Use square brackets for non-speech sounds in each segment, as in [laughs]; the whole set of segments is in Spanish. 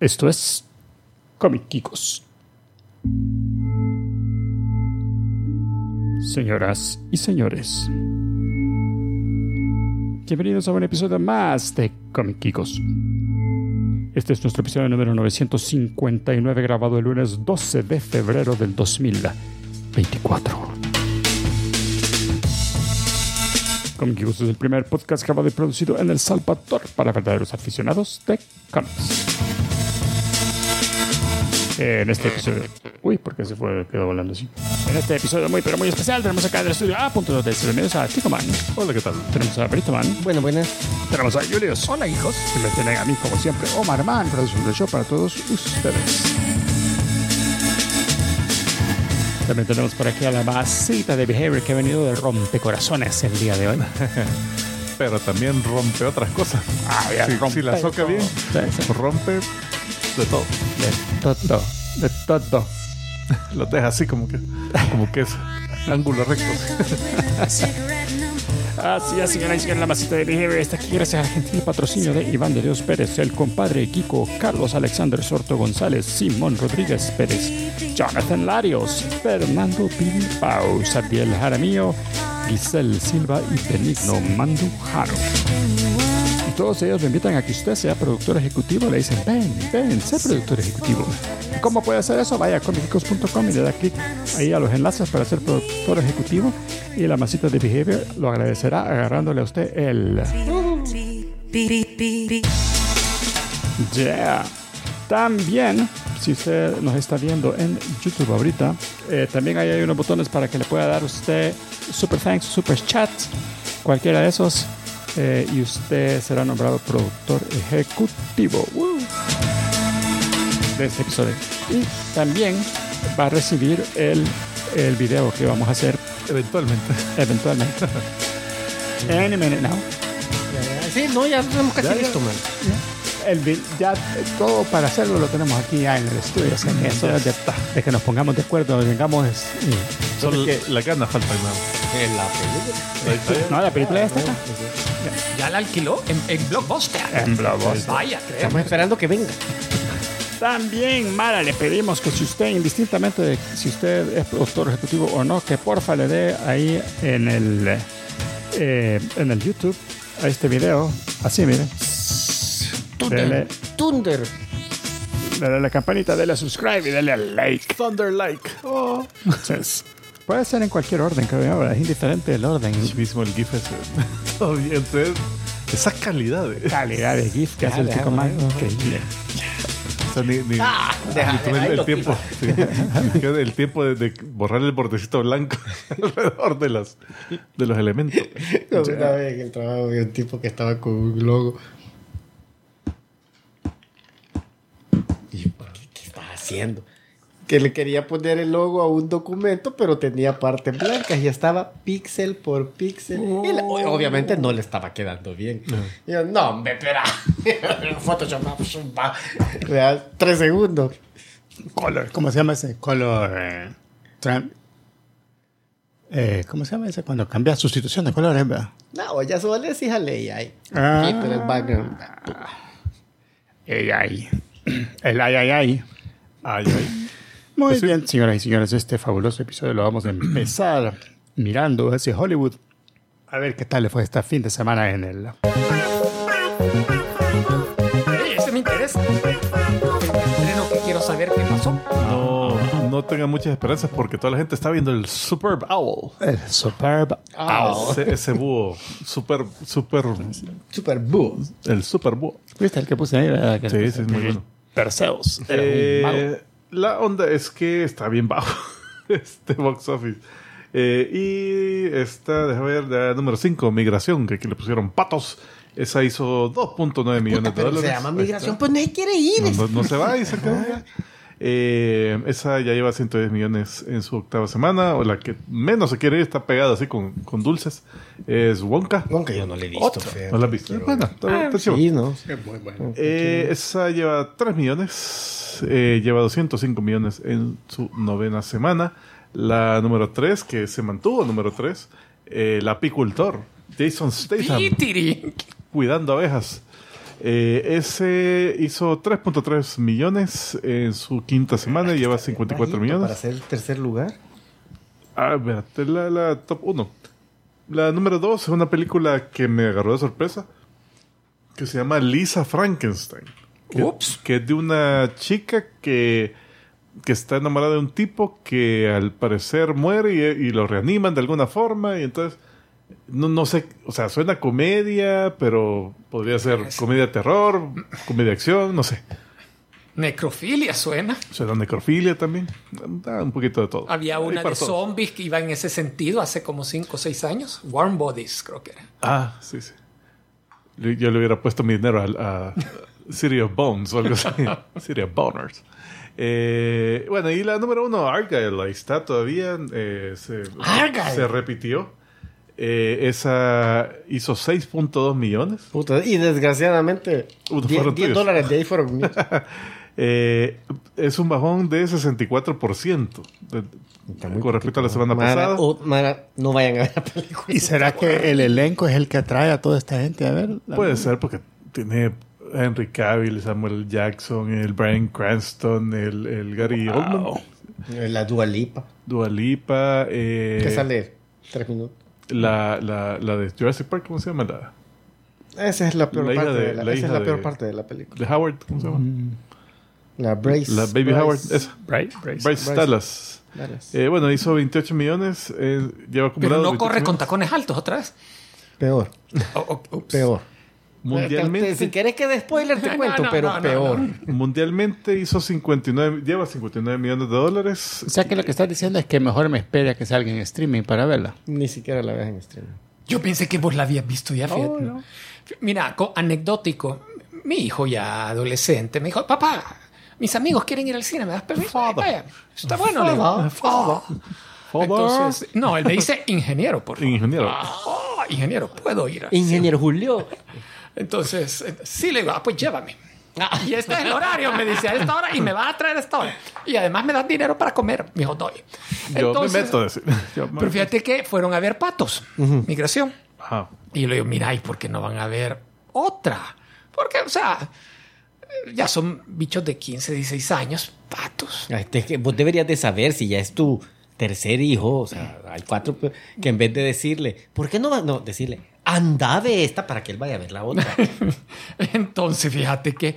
Esto es Comic Kikos. Señoras y señores, bienvenidos a un episodio más de Comic Kikos. Este es nuestro episodio número 959 grabado el lunes 12 de febrero del 2024. Comic Kikos es el primer podcast grabado y producido en El Salvador para verdaderos aficionados de cómics. En este episodio. Uy, ¿por qué se fue? Quedó volando así. En este episodio muy, pero muy especial, tenemos acá en el estudio A. Punto de bienvenidos a Ticoman. Hola, ¿qué tal? Tenemos a Britoman. Bueno, buenas. Tenemos a Julius. Hola, hijos. Y me tienen a mí, como siempre, Omar Man, producción del show para todos ustedes. También tenemos por aquí a la masita de Behavior que ha venido de rompecorazones el día de hoy. [laughs] Pero también rompe otras cosas. Ah, ya Si, rompe si la soca bien, Sí, sí. rompe de todo. De todo. De todo. [laughs] Lo deja así como que, como que es ángulo recto. [laughs] Así es, señoras y señores, la masita de Behavior está aquí gracias al gentil patrocinio de Iván de Dios Pérez, el compadre Kiko, Carlos Alexander Sorto González, Simón Rodríguez Pérez, Jonathan Larios, Fernando Bilbao, Sadiel Jaramillo, Giselle Silva y Benigno Mandujano. Todos ellos me invitan a que usted sea productor ejecutivo. Le dicen, ven, ven, sé productor ejecutivo. ¿Y ¿Cómo puede hacer eso? Vaya a comicicos.com y le da clic ahí a los enlaces para ser productor ejecutivo. Y la masita de Behavior lo agradecerá agarrándole a usted el... Yeah. También, si usted nos está viendo en YouTube ahorita, eh, también ahí hay unos botones para que le pueda dar usted super thanks, super chat, cualquiera de esos, eh, y usted será nombrado productor ejecutivo Woo. de este episodio. Y también va a recibir el, el video que vamos a hacer Eventualmente. eventualmente. [laughs] Any minute now. Sí, no, ya tenemos casi listo, man. El, ya eh, todo para hacerlo lo tenemos aquí ya en el estudio. así que eso es de, de que nos pongamos de acuerdo, vengamos. es- y- Solo la gana falta nada. En la película. No, la película ya está acá. ¿Ya la alquiló? En, en Blockbuster. En Blockbuster. Vaya, creo. Estamos esperando que venga. También, Mara, le pedimos que si usted, indistintamente de si usted es productor ejecutivo o no, que porfa le dé ahí en el, eh, en el YouTube a este video. Así, mire. Dele, Thunder. Thunder. dele a la campanita, dele a subscribe y dele al like. Thunder like. Oh. Entonces, puede ser en cualquier orden, creo. Es indiferente el orden. Chivísimo el GIF. [laughs] Todo bien, entonces, esa calidad. eh. calidad de GIF [laughs] que hace el chico más increíble. O sea, ni, ni, deja, ni tomé ahí el, tiempo. sí. el tiempo de, de borrar el bordecito blanco [laughs] alrededor de, las, de los elementos. Una vez en el trabajo vi un tipo que estaba con un logo. Y ¿qué, qué estás haciendo? Que le quería poner el logo a un documento, pero tenía partes blancas y estaba píxel por píxel. Y la- o- obviamente no le estaba quedando bien. Y yo, no, hombre, espera. [laughs] Photoshop, Tres segundos. Color, ¿cómo se llama ese? Color. eh, eh, ¿Cómo se llama ese? Cuando cambia sustitución de colores, ¿verdad? No, ya solo le decís a ley ahí. Ah. Quítale el background. El ay. El ay, ay, ay. Ay, ay. Muy Pues sí. bien, señoras y señores, este fabuloso episodio lo vamos a empezar mirando ese Hollywood. A ver qué tal le fue este fin de semana en el... Oye, ese me interesa. Estreno que quiero saber qué pasó. No, no tengan muchas esperanzas porque toda la gente está viendo el Superb Owl. El Superb Owl. Ese, ese búho. Super, super. Super boo. El super búho. ¿Viste el que puse ahí? Que- Sí, sí, es muy bueno. Perseus. Era un mago. La onda es que está bien bajo [laughs] este box office. Eh, y esta, déjame ver, la número 5, Migración, que aquí le pusieron patos. Esa hizo 2.9 millones de dólares. se llama migración, pues nadie quiere ir. No, no- no se va y se quedó ya. Eh, esa ya lleva 110 millones en su octava semana. O la que menos se quiere ir, está pegada así con, con dulces. Es Wonka. Aunque yo no le he visto, feo. ¿No la has visto? Pero- Bueno, está, está chivo. Sí, ¿no? Eh, esa lleva 3 millones. Eh, lleva 205 millones en su novena semana. La número 3, que se mantuvo número 3, el apicultor, Jason Statham, cuidando abejas. Eh, ese hizo 3.3 millones en su quinta semana y lleva 54 Bajito millones. Para ser el tercer lugar. Ah, espérate, la, la top 1. La número 2 es una película que me agarró de sorpresa. Que se llama Lisa Frankenstein. Que, Ups. que es de una chica que, que está enamorada de un tipo que al parecer muere y, y lo reaniman de alguna forma. Y entonces, no, no sé, o sea, suena comedia, pero podría ser comedia terror, comedia acción, no sé. Necrofilia suena. Suena necrofilia también. Da un poquito de todo. Había una de zombies que iba en ese sentido hace como 5 o 6 años. Warm Bodies, creo que era. Ah, sí, sí. Yo le hubiera puesto mi dinero a, a City of Bones o algo así. [laughs] City of Boners. Eh, bueno, y la número uno, Argyle, ahí está todavía. eh, se, Argyle. se repitió. Eh, esa hizo 6.2 millones. Puta, y desgraciadamente, Uno 10, fueron 10 tuyos. dólares de ahí fueron míos. [laughs] Eh, es un bajón de 64% de- con respecto a la semana Mara, pasada. o- Mara, no vayan a ver la película. ¿Y será que el elenco es el que atrae a toda esta gente a ver? Puede ser porque tiene Henry Cavill, Samuel Jackson, el Brian Cranston, el, el Gary Oldman. La Dua Lipa. Dua Lipa, eh, que sale tres minutos. la, la, la de Jurassic Park, ¿cómo se llama? La Esa es la peor, La parte, de- de la, la esa es la peor de- parte de la película. de Howard, ¿cómo se llama? La Brace. La Baby Bryce- Howard, esa. Bryce, Bryce. Dallas. Dallas. Eh, bueno, hizo 28 millones, eh, lleva acumulado. Pero no 28 corre con tacones altos otra vez. Peor, Oh, oh, peor. Mundialmente, Si querés que de spoiler te [laughs] cuento, no, pero no, no, peor. no. mundialmente hizo 59, lleva 59 millones de dólares. O sea que lo que estás diciendo es que mejor me espere a que salga en streaming para verla. Ni siquiera la veas en streaming. Yo pensé que vos la habías visto ya, fíjate. Mira, co- anecdótico. Mi hijo ya adolescente me dijo, papá, mis amigos quieren ir al cine, ¿me das permiso? Ay, vaya, está bueno. le digo. Entonces, no, él me dice ingeniero, por favor. Ingeniero. Ah, ingeniero, puedo ir. al Ingeniero Julio. Entonces, eh, sí le digo, ah, pues llévame. Y este es el horario, me dice, a esta hora y me va a traer a esta hora. Y además me das dinero para comer. Me dijo, doy. Yo Entonces, me meto a [laughs] decir. Yo me- Pero fíjate que fueron a ver patos, migración. Ajá. Y yo le digo, mira, ¿y por qué no van a ver otra? Porque, o sea, ya son bichos de 15, 16 años, patos. Ay, te- que vos deberías de saber si ya es tu tercer hijo, o sea, hay cuatro que en vez de decirle, ¿por qué no va? No, decirle, anda de esta para que él vaya a ver la otra. [laughs] Entonces, fíjate que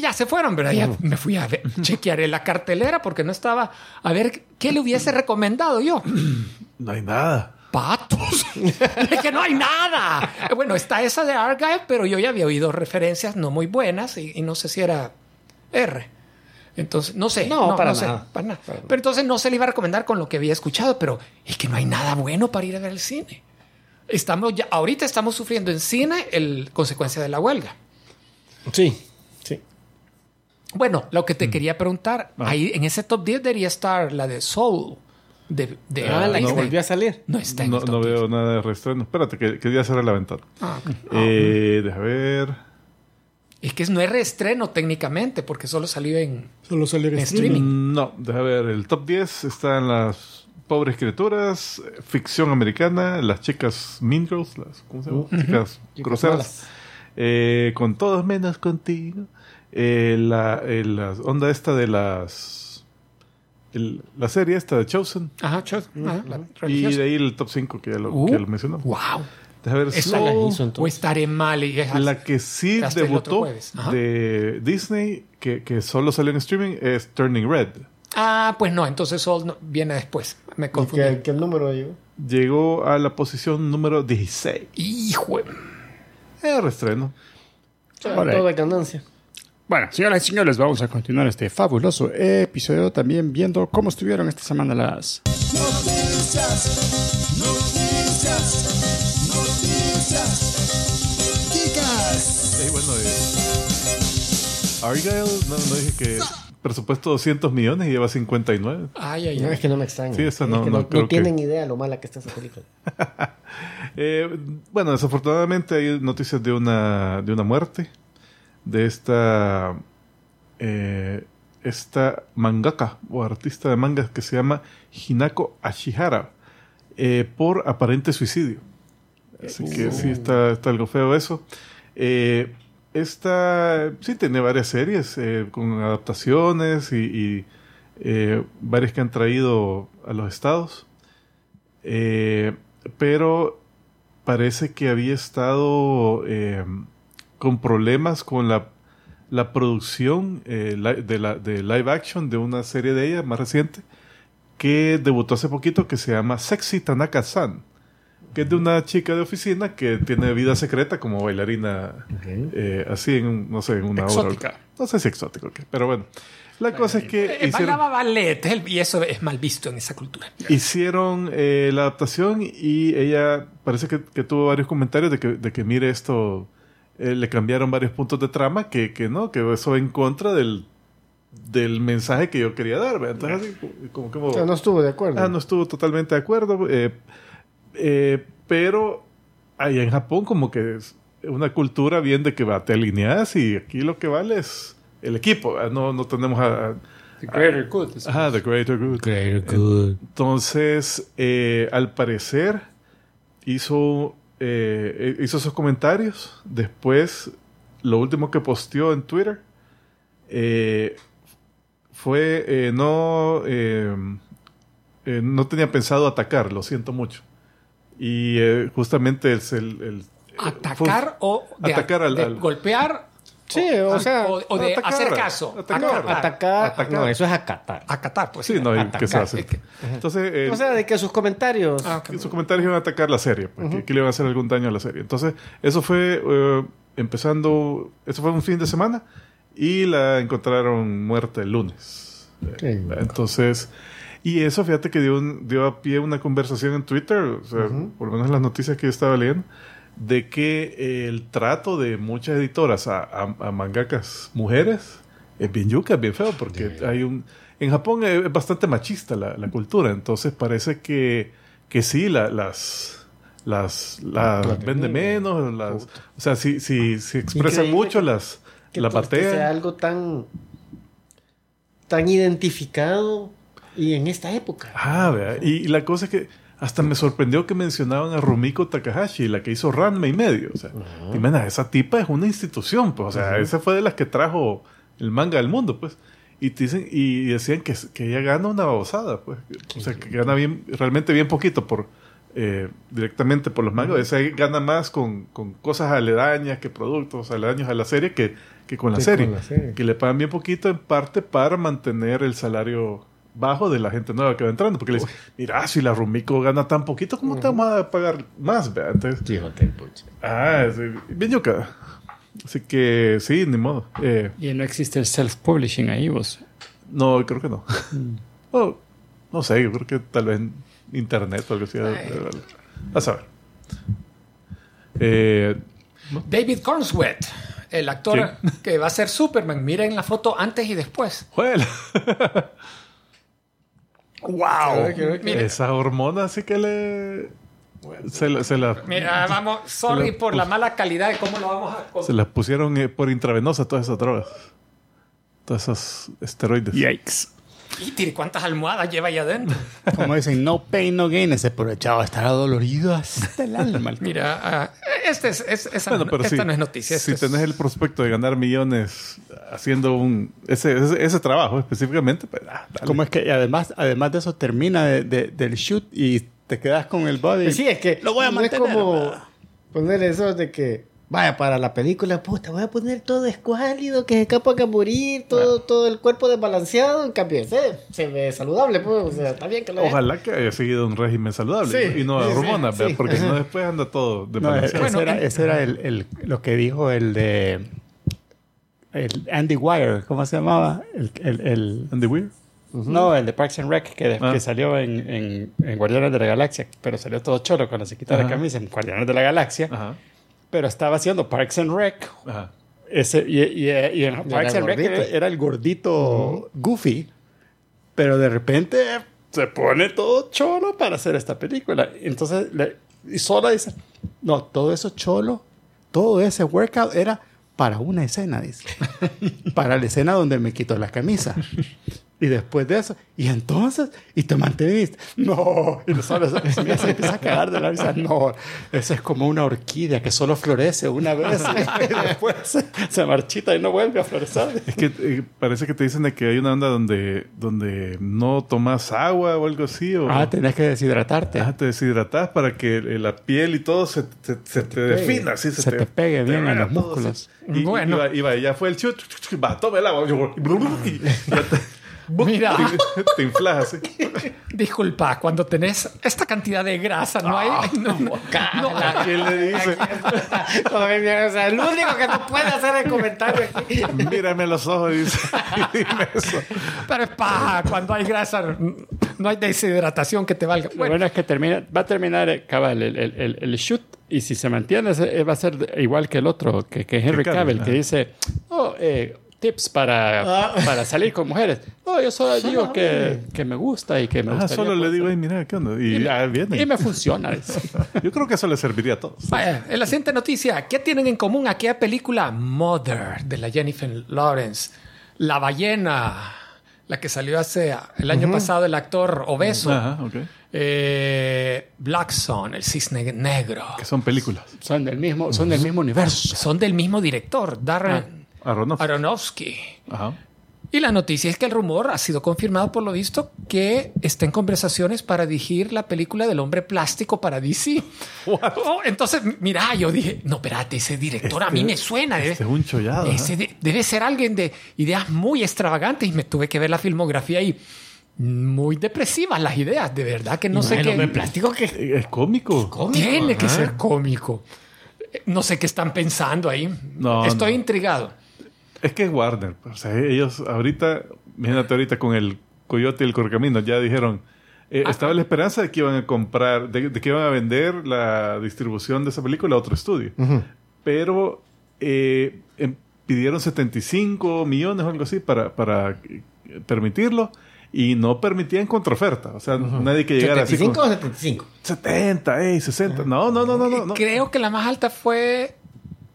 ya se fueron, ¿verdad? Ya me fui a ver, chequearé la cartelera porque no estaba a ver qué le hubiese recomendado yo. No hay nada. Patos. [laughs] es que no hay nada. Bueno, está esa de Argyle, pero yo ya había oído referencias no muy buenas y, y no sé si era R. Entonces, no sé. No, para sé, nada. para nada. Para nada. Pero entonces no se le iba a recomendar con lo que había escuchado, pero es que no hay nada bueno para ir a ver el cine. Estamos ya, ahorita estamos sufriendo en cine el consecuencia de la huelga. Sí, sí. Bueno, lo que te quería preguntar, ahí en ese top 10 debería estar la de Soul. De, de Ah, la Disney. volvió a salir. No está en No, el top no 10. veo nada de reestreno. Espérate, que, que ya cerré la ventana. Ah. Eh, deja ver. Es que no es reestreno técnicamente, porque solo salió en, Solo salir en streaming. Mm, No, deja ver. El top 10 están las pobres criaturas, ficción americana, las chicas Mean Girls, las, ¿cómo se llama? Chicas groseras. Eh, con todos menos contigo. Eh, la, eh, la onda esta de las. el- la serie esta de Chosen. Ajá, cho- ajá, la Y de ahí el top 5 que ya lo, Uh, lo mencionó. Wow. Deja ver. Esa la O estaré mal y es La que sí debutó de Disney, que, que solo salió en streaming, es Turning Red. Ah, pues no, entonces Soul no- viene después. Me ¿Y confundí. ¿Qué, qué número llegó? Llegó a la posición número 16. Hijo. de- Eh, reestreno. Ahora. Todo de ganancia. Bueno, señoras y señores, vamos a continuar este fabuloso episodio también viendo cómo estuvieron esta semana las... Noticias, noticias, Argyle, no, no dije que presupuesto 200 millones y lleva 59. Ay, ay, No, ay. es que no me extraña. Sí, esa Es no- que no creo que- tienen idea lo mala que está esa película. [laughs] Eh, bueno, desafortunadamente hay noticias de una, de una muerte de esta, eh, esta mangaka o artista de mangas que se llama Hinako Ashihara eh, por aparente suicidio. Así que sí, está, está algo feo eso. Eh, esta sí tiene varias series eh, con adaptaciones y, eh, varias que han traído a los estados. Eh, pero parece que había estado con problemas con la, la producción de, la, de live action de una serie de ella más reciente que debutó hace poquito que se llama Sexy Tanaka-san, que es de una chica de oficina que tiene vida secreta como bailarina eh, así en, un- no sé, en una obra. Exótica. No sé si exótico, o qué, pero bueno. La cosa es que Eh, hicieron, bailaba ballet y eso es mal visto en esa cultura. hicieron eh, la adaptación y ella parece que, que tuvo varios comentarios de que, de que mire esto, eh, le cambiaron varios puntos de trama que, que no, que eso va en contra del, del mensaje que yo quería dar. ¿verdad? Entonces, así, como que... O sea, no estuvo de acuerdo. Ah, no estuvo totalmente de acuerdo. eh, eh, pero allá en Japón como que es una cultura bien de que va, te alineas y aquí lo que vale es el equipo. No, no tenemos a... a- The greater good. Ajá, the greater good. Entonces, eh, al parecer, hizo, eh, hizo esos comentarios. Después, lo último que posteó en Twitter eh, fue eh, no, eh, eh, no tenía pensado atacar, lo siento mucho. Y eh, justamente es el, el- ¿Atacar o de, atacar al- de al- golpear? Sí, o sea, o, o de atacar, hacer caso. atacar. Atacar, Atacar. No, eso es acatar. Acatar, pues. Sí, no, ¿y ¿qué se atacar. hace? Es que- Entonces, eh, O sea, de que sus comentarios. Ah, sus comentarios iban a atacar la serie, pues, que, que le iban a hacer algún daño a la serie. Entonces, eso fue eh, empezando, eso fue un fin de semana y la encontraron muerta el lunes. Entonces, y eso fíjate que dio, un- dio a pie una conversación en Twitter, o sea, por lo menos las noticias que yo estaba leyendo, de que el trato de muchas editoras a, a- a mangakas mujeres es bien yuca, es bien feo, porque hay un... En Japón es, bastante machista la, la cultura, entonces parece que, que sí, la- las... Las, las Las vende menos, las, o sea, si, si, si expresan mucho, que- las, que, la pues, que patean. sea algo tan tan identificado y en esta época. Ah, vea. Y la cosa es que hasta me sorprendió que mencionaban a Rumiko Takahashi, la que hizo Ranma y medio. O sea, imagina, esa tipa es una institución, pues. O sea, esa fue de las que trajo el manga al mundo, pues. Y te dicen, y decían que, que ella gana una babosada, pues. O sea, que gana bien, realmente bien poquito por eh, directamente por los mangas. Esa gana más con, con cosas aledañas que productos aledaños a la serie que, que con la Que serie. con la serie. Que le pagan bien poquito en parte para mantener el salario bajo de la gente nueva que va entrando. Porque le dicen, mira, si la Rumiko gana tan poquito, ¿cómo te vamos a pagar más? vea?" Entonces, Fíjate, pucha. ah, sí, bien yuca. Así que sí, ni modo. Eh, Y no existe el self-publishing ahí, vos. no, creo que no. [laughs] No, no sé, yo creo que tal vez en internet o algo así. A saber. Eh, David Cornswet, el actor que va a ser Superman. Miren la foto antes y después. juela. [laughs] ¡Wow! Mira, Esa hormona sí que le... Se la, se la, mira, vamos, sorry Se la por la mala calidad de cómo lo vamos a... se las pusieron eh, por intravenosa todas esas drogas. Todos esos esteroides. Yikes. Y tire, ¿cuántas almohadas lleva ahí adentro? [laughs] Como dicen, no pain, no gain. Ese aprovechado estará dolorido hasta el alma. [laughs] Mira, ah, este es, es- esa Bueno, no- esta sí, no es noticia. Si esto es- tenés el prospecto de ganar millones haciendo un ese, ese, ese trabajo específicamente, pues ah. Como es que además, además de eso termina de- de- del shoot y te quedas con el body. Sí, es que Lo voy a no es mantener, como poner eso de que, vaya, para la película, puta, voy a poner todo escuálido, que se capa a morir, todo, todo el cuerpo desbalanceado, en cambio se ve saludable, pues, o sea, está bien que lo haga. Ojalá que haya seguido un régimen saludable Sí, y no sí, hormonas, porque si no después anda todo de No, ese, Bueno, era, era el, el- lo que dijo el de el Andy Wire, ¿cómo se llamaba? El, el- el- Andy Weir. No, el de Parks and Rec, que, Ah. que salió en, en- en Guardianes de la Galaxia, pero salió todo cholo cuando se quitó la Ajá. camisa en Guardianes de la Galaxia, Ajá. Pero estaba haciendo Parks and Rec. Ajá. Ese, y, y- y en Parks and Rec era, era el gordito goofy, pero de repente se pone todo cholo para hacer esta película. Entonces, le, y solo dice, no, todo eso cholo, todo ese workout era para una escena, dice. [laughs] para la escena donde me quito la camisa. Y después de eso, y entonces, y te manteniste. No, y no sabes, se empieza a cagar de la risa. No, eso es como una orquídea que solo florece una vez y después se, se marchita y no vuelve a florecer. Es que eh, parece que te dicen de que hay una onda donde, donde no tomas agua o algo así. O, Ah, tenés que deshidratarte. Ah, te deshidratas para que eh, la piel y todo se, se, se te defina. así, Se te pegue bien en los músculos. Y, Bueno. y va, y va, ya fue el chut, va, toma el agua. Y ya te, Mira. te, [laughs] te inflas así. Disculpa, cuando tenés esta cantidad de grasa, no hay. no, no, no, ¿A quién le dice? Todavía, o sea, el único que no puede hacer el comentario aquí. Mírame los ojos y dice, [laughs] dime eso. pero es paja, cuando hay grasa, no hay deshidratación que te valga. Lo Bueno, bueno es que termina, va a terminar eh, cabal el, el, el, el shoot y si se mantiene ese- va a ser igual que el otro, que, que Henry Cavill, que dice, oh, eh, tips para, Ah. para salir con mujeres. No, yo solo digo que, que me gusta y que me Ah, gusta. solo le digo, mira, ¿qué onda? Y ya viene. Y me funciona. [laughs] Yo creo que eso le serviría a todos. vaya, en la siguiente noticia, ¿qué tienen en común aquella película Mother de la Jennifer Lawrence? La ballena, la que salió hace el año pasado, el actor obeso. Ajá, ok. Eh, Black Sun, el cisne negro. Que son películas. Son del mismo, son del mismo universo. Son del mismo director, Darren Aronofsky. Aronofsky. Ajá. Y la noticia es que el rumor ha sido confirmado por lo visto que está en conversaciones para dirigir la película del hombre plástico para DC. [laughs] Oh, entonces, mira, yo dije, no, espérate, ese director a mí me suena. debe- Este es un chollado. ¿eh? ese de- debe ser alguien de ideas muy extravagantes y me tuve que ver la filmografía y muy depresivas las ideas, de verdad que no sé el qué. hombre plástico que Es cómico. Tiene que ser cómico. No sé qué están pensando ahí. No, Estoy no. intrigado. Es que es Warner. O sea, ellos ahorita, imagínate ahorita con el Coyote y el Corcamino, ya dijeron, eh, estaba la esperanza de que iban a comprar, de, de que iban a vender la distribución de esa película a otro estudio. Pero eh, em- pidieron 75 millones o algo así para, para eh, permitirlo y no permitían contraoferta. O sea, nadie que llegara así 75 con o 75. 70, ey, 60. No, no, no, no, no. no. Creo que la más alta fue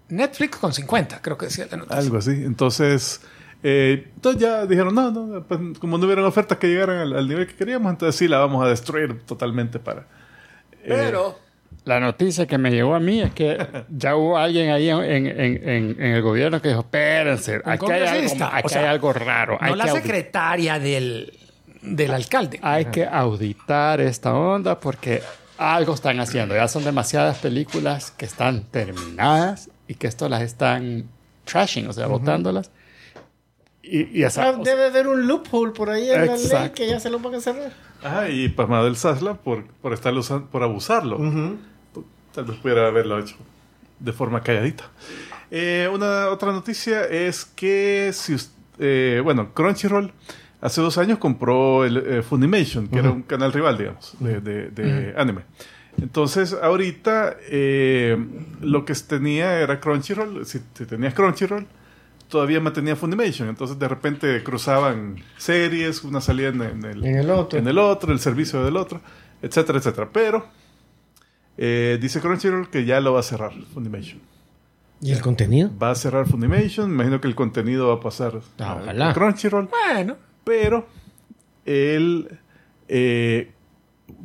Netflix con 50, creo que decía la noticia. Algo así. Entonces, eh, entonces ya dijeron, no, no, pues, como no hubieran ofertas que llegaran al, al nivel que queríamos, entonces sí la vamos a destruir totalmente para... eh, Pero la noticia que me llegó a mí es que [laughs] ya hubo alguien ahí en, en- en- el gobierno que dijo, espérense, aquí, hay algo, aquí o sea, hay algo raro. hay No la secretaria del, del alcalde. hay que auditar esta onda porque algo están haciendo. Ya son demasiadas películas que están terminadas y que esto las están trashing, o sea, botándolas. Y, y esa- Ah, Debe haber un loophole por ahí en la ley Exacto. que ya se lo van a cerrar. Ajá, y pasmado el Sasla por, por estarlo usando, por abusarlo. Tal vez pudiera haberlo hecho de forma calladita. Eh, una otra noticia es que si eh, bueno, Crunchyroll hace dos años compró el eh, Funimation, que era un canal rival, digamos, de, de- de anime. Entonces, ahorita eh, lo que tenía era Crunchyroll. Si, si tenías Crunchyroll, todavía mantenía Funimation. Entonces, de repente cruzaban series, una salía en, en el, En el otro. en el otro, el servicio del otro, etcétera, etcétera. Pero eh, dice Crunchyroll que ya lo va a cerrar Funimation. ¿Y el contenido? Va a cerrar Funimation. Me imagino que el contenido va a pasar Ah, a- ojalá. a Crunchyroll. Bueno, Pero el eh,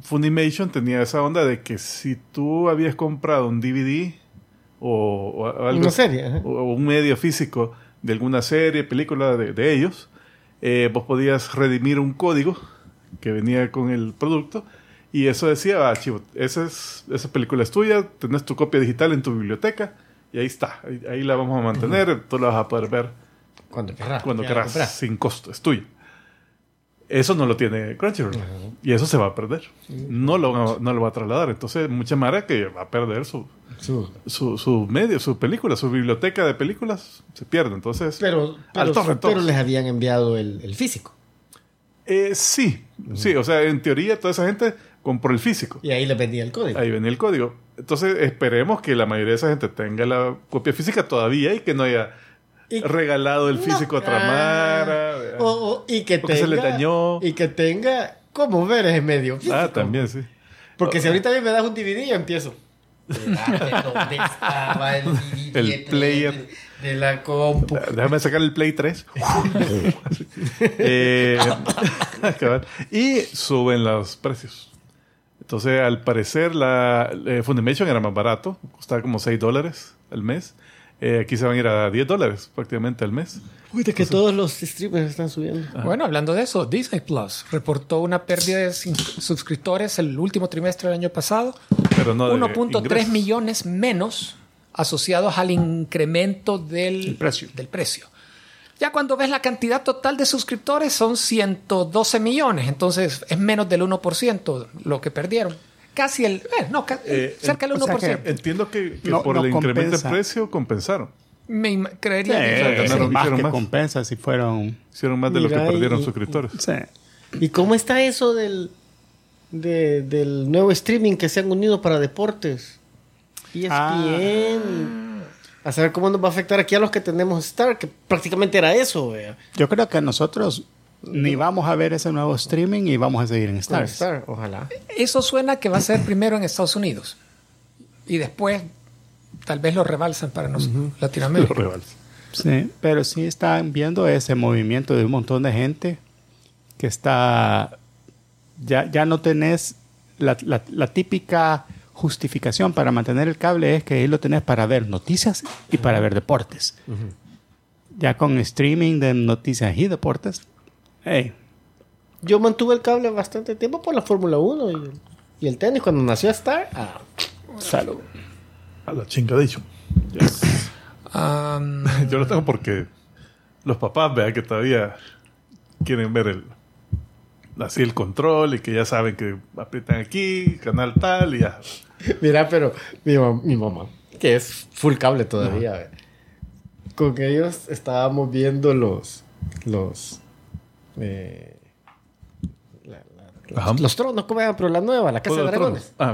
Funimation tenía esa onda de que si tú habías comprado un DVD o, o algo Una serie. ajá. o, o un medio físico de alguna serie, película de, de ellos, eh, vos podías redimir un código que venía con el producto y eso decía, ah, chivo, esa, es, esa película es tuya, tenés tu copia digital en tu biblioteca y ahí está, ahí, ahí la vamos a mantener, tú la vas a poder ver Cuando querrás. cuando compras. sin costo, es tuyo. Eso no lo tiene Crunchyroll. Y eso se va a perder. No lo, no lo va a trasladar. Entonces, mucha mara que va a perder su, Su- su, su medio, su película, su biblioteca de películas, se pierde. Entonces, Pero, pero, torre pero les habían enviado el, el físico. eh, sí, sí, o sea, en teoría toda esa gente compró el físico. Y ahí les vendía el código. Ahí venía el código. Entonces, esperemos que la mayoría de esa gente tenga la copia física todavía y que no haya Y- regalado el No. físico a otra Ah. O- o- y que tenga, se le dañó. Y que tenga como ver ese medio físico. Ah, también, sí. Porque si ahorita me das un DVD, yo empiezo. ¿Dónde estaba el, DVD El de- player. de, la compu? Déjame sacar el Play 3. [laughs] Eh, [laughs] y suben los precios. Entonces, al parecer, la eh, Funimation era más barato. Costaba como 6 dólares al mes. Eh, aquí se van a ir a 10 dólares prácticamente al mes. Uy, de que todos los streamers están subiendo. Bueno, hablando de eso, Disney Plus reportó una pérdida de suscriptores el último trimestre del año pasado, Pero no de 1.3 ingresos. millones menos asociados al incremento del El precio. del precio. Ya cuando ves la cantidad total de suscriptores son 112 millones, entonces es menos del 1% lo que perdieron. Casi el, eh, no, ca- Eh, cerca del o sea 1%. que- Entiendo que, que No- por no el incremento de precio compensaron. Me creería Sí, que ganaron, más que más. compensa si fueron... Hicieron más de lo que perdieron y- suscriptores. Sí. ¿Y cómo está eso del, de- del nuevo streaming que se han unido para deportes? ESPN. A saber cómo nos va a afectar aquí a los que tenemos Star, que prácticamente era eso, vea. Yo creo que nosotros ni vamos a ver ese nuevo streaming y vamos a seguir en Stars. Star, ojalá. Eso suena que va a ser primero en Estados Unidos y después tal vez lo rebalsan para nosotros, Los Latinoamérica. rivales. Sí, pero sí están viendo ese movimiento de un montón de gente que está... Ya, ya no tenés la, la- la típica justificación para mantener el cable es que ahí lo tenés para ver noticias y para ver deportes. Ya con streaming de noticias y deportes, hey, Yo mantuve el cable bastante tiempo por la Fórmula 1 y, el- y el tenis. Cuando nació Star, ah, salud. A la chingadísimo. Am, [laughs] Yo lo tengo porque los papás, vea que todavía quieren ver el así el control y que ya saben que aprietan aquí, canal tal y ya. Mira, pero mi, mam- mi mamá, que es full cable todavía, con ellos estábamos viendo los. los. Eh, la- la- los, los tronos, ¿cómo? Pero la nueva, la Casa de de Dragones. Ah,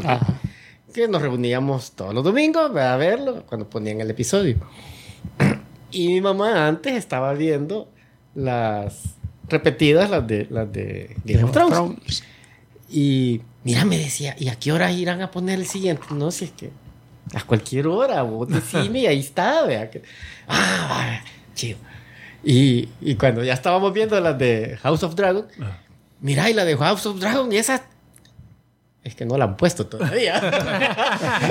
ok. Que nos reuníamos todos los domingos a verlo cuando ponían el episodio. [clears throat] Y mi mamá antes estaba viendo las repetidas, las de, las de Game of Thrones. Y mira, me decía, ¿y a qué hora irán a poner el siguiente? No, si es que a cualquier hora, vos decime y ahí está, vea. que- Ah, chido. Y, y cuando ya estábamos viendo las de House of Dragon, mira, y la de House of Dragon, y esa... Es que no la han puesto todavía. [laughs]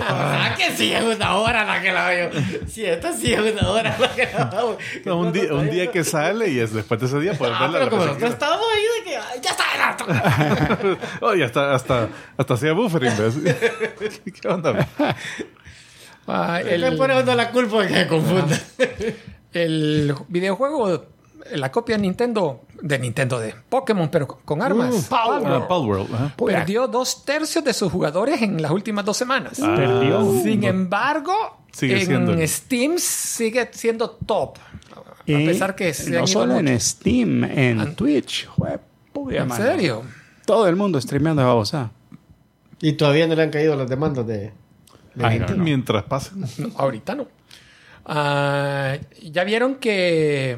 ah, que sí es una hora la que la veo. Sí, esta sí es una hora la que la veo. No, un, día, un día que sale y es después de ese día puedes Ah, verla. pero la como nosotros estábamos ahí de que "Ay, ya está. [laughs] Oye, hasta, hasta, hasta hacía buffering, ¿ves? [laughs] ¿Qué onda? ah, Le el, pone uno la culpa que se confunda. El videojuego, la copia de Nintendo, de Nintendo de Pokémon, pero con, armas, Palworld. ajá. perdió dos tercios de sus jugadores en las últimas dos semanas. Ah, Perdió. Sin embargo, Sigue en siendo Steam sigue siendo top. Y a pesar que no solo mucho. en Steam, en An- Twitch. ¿En mano. serio? Todo el mundo streameando de babosa. Y todavía no le han caído las demandas de. de Ay, gente. no, no. Mientras pasen. No, ahorita no. Ah, ya vieron que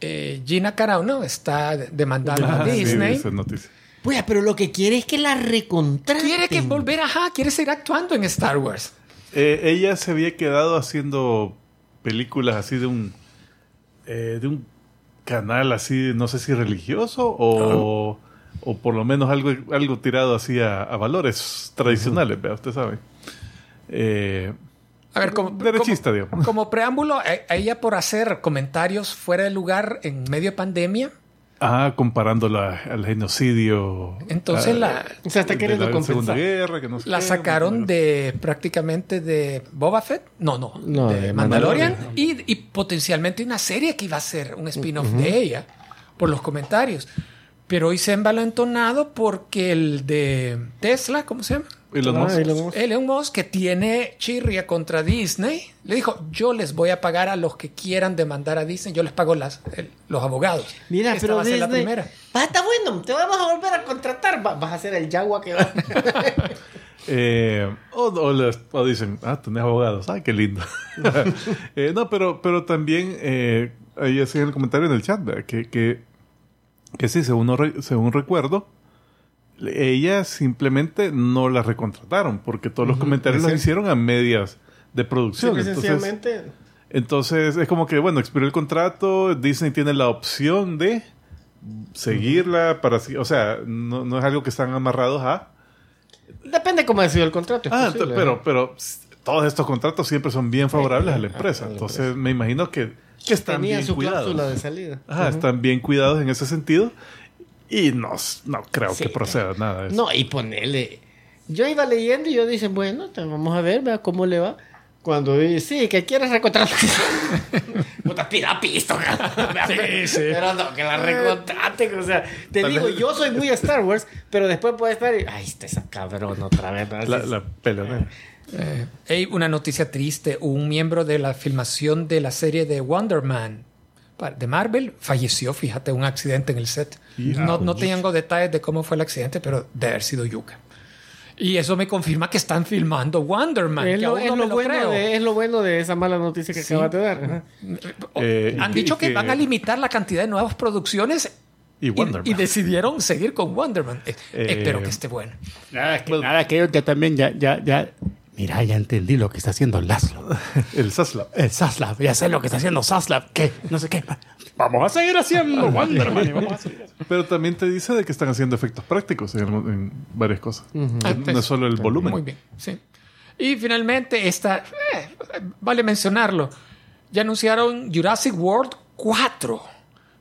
eh, Gina Carano está demandando Ah, a sí, Disney. esa noticia. Puya, pero lo que quiere es que la recontraten. quiere que volver, ajá, quiere seguir actuando en Star Wars. Eh, ella se había quedado haciendo películas así de un eh, de un canal así, no sé si religioso o, o por lo menos algo, algo tirado así a, a valores tradicionales, vea, usted sabe. Eh, A ver, como, derechista, como, digamos. como preámbulo, a, a ella por hacer comentarios fuera de lugar en medio de pandemia, Ah, comparándola al genocidio. Entonces la- O sea, está queriendo la Segunda compensar. Guerra, que no sé la qué, sacaron de prácticamente de Boba Fett. No, no, No, de, de Mandalorian. Mandalorian. Y, y potencialmente una serie que iba a ser un spin-off de ella, por los comentarios. Pero hoy se ha envalentonado porque el de Tesla, ¿cómo se llama? Elon Ah, Musk. Elon Musk. Elon Musk, que tiene chirria contra Disney, le dijo, yo les voy a pagar a los que quieran demandar a Disney, yo les pago las, el- los abogados. Mira, Esta pero va a ser la Disney- primera. Va, está bueno, te vamos a volver a contratar. Va- vas a ser el Yagua que va. [laughs] Eh, o, o les- o dicen, ah, tenés abogados, ah, qué lindo. [laughs] Eh, no, pero, pero también eh, ahí hacían el comentario en el chat, ¿verdad? que, que, que sí, según, no re- según recuerdo, ella simplemente no la recontrataron porque todos los comentarios los hicieron a medias de producción. Y entonces, entonces es como que, bueno, expiró el contrato, Disney tiene la opción de seguirla para... O sea, no, no es algo que están amarrados a... depende cómo ha sido el contrato. Ah, posible, pero, pero todos estos contratos siempre son bien favorables a la empresa. a la Entonces me imagino que, que están bien su cuidados. de salida. Ajá, están bien cuidados en ese sentido. Y no, no creo Sí, que proceda nada de eso. No, y ponerle. Yo iba leyendo y yo dije, bueno, te- vamos a ver, vea cómo le va. Cuando dice, sí, que quieres recontratar. [laughs] Puta, tira pisto, [laughs] Sí, sí. Pero no, que la recontraten. O sea, te Tal digo, vez- yo soy muy Star Wars, pero después puede estar. y, Ay, este esa cabrón otra vez. ¿no? La, la peleonera. Eh, hay una noticia triste. Un miembro de la filmación de la serie de Wonder Man de Marvel falleció, fíjate, un accidente en el set. No, no tengo detalles de cómo fue el accidente, pero de haber sido yuca. Y eso me confirma que están filmando Wonder Man. Es que lo, aún es no lo lo bueno creo. de, es lo bueno de esa mala noticia que Sí. acabas de dar. ajá. Eh, Han y dicho y que, que- van a limitar la cantidad de nuevas producciones Y Wonder y Man. decidieron seguir con Wonder Man. Eh, Eh, espero que esté bueno. Nada, que, nada, que también, ya, ya, ya. Mira, ya entendí lo que está haciendo Laszlo. [laughs] El Zaslav. El Saslav, ya sé lo que está haciendo Saslav. ¿Qué? No sé qué. Vamos a seguir haciendo Wonder Man y vamos a seguir haciendo- Pero también te dice de que están haciendo efectos prácticos en, en varias cosas. No es solo el volumen. Muy bien, sí. Y finalmente, esta, eh, vale mencionarlo, ya anunciaron Jurassic World 4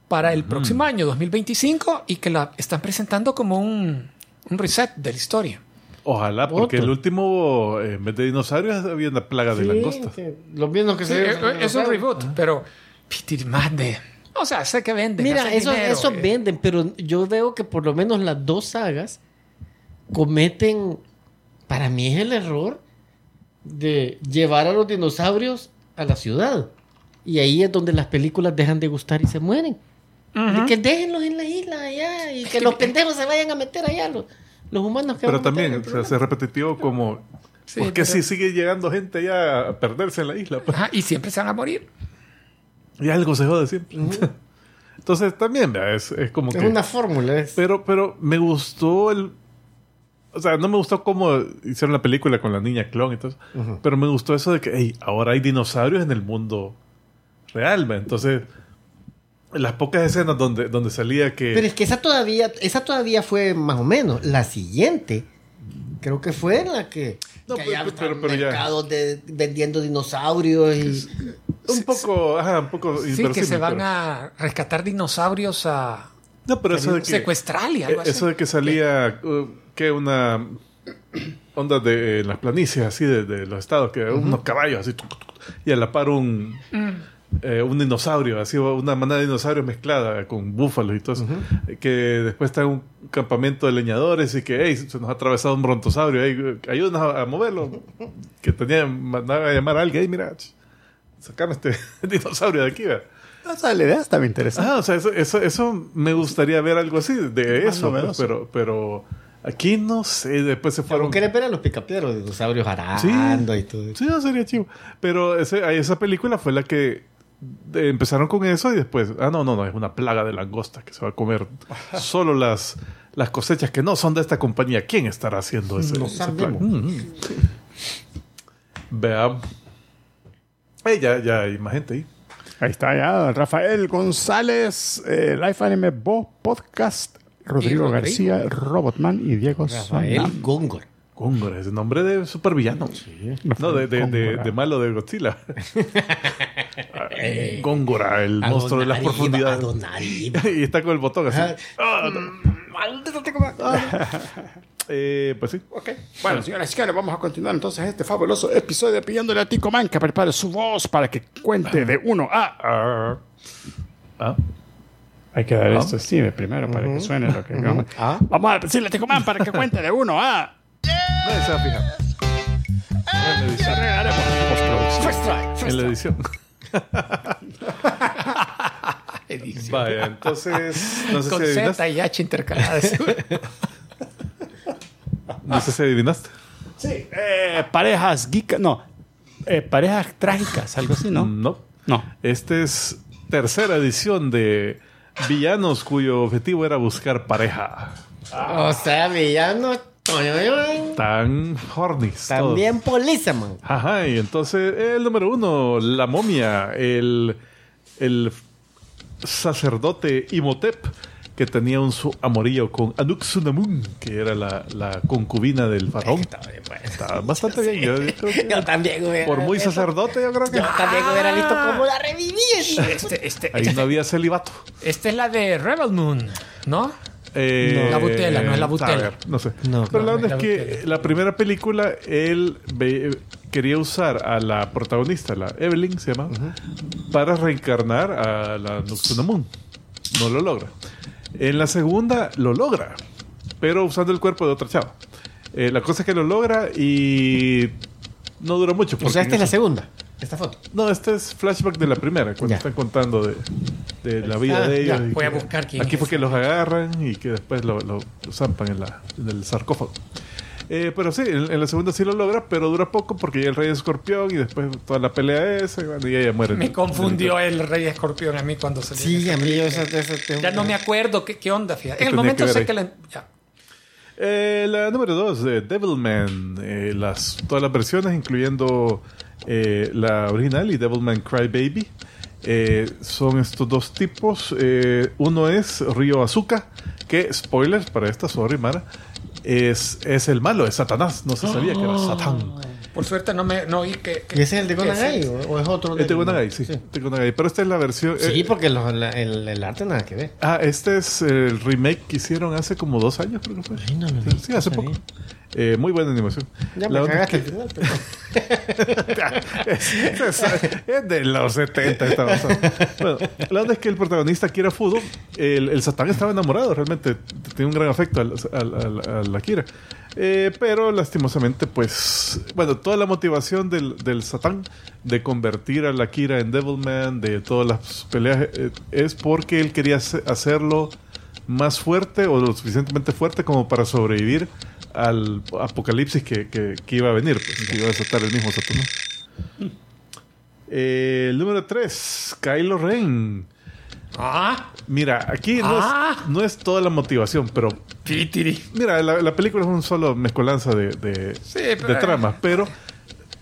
para el próximo año, 2025, y que la están presentando como un, un reset de la historia. Ojalá, porque Otro. el último, eh, en vez de dinosaurios, había una plaga de langostas. que Los mismos que Sí, se eh, es un reboot, pero Peter más de... O sea, sé que venden. Mira, eso, dinero, eso eh. venden, pero yo veo que por lo menos las dos sagas cometen, para mí es el error de llevar a los dinosaurios a la ciudad. Y ahí es donde las películas dejan de gustar y se mueren. De que déjenlos en la isla allá y que los pendejos se vayan a meter allá, los, los humanos que Pero también el se programa. hace repetitivo como... Sí, ¿Por qué pero- si sigue llegando gente ya a perderse en la isla? pues? Ajá, y siempre se van a morir. Y algo se jode siempre. Entonces también, es, es como Es que... una fórmula. es- Pero, pero me gustó el... O sea, no me gustó cómo hicieron la película con la niña clon y todo eso. Pero me gustó eso de que, hey, ahora hay dinosaurios en el mundo real, ¿va? Entonces, las pocas escenas donde, donde salía que... Pero es que esa todavía, esa todavía fue más o menos. La siguiente, creo que fue en la que, No, que pero- allá pero- pero ya- mercados de, vendiendo dinosaurios y un poco, ajá, un poco Sí, que se van pero- a rescatar dinosaurios a No, pero eso de que... secuestrar y algo eh, así. Eso de que salía, uh, que una onda de en las planicies así de, de los estados, que unos caballos así, y a la par un, eh, un dinosaurio, así una manada de dinosaurios mezclada con búfalos y todo eso, eh, que después está en un campamento de leñadores y que hey, se nos ha atravesado un brontosaurio, hey, ayúdanos a, a moverlo, que tenía mandaba a llamar a alguien, hey, mira, sacame este [laughs] dinosaurio de aquí, ¿verdad? O sea, la idea estaba interesante. Ah, o sea, eso, eso, eso me gustaría ver algo así de eso, pues, pero, pero aquí no sé, después se fueron... ¿No querés ver a los picapiedras, los dinosaurios arando y todo? Sí, no, sería chivo. Pero ese, esa película fue la que empezaron con eso y después, ah, no, no, no, es una plaga de langosta que se va a comer [laughs] solo las, las cosechas que no son de esta compañía. ¿Quién estará haciendo ese, No plaga? Mm, mm. Veamos. Eh, ya, ya hay más gente ahí. Ahí está ya Rafael González, eh, Life Anime Bo Podcast, Rodrigo, Rodrigo. García, Robotman y Diego Rafael Sonam. Góngor. Góngora, ese nombre de supervillano. No, de, de, de, Góngora. de malo de Godzilla. [laughs] Ah, Góngora, el monstruo de las profundidades. Adonariba. [laughs] y está con el botón así. Ajá. Ah, eh, pues sí. Ok. Bueno, señoras y señores, vamos a continuar entonces este fabuloso episodio pidiéndole a Tico Man que prepare su voz para que cuente de uno a... Ah. Ah. Hay que dar esto sí primero para que suene lo que vamos. Ah. Vamos a decirle a Tico Man para que cuente de uno a... [laughs] Nadie se va a fijar. En la edición. Arreglaremos en postproducción. First try. First En la try. edición. [laughs] Vaya, entonces. No sé Con si Z y H intercaladas. [laughs] No sé si adivinaste. Sí, eh, parejas geek... No, eh, parejas trágicas, algo así, ¿no? No. No. Esta es tercera edición de villanos cuyo objetivo era buscar pareja. O sea, villano. Tan horny. También Policeman. Ajá, y entonces el número uno, la momia, el, el sacerdote Imhotep, que tenía un su amorío con Anuk-Sunamun, que era la, la concubina del faraón. Está bien. Está bastante [laughs] bien. Yo, yo creo que Yo también hubiera por muy sacerdote, yo creo que Yo también hubiera visto cómo la revivía. Este, este, ahí no había celibato. esta es la de Rebel Moon, ¿no? Eh, La butela, no es la butela. a ver, no sé. No, Pero la no, onda es la que butela. la primera película, él ve- quería usar a la protagonista, la Evelyn se llama, para reencarnar a la Noxunamun. No lo logra. En la segunda lo logra, pero usando el cuerpo de otra chava. Eh, la cosa es que lo logra y no dura mucho. O sea, esta es la segunda. Esta foto. No, este es flashback de la primera, cuando Ya. están contando de, de la vida Ah, de ellos. ya. Voy a buscar quién Aquí es. fue que los agarran y que después lo, lo- lo zampan en, la, en el sarcófago. Eh, pero sí, en, en la segunda sí lo logra, pero dura poco porque ya el rey escorpión y después toda la pelea esa y, bueno, y ella muere. Me confundió el Rey Escorpión a mí cuando salió. Sí, a mí esa, esa, Ya no me acuerdo qué, qué onda, fíjate. En el momento que sé ahí? que la... ya. Eh, la número dos, de Devilman. Eh, las, todas las versiones, incluyendo eh, la original y Devilman Crybaby. Eh, son estos dos tipos. Eh, uno es Río Azuka, que, spoilers para esta, sorry, Mara, es, es el malo, es Satanás. No se sabía que era Satán. Por suerte no me no oí que... que- ¿Y ese es el de Gonagai sí. o, o es otro? Es de Gonagai, sí. de Gonagai. Pero esta es la versión. Sí, eh, porque los- la- el, el arte nada que ver. Ah, este es el remake que hicieron hace como dos años, creo que fue. Ay, no lo Sí, sí, hace poco. Eh, muy buena animación. Ya La me onda [laughs] es cagaste el final. pero- es, es- es de los 70 esta basada. Bueno, la onda es que el protagonista Kira Fudo, el, el Satán estaba enamorado, realmente tiene un gran afecto al, al- al- a la Kira. Eh, pero lastimosamente, pues, bueno, toda la motivación del, del Satán de convertir a la Kira en Devilman, de todas las peleas, eh, es porque él quería hace- hacerlo más fuerte o lo suficientemente fuerte como para sobrevivir al apocalipsis que, que- que iba a venir, pues, que iba a desatar el mismo Satanás. Eh, el número 3, Kylo Ren. Ah, Mira, aquí no, Ah. es, no es toda la motivación, pero pitiri. mira, la, la película es un solo mezcolanza de, de, Sí, de pero- tramas, pero mm,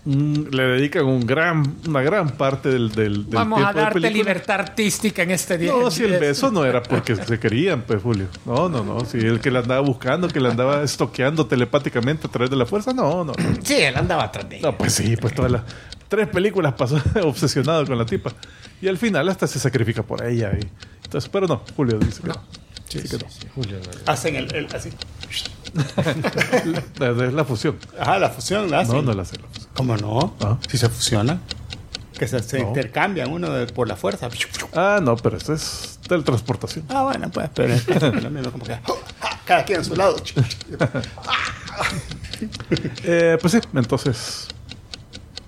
le dedican un gran, una gran parte del, del, del Vamos tiempo a de darte película. libertad artística en este día. No, si el beso no era porque se querían, pues, Julio. No, no, no. Si el que la andaba buscando, que la andaba estoqueando telepáticamente a través de la fuerza, no, no. no. [clears throat] Sí, él andaba atrás de ella. No, pues sí, pues todas las tres películas pasó [laughs] obsesionado con la tipa. Y al final hasta se sacrifica por ella. Y, entonces, pero no, Julio dice que no. Sí, que no. Julio, no. Hacen el, el- así. Es la fusión. Ajá, la fusión la hacen. No, no la hace la fusión. ¿Cómo no? Ah. Si se fusionan. Que se, se No. intercambian uno de- por la fuerza. Ah, no, pero esto es teletransportación. Ah, bueno, pues, pero es lo mismo, como que, ¡ah! cada quien a su lado. Eh, pues sí, entonces.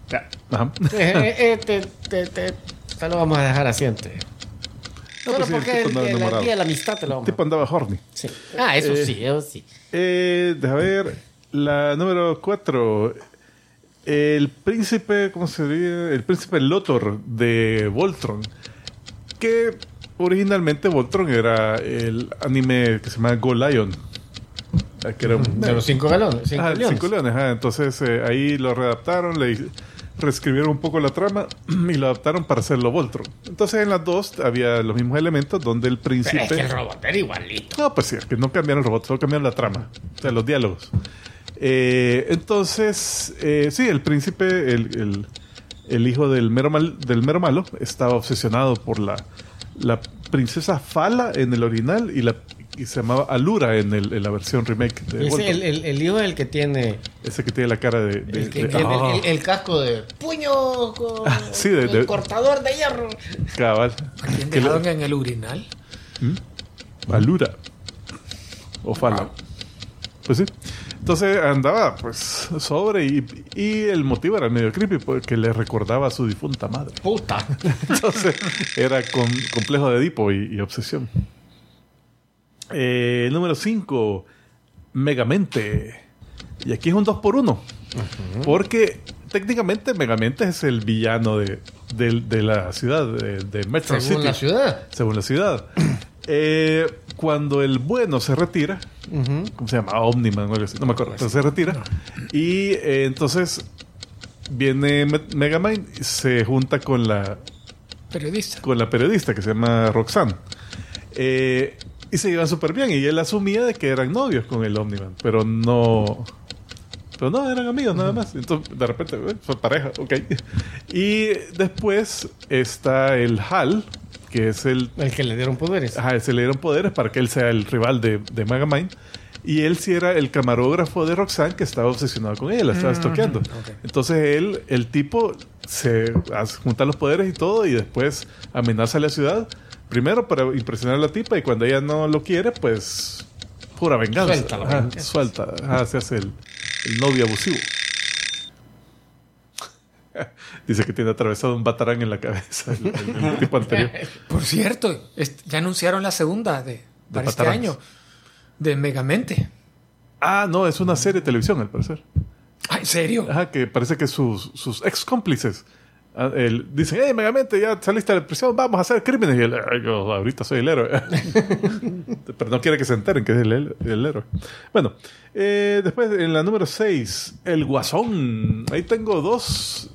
Ya. Ajá. Eh, eh, eh, te, te, te, te lo vamos a dejar así antes. No, Solo pues sí, el porque tipo el, día de la amistad te lo El tipo andaba horny. sí. Ah, eso Eh, sí, eso sí. Eh, deja ver. La número 4. El príncipe, ¿cómo se diría? El príncipe Lotor de Voltron. Que originalmente Voltron era el anime que se llama Go Lion. Ah, Que era un, De los cinco galones. Cinco Ah, leones. Cinco leones. ah, entonces eh, ahí lo readaptaron, le reescribieron un poco la trama [clears throat] y lo adaptaron para hacerlo Voltron. Entonces en las dos había los mismos elementos donde el Pero es que el príncipe... robot era igualito. No, pues sí, es que no cambiaron el robot, solo cambiaron la trama, o sea, los diálogos. Eh, entonces, eh, sí, el príncipe, el, el- el hijo del mero, mal- del mero malo, estaba obsesionado por la, la princesa Fala en el original y, la, y se llamaba Alura en, el- en la versión remake de Voltron. el, el, el hijo es el que tiene Ese que tiene la cara de... de- el, que de- tiene Ah, el, el casco de puño con sí, de- el de- cortador de hierro. cabal. ¿Quién Que dejaron en el urinal? Alura. O Fala. Pues sí. Entonces andaba pues sobre y, y el motivo era medio creepy porque le recordaba a su difunta madre. Puta. [laughs] Entonces era con complejo de Edipo y, y obsesión. Eh, número 5, Megamente. Y aquí es un 2 por 1 Porque técnicamente Megamente es el villano de, de- de la ciudad, de, de Metro Según City. la ciudad. Según la ciudad. [clears throat] Eh, cuando el bueno se retira, ¿cómo se llama? Omniman o algo así, no me acuerdo, pero se retira. Y eh, entonces viene Me- Megamind y se junta con la, Periodista. con la periodista que se llama Roxanne. Eh, y se llevan súper bien. Y él asumía de que eran novios con el Omniman, pero no. Pero no, eran amigos nada más. Entonces, de repente, eh, fue pareja, ok. Y después está el Hal, que es el. El que le dieron poderes. Ajá, se le dieron poderes para que él sea el rival de, de Megamind. Y él sí era el camarógrafo de Roxanne que estaba obsesionado con ella, la estaba estoqueando. Entonces él, el tipo, se junta los poderes y todo y después amenaza a la ciudad. Primero para impresionar a la tipa y cuando ella no lo quiere, pues pura venganza. Suelta la venganza. suelta. Ajá, se hace el, el novio abusivo. [laughs] Dice que tiene atravesado un batarán en la cabeza el, el- el tipo anterior. [laughs] Por cierto, ya anunciaron la segunda de, para este año. De Megamente. Ah, no, es una serie de televisión al parecer. Ah, ¿en serio? Ajá, que parece que sus, sus ex cómplices ah, el- dicen, hey, Megamente, ya saliste de la prisión, vamos a hacer crímenes. Y él, "Ay, yo ahorita soy el héroe. [laughs] Pero no quiere que se enteren que es el, el- el héroe. Bueno, eh, después en la número 6, El Guasón. Ahí tengo dos,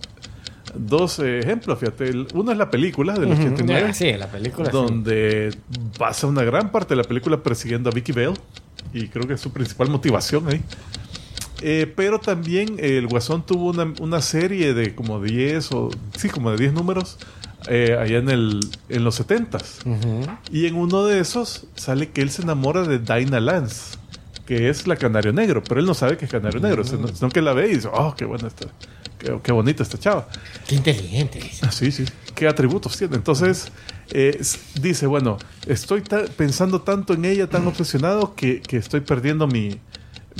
dos eh, ejemplos, fíjate. Uno es la película del 89 Ah, sí, la película. sí. donde pasa una gran parte de la película persiguiendo a Vicky Bell y creo que es su principal motivación ahí. Eh, pero también eh, el Guasón tuvo una, una serie de como 10 o sí, como de 10 números eh, allá en, el, en los 70s. Ujú. Y en uno de esos sale que él se enamora de Dinah Lance, que es la Canario Negro, pero él no sabe que es Canario Negro, sino, sino que la ve y dice, oh, qué buena esta, qué, qué bonita esta chava. Qué inteligente. dice. Ah, sí, sí. ¿Qué atributos tiene? Entonces, eh, dice, bueno, estoy pensando tanto en ella, tan obsesionado, que, que estoy perdiendo mi...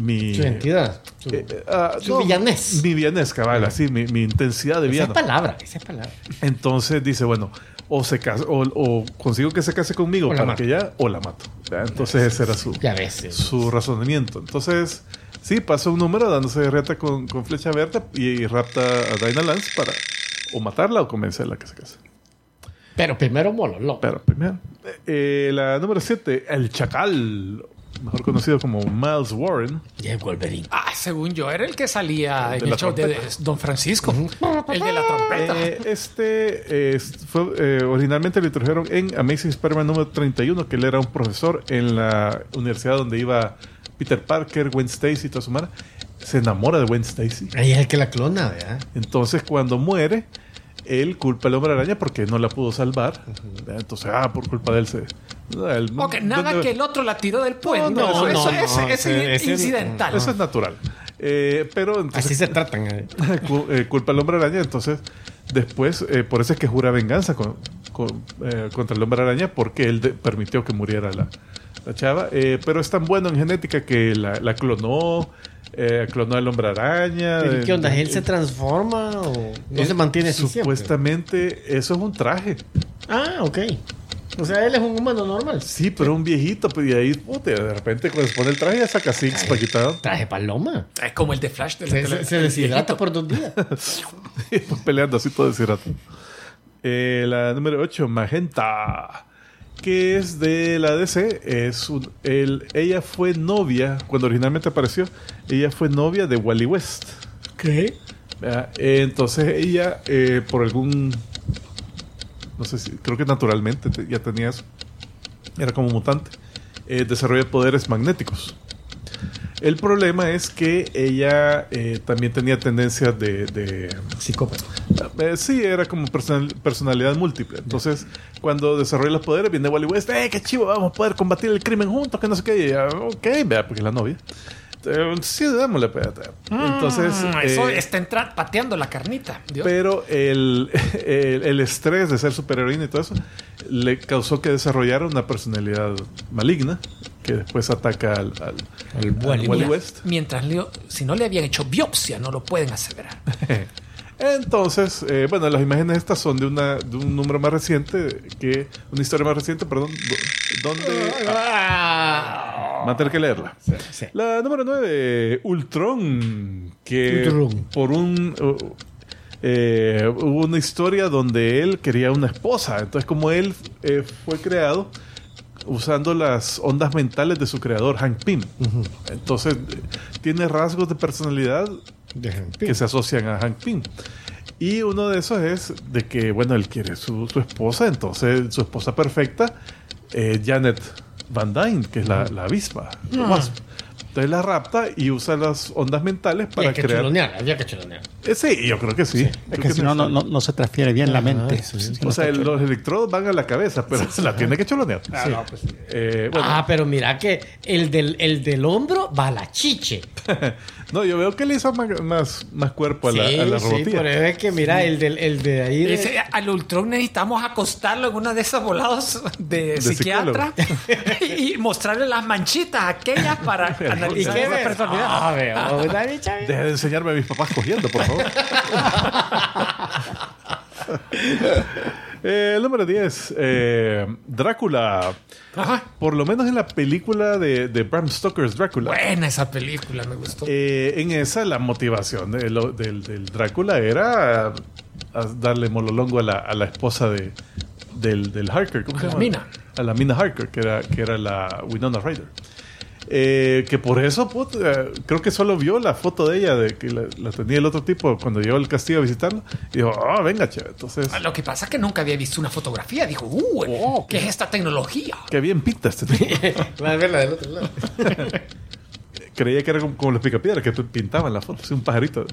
mi Su identidad. Su- eh, eh, ah, villanés. Mi villanés, cabal, así, mi, mi intensidad de esa es villano. palabra, esa es palabra. Entonces dice, bueno, o se casa, o, o consigo que se case conmigo para mato. que ya, o la mato. Entonces ese era su, Ya ves. eh. su razonamiento. Entonces, sí, pasa un número dándose de reta con, con flecha verde y, rapta a Dinah Lance para o matarla o convencerla a que se case. Pero primero Mololo. Pero primero, eh, la número 7, el Chacal, mejor conocido como Miles Warren. Y el Wolverine. Ah, según yo, era el que salía de en el show de. Don Francisco. El de la trompeta. Eh, este eh, fue, eh, originalmente lo introdujeron en Amazing Spider-Man número 31, que él era un profesor en la universidad donde iba Peter Parker, Gwen Stacy y toda su mara. Se enamora de Gwen Stacy. Ahí es el que la clona, ¿verdad? Entonces, cuando muere, él culpa al hombre araña porque no la pudo salvar. Entonces, ah, por culpa de él se. él- nada ¿dónde- que el otro la tiró del puente. no, eso, no, eso no, es, incidental. Eso es natural. Eh, pero entonces, Así se tratan. eh. [laughs] eh, culpa al hombre araña. Entonces, después, eh, por eso es que jura venganza con- con, eh, contra el hombre araña porque él de- permitió que muriera la, la chava. Eh, pero es tan bueno en genética que la, la clonó, eh, clonó al hombre araña. ¿Pero ¿Qué onda? Eh, ¿Él se transforma o no eh, se mantiene así siempre? Supuestamente, eso es un traje. Ah, ok. O sea, él es un humano normal. Sí, pero un viejito, pues, y ahí, puta, de repente cuando se pone el traje ya saca six para quitar. Traje paloma. Es como el de Flash de la Se, se- deshidrata por dos días. [laughs] Peleando así todo deshidrato. Eh, la número 8, Magenta, que es de la DC. Es un- el- ella fue novia, cuando originalmente apareció, ella fue novia de Wally West. ¿Qué? Eh, entonces ella, eh, por algún, no sé si, creo que naturalmente te- ya tenía eso, era como mutante, eh, desarrolla poderes magnéticos. El problema es que ella eh, también tenía tendencias de, de Psicópata. eh, sí, era como personal- personalidad múltiple. Entonces, cuando desarrolla los poderes, viene Wally West, ¡eh, qué chivo! Vamos a poder combatir el crimen juntos, que no sé qué. Y ella, ok, vea, porque es la novia. Eh, sí, démosle, espérate. Entonces, Mm, eso eh, está pateando la carnita. Dios. pero el, [laughs] el, el estrés de ser superheroína y todo eso le causó que desarrollara una personalidad maligna que después ataca al, al, Al al Wally West. Mientras Leo, si no le habían hecho biopsia, no lo pueden aseverar. [laughs] Entonces, eh, bueno, las imágenes estas son de, una, de un número más reciente, que una historia más reciente, perdón, do- donde... ah, va a tener que leerla. sí. La número 9, Ultron, que Ultron. por un... uh, eh, hubo una historia donde él quería una esposa. Entonces, como él eh, fue creado usando las ondas mentales de su creador, Hank Pym. Entonces, tiene rasgos de personalidad que se asocian a Hank Pym. Y uno de esos es de que, bueno, él quiere su, su esposa, entonces su esposa perfecta, eh, Janet Van Dyne, que es la, la avispa. la wasp. Entonces la rapta y usa las ondas mentales para Había que crear. chulonear, había que chulonear. Eh, sí, yo creo que sí. Es Creo que que si no, no, no, se transfiere bien la mente. sí. Sí, O no sea, los electrodos van a la cabeza, pero se la tiene que cholonear. Ah, no, pues, Eh, bueno, Ah, pero mira que el del, el del hombro va a la chiche. [laughs] no, yo veo que le hizo más, más, más cuerpo a la, sí, a la sí, pero es que mira, el, del, el de ahí. de- Ese- al Ultron necesitamos acostarlo en una de esas volados de, De psiquiatra [laughs] y mostrarle las manchitas aquellas para [laughs] ¿Y qué personalidad. Ah, veo, [laughs] una bicha bien. Deja de enseñarme a mis papás cogiendo, por favor. [laughs] Eh, el número 10, eh, Drácula. Ajá. Por lo menos en la película de, de Bram Stoker's Drácula. Buena esa película, me gustó. Eh, en esa la motivación de lo- del, del Drácula era a- a darle mololongo a la, a la esposa de, del, del Harker. ¿Cómo A se la llama? Mina. A la Mina Harker, que era, que era la Winona Ryder. Eh, que por eso, put, eh, creo que solo vio la foto de ella, de que la, la tenía el otro tipo cuando llegó al castillo a visitarlo. Y dijo, ah, venga, che. Entonces, Ah, Lo que pasa es que nunca había visto una fotografía. Dijo, uh, ¿qué es esta tecnología? qué bien pinta este tipo. [laughs] Va a verla del otro lado. [laughs] Creía que era como, como los picapiedras que pintaban la foto, [laughs] un pajarito.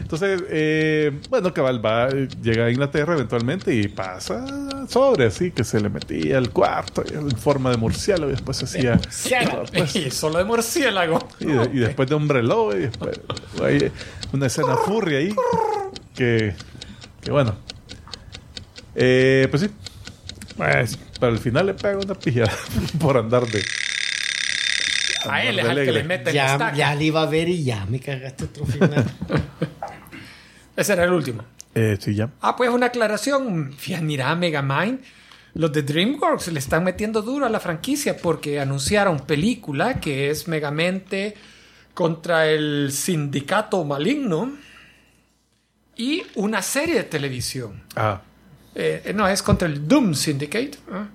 Entonces, eh, bueno, cabal va, llega a Inglaterra eventualmente y pasa sobre así, que se le metía al cuarto en forma de murciélago y después se hacía. [laughs] Pues, y solo de murciélago. y, de- y después de hombre lobo y después hay una escena furry ahí que, que bueno. Eh, pues sí. Pues, para el final le pega una pija [laughs] por andar de. A él es al que le meten la Ya, estaca. ya le iba a ver y ya me cagaste otro final. [laughs] Ese era el último. Eh, sí, ya. Ah, pues una aclaración. Mira, Megamind. Los de DreamWorks le están metiendo duro a la franquicia porque anunciaron película que es Megamente contra el sindicato maligno y una serie de televisión. Ah, Eh, no, es contra el Doom Syndicate. ¿ah?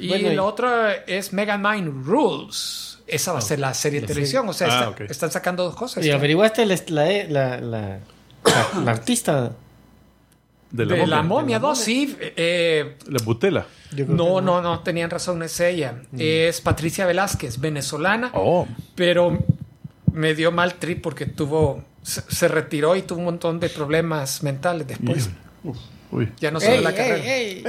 Y Bueno, y- la otra es Megamind Rules. Esa va a ser la serie de televisión. O sea, Ah, está- están sacando dos cosas. ¿Y averiguaste la, la, la, la, la- la artista? de de la, la momia. momia 2, sí. eh, La butela. No, no, no, tenían razón, no es ella. Es Patricia Velázquez, venezolana, Oh. pero me dio mal trip porque tuvo, se, se retiró y tuvo un montón de problemas mentales después. Uy. Ya no Ey, la ey, carrera. ey.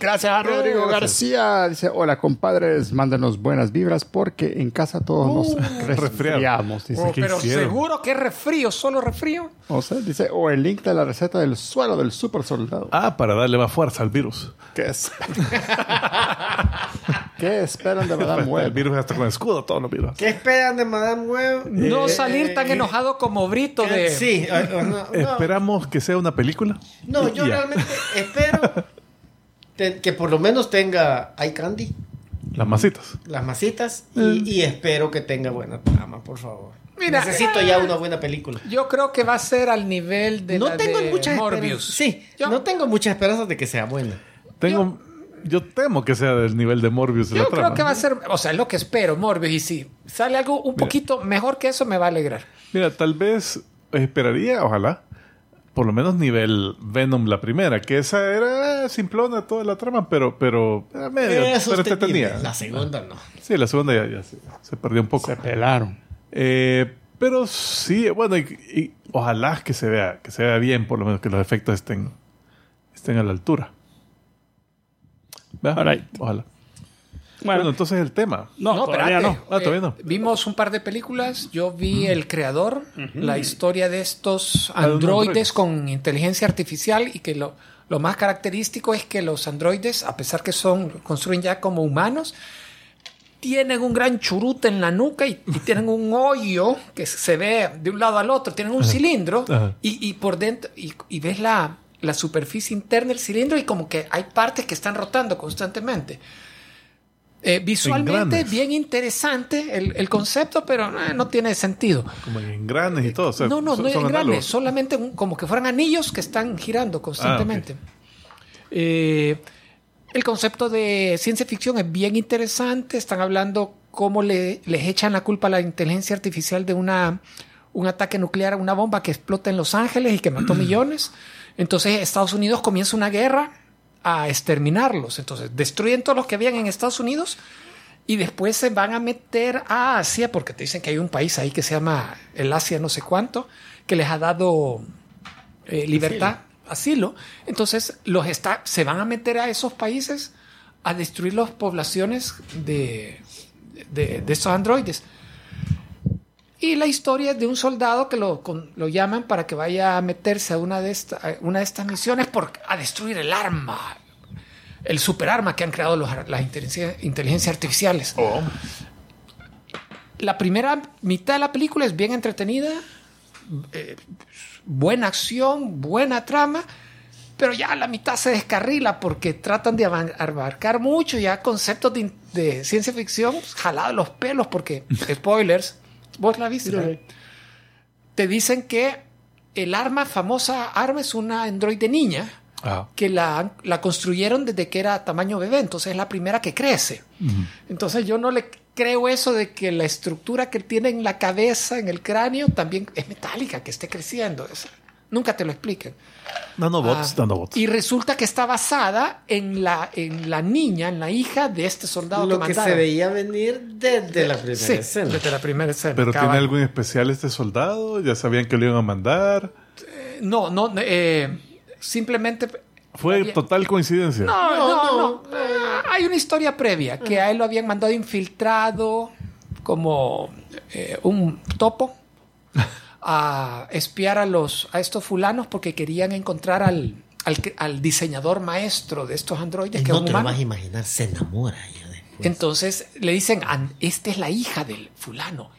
Gracias a Rodrigo gracias. García. Dice, hola compadres, mándenos buenas vibras porque en casa todos nos [laughs] resfriamos. Dice. Oh, ¿qué pero hicieron? seguro que es refrío, solo refrío. O sea, dice, o el link de la receta del suelo del super soldado. Ah, para darle más fuerza al virus. ¿Qué es? [laughs] ¿Qué esperan de Madame el Web? virus hasta con escudo, todos los virus. ¿Qué esperan de Madame Web? No Eh, salir tan eh, enojado como Brito de... Sí, no, no. Esperamos que sea una película. No, yo ya. realmente espero te- que por lo menos tenga iCandy, Las masitas. las masitas, y, Mm. y espero que tenga buena trama, por favor. Mira, Necesito ya una buena película. Yo creo que va a ser al nivel de no la tengo de muchas Morbius. esperanzas. Sí, Yo- no tengo muchas esperanzas de que sea buena. Tengo, yo, temo que sea del nivel de Morbius Yo la creo trama. que va a ser, o sea, es lo que espero, Morbius. Y si sale algo un poquito mejor que eso, me va a alegrar. Mira, tal vez esperaría, ojalá, por lo menos nivel Venom la primera, que esa era simplona toda la trama, pero, pero era medio, Era pero sostenible. entretenida. La segunda no. Sí, la segunda ya, ya se, se perdió un poco. Se pelaron. Eh, pero sí, bueno, y, y ojalá que se vea, que se vea bien, por lo menos que los efectos estén, estén a la altura. ¿Vea? Alright. Ojalá. Bueno, Bueno, entonces el tema. no, todavía no. Ah, todavía no. Eh, vimos un par de películas. Yo vi El Creador, la historia de estos androides androide. con inteligencia artificial y que lo, lo más característico es que los androides, a pesar que son construyen ya como humanos, tienen un gran churute en la nuca y, y [laughs] tienen un hoyo que se ve de un lado al otro, tienen un cilindro Ajá. y, y por dentro, y, y ves la, la superficie interna del cilindro y como que hay partes que están rotando constantemente. Eh, visualmente Engranes. bien interesante el, el concepto, pero eh, no tiene sentido. Como en engranes y todo. o sea, no, no, son- no son es grande, análogos. solamente un- como que fueran anillos que están girando constantemente. Ah, Eh, El concepto de ciencia ficción es bien interesante. Están hablando cómo le, les echan la culpa a la inteligencia artificial de una, un ataque nuclear, una bomba que explota en Los Ángeles y que mató [clears throat] millones. Entonces Estados Unidos comienza una guerra a exterminarlos. Entonces destruyen todos los que habían en Estados Unidos y después se van a meter a Asia porque te dicen que hay un país ahí que se llama el Asia no sé cuánto que les ha dado eh, libertad, asilo. Entonces los está, se van a meter a esos países a destruir las poblaciones de, de, de estos androides. Y la historia es de un soldado que lo, con- lo llaman para que vaya a meterse a una de, esta- a una de estas misiones por, a destruir el arma, el superarma que han creado los, las inteligencia- inteligencias artificiales. La primera mitad de la película es bien entretenida, eh, buena acción, buena trama, pero ya la mitad se descarrila porque tratan de abarcar mucho ya conceptos de, de ciencia ficción jalados de los pelos porque, [laughs] spoilers, vos la viste, ¿verdad? te dicen que el arma, famosa arma, es una androide niña Ah. que la, la construyeron desde que era tamaño bebé, entonces es la primera que crece. Entonces yo no le creo eso de que la estructura que tiene en la cabeza, en el cráneo, también es metálica, que esté creciendo. Es- nunca te lo explican. Nanobots, Ah, nanobots. Y resulta que está basada en la, en la niña, en la hija de este soldado Lo que que se veía venir desde la primera Sí, escena. desde la primera escena. Pero cabal. tiene algo en especial este soldado, ya sabían que lo iban a mandar. No, no, eh, simplemente... Fue Había- total coincidencia. No, No, no, no. no. Hay una historia previa que a él lo habían mandado infiltrado como eh, un topo [laughs] a espiar a los a estos fulanos porque querían encontrar al, al, que- al diseñador maestro de estos androides Y que no te lo vas a imaginar, se enamora ella después. Entonces le dicen, "An- esta es la hija del fulano.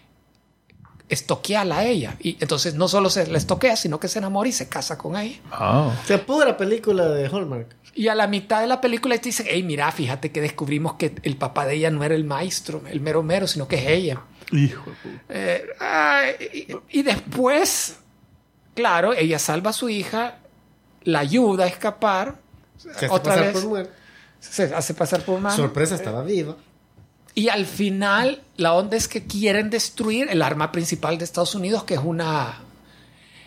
Estoqueala a ella. Y entonces no solo se la estoquea, sino que se enamora y se casa con ella. Ah. O sea, pura película de Hallmark. Y a la mitad de la película te dicen, hey, mira, fíjate que descubrimos que el papá de ella no era el maestro, el mero mero, sino que es ella. Hijo de puta. Eh, ay, y, y después, claro, ella salva a su hija, la ayuda a escapar, Se hace otra pasar vez por se hace pasar por humano. Sorpresa, estaba viva. Y al final, la onda es que quieren destruir el arma principal de Estados Unidos, que es una.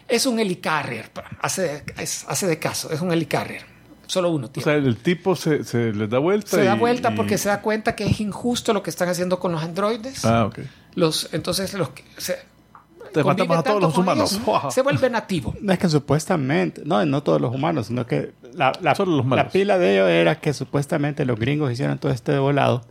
Es un helicarrier. Hace, es- hace de caso, es un helicarrier. Solo uno, O sea, el tipo se, se les da vuelta. se da vuelta y- porque se da cuenta que es injusto lo que están haciendo con los androides. Ah, ok. Los, entonces, los que se, Te convive matamos a todos los humanos. ellos, se vuelve nativo. [laughs] No es que supuestamente, no, no todos los humanos, sino que la, la, Solo los la pila de ellos era que supuestamente los gringos hicieron todo este volado,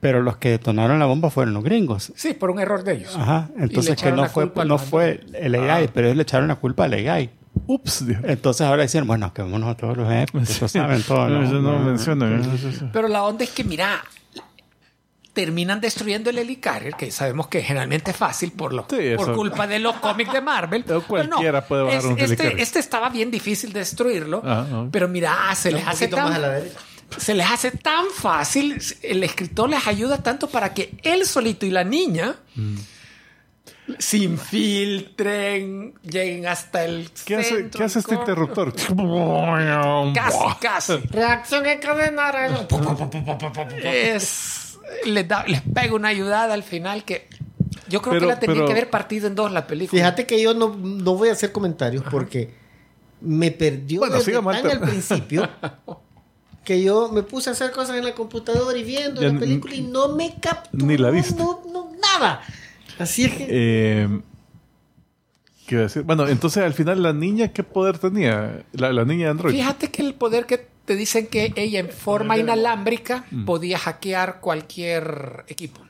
pero los que detonaron la bomba fueron los gringos. Sí, por un error de ellos. Ajá, entonces que echaron no la fue, culpa a no fue el AI, pero ellos le echaron la culpa al AI. Ups, dijo. Entonces ahora dicen, bueno, quemémonos a todos los AI, porque todos saben todo. No, ¿no? eso no mencionan. ¿eh? Sí, sí, sí. Pero la onda es que, mira, terminan destruyendo el helicarrier, que sabemos que generalmente es fácil por, lo, Sí, por culpa de los cómics de Marvel. [laughs] Pero cualquiera puede bajar es- un este, este estaba bien difícil de destruirlo, Ah, ah. pero mira, se les hace poquito más a tan la derecha. se les hace tan fácil, el escritor les ayuda tanto para que él solito y la niña Mm. se infiltren, lleguen hasta el ¿Qué hace, centro, ¿qué hace este interruptor? [laughs] Casi, casi. Reacción en cadena. Es, les, da, les pega una ayudada al final que yo creo Pero- que la tenía pero- que haber partido en dos la película. Fíjate que yo no, no voy a hacer comentarios porque me perdió Bueno, desde tan al principio [laughs] que yo me puse a hacer cosas en la computadora y viendo Ya la película y no me capturó. ni la viste. No, no, nada. Así es que... Eh. Bueno, entonces al final la niña, ¿qué poder tenía? La, la niña de Android. Fíjate que el poder que te dicen que ella en forma inalámbrica podía hackear cualquier equipo.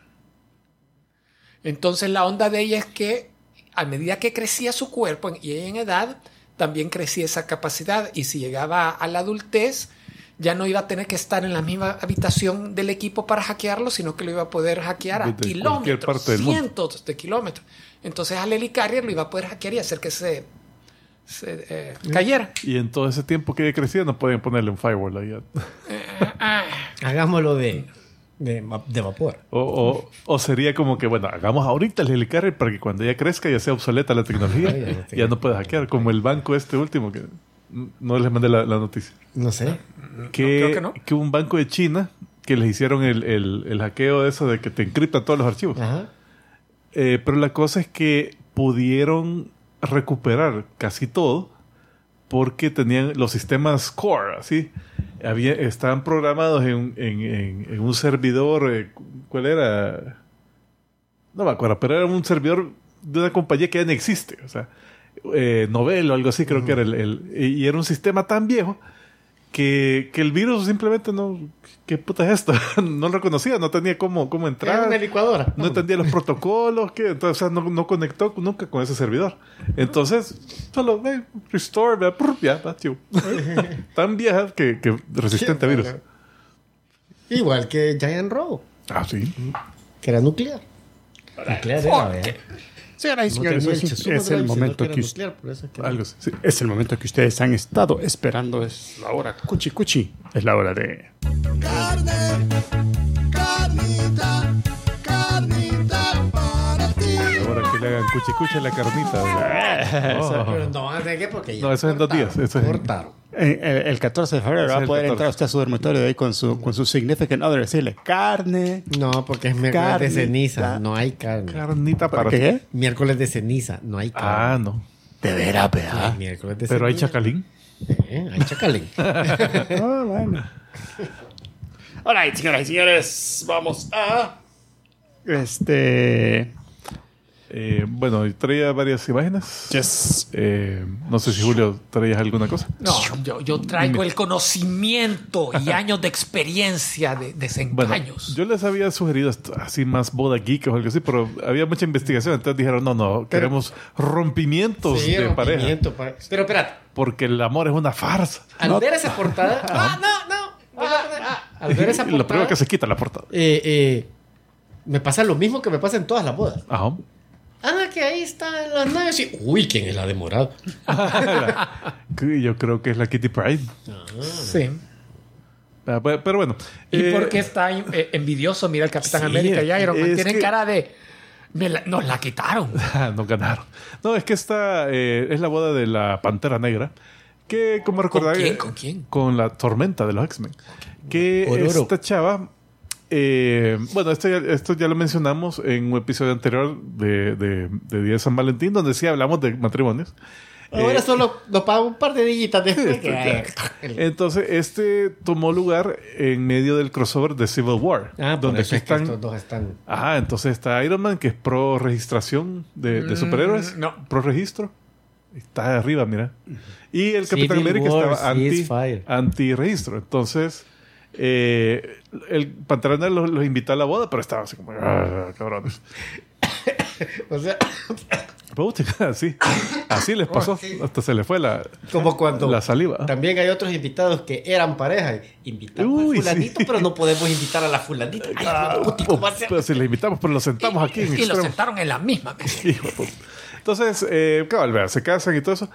Entonces la onda de ella es que a medida que crecía su cuerpo y ella en edad, también crecía esa capacidad y si llegaba a la adultez, ya no iba a tener que estar en la misma habitación del equipo para hackearlo, sino que lo iba a poder hackear a Desde kilómetros, parte cientos de kilómetros. Entonces al Helicarrier lo iba a poder hackear y hacer que se, se, eh, cayera. Y en todo ese tiempo que ella crecía no podían ponerle un firewall ahí. Hagámoslo de, de, va- de vapor. O, o, o sería como que, bueno, hagamos ahorita el helicarrier para que cuando ella crezca ya sea obsoleta la tecnología. Ay, ya no ya no puede hackear, como el banco este último que No les mandé la, la noticia. No sé. Que, creo que no. que un banco de China que les hicieron el, el, el hackeo de eso de que te encriptan todos los archivos. Ajá. Eh, pero la cosa es que pudieron recuperar casi todo porque tenían los sistemas core, así. Había, estaban programados en, en- en- en un servidor, eh, ¿cuál era? No me acuerdo, pero era un servidor de una compañía que ya no existe. O sea, eh, Novell o algo así creo que era el, el- Y era un sistema tan viejo que, que el virus simplemente no... ¿Qué puta es esto? [laughs] no lo reconocía, no tenía cómo, cómo Era entrar una licuadora. no entendía los protocolos, que entonces o sea, no, no conectó nunca con ese servidor. Entonces, solo ve, restore, prr, ya. [laughs] Tan vieja que, que resistente a virus. Igual que Giant Robo, Ah, sí. que era nuclear. Nuclear era. Señoras y señores, es, el momento que es que- Algo así. sí. es el momento que ustedes han estado esperando. Es la hora cuchi cuchi. Es la hora de Carne, le hagan cuchi cuchi a la carnita. Oh. Pero no van a tener que porque ya No, eso es en dos días, eso es en- cortaron. Eh, el, el 14 de febrero va a poder 14. entrar usted a su dormitorio de ahí con su, con su significant other decirle carne. No, porque es miércoles Carnita. de ceniza, no hay carne. Carnita para ¿Para ti. qué? Miércoles de ceniza, no hay carne. Ah, no. De veras, ¿verdad? Miércoles de Pero hay ceniza. chacalín. Eh, hay chacalín. Ah, [laughs] [laughs] bueno. Alright, señoras y señores, vamos a. Este. Eh, bueno, traía varias imágenes. Yes. Eh, no sé si Julio traías alguna cosa. No, yo, yo traigo el conocimiento y [laughs] años de experiencia de Bueno, desengaños. yo les había sugerido así más boda geek o algo así, pero había mucha investigación. Entonces dijeron, no, no, queremos rompimientos Sí, de pareja. rompimiento, pare- Pero espérate, Porque el amor es una farsa. al ver esa portada. [laughs] Ah, no, no. Ah, Al ver esa Y [laughs] lo primero portada. que se quita la portada. eh, eh, me pasa lo mismo que me pasa en todas las bodas. Ajá. Ah, que ahí están las naves. y- Uy, ¿quién es la demorada? [laughs] Que Yo creo que es la Kitty Pride. Sí. Ah, pe- Pero bueno. ¿Y eh, por qué está eh, envidioso? Mira el Capitán sí, América y Iron Man. Tienen que- cara de. "Me la- nos la quitaron. [laughs] Ah, no ganaron. No, es que esta eh, es la boda de la Pantera Negra. Que, como recordarán. quién? eh, ¿Con quién? Con la tormenta de los X-Men. Que Ororo. esta chava. Eh, bueno, esto ya, esto ya lo mencionamos en un episodio anterior de, de, de Día de San Valentín, donde sí hablamos de matrimonios. Ahora Eh, solo nos pagan un par de dillitas después. [laughs] Esto ya. Entonces, este tomó lugar en medio del crossover de Civil War. Ah, por donde aquí es que están. estos dos están. Ajá, entonces está Iron Man, que es pro registración de, de superhéroes. no. Pro registro. Está arriba, mira. Y el Civil Capitán América War, estaba anti, anti registro. Entonces, eh, el Pantera Negra los, los invitó a la boda, pero estaba así como, "Ah, cabrones. [coughs] O sea, [coughs] Así, así les pasó. Hasta se le fue la, como cuando. la saliva. También hay otros invitados que eran pareja. Invitamos Uy, al fulanito, sí. pero no podemos invitar a la fulanita. Ay, Ah, puti, ¿cómo va a ser? pero si le invitamos, pero lo sentamos aquí en y lo sentaron en la misma mesa. [laughs] Entonces, eh, cabal, se casan y todo eso.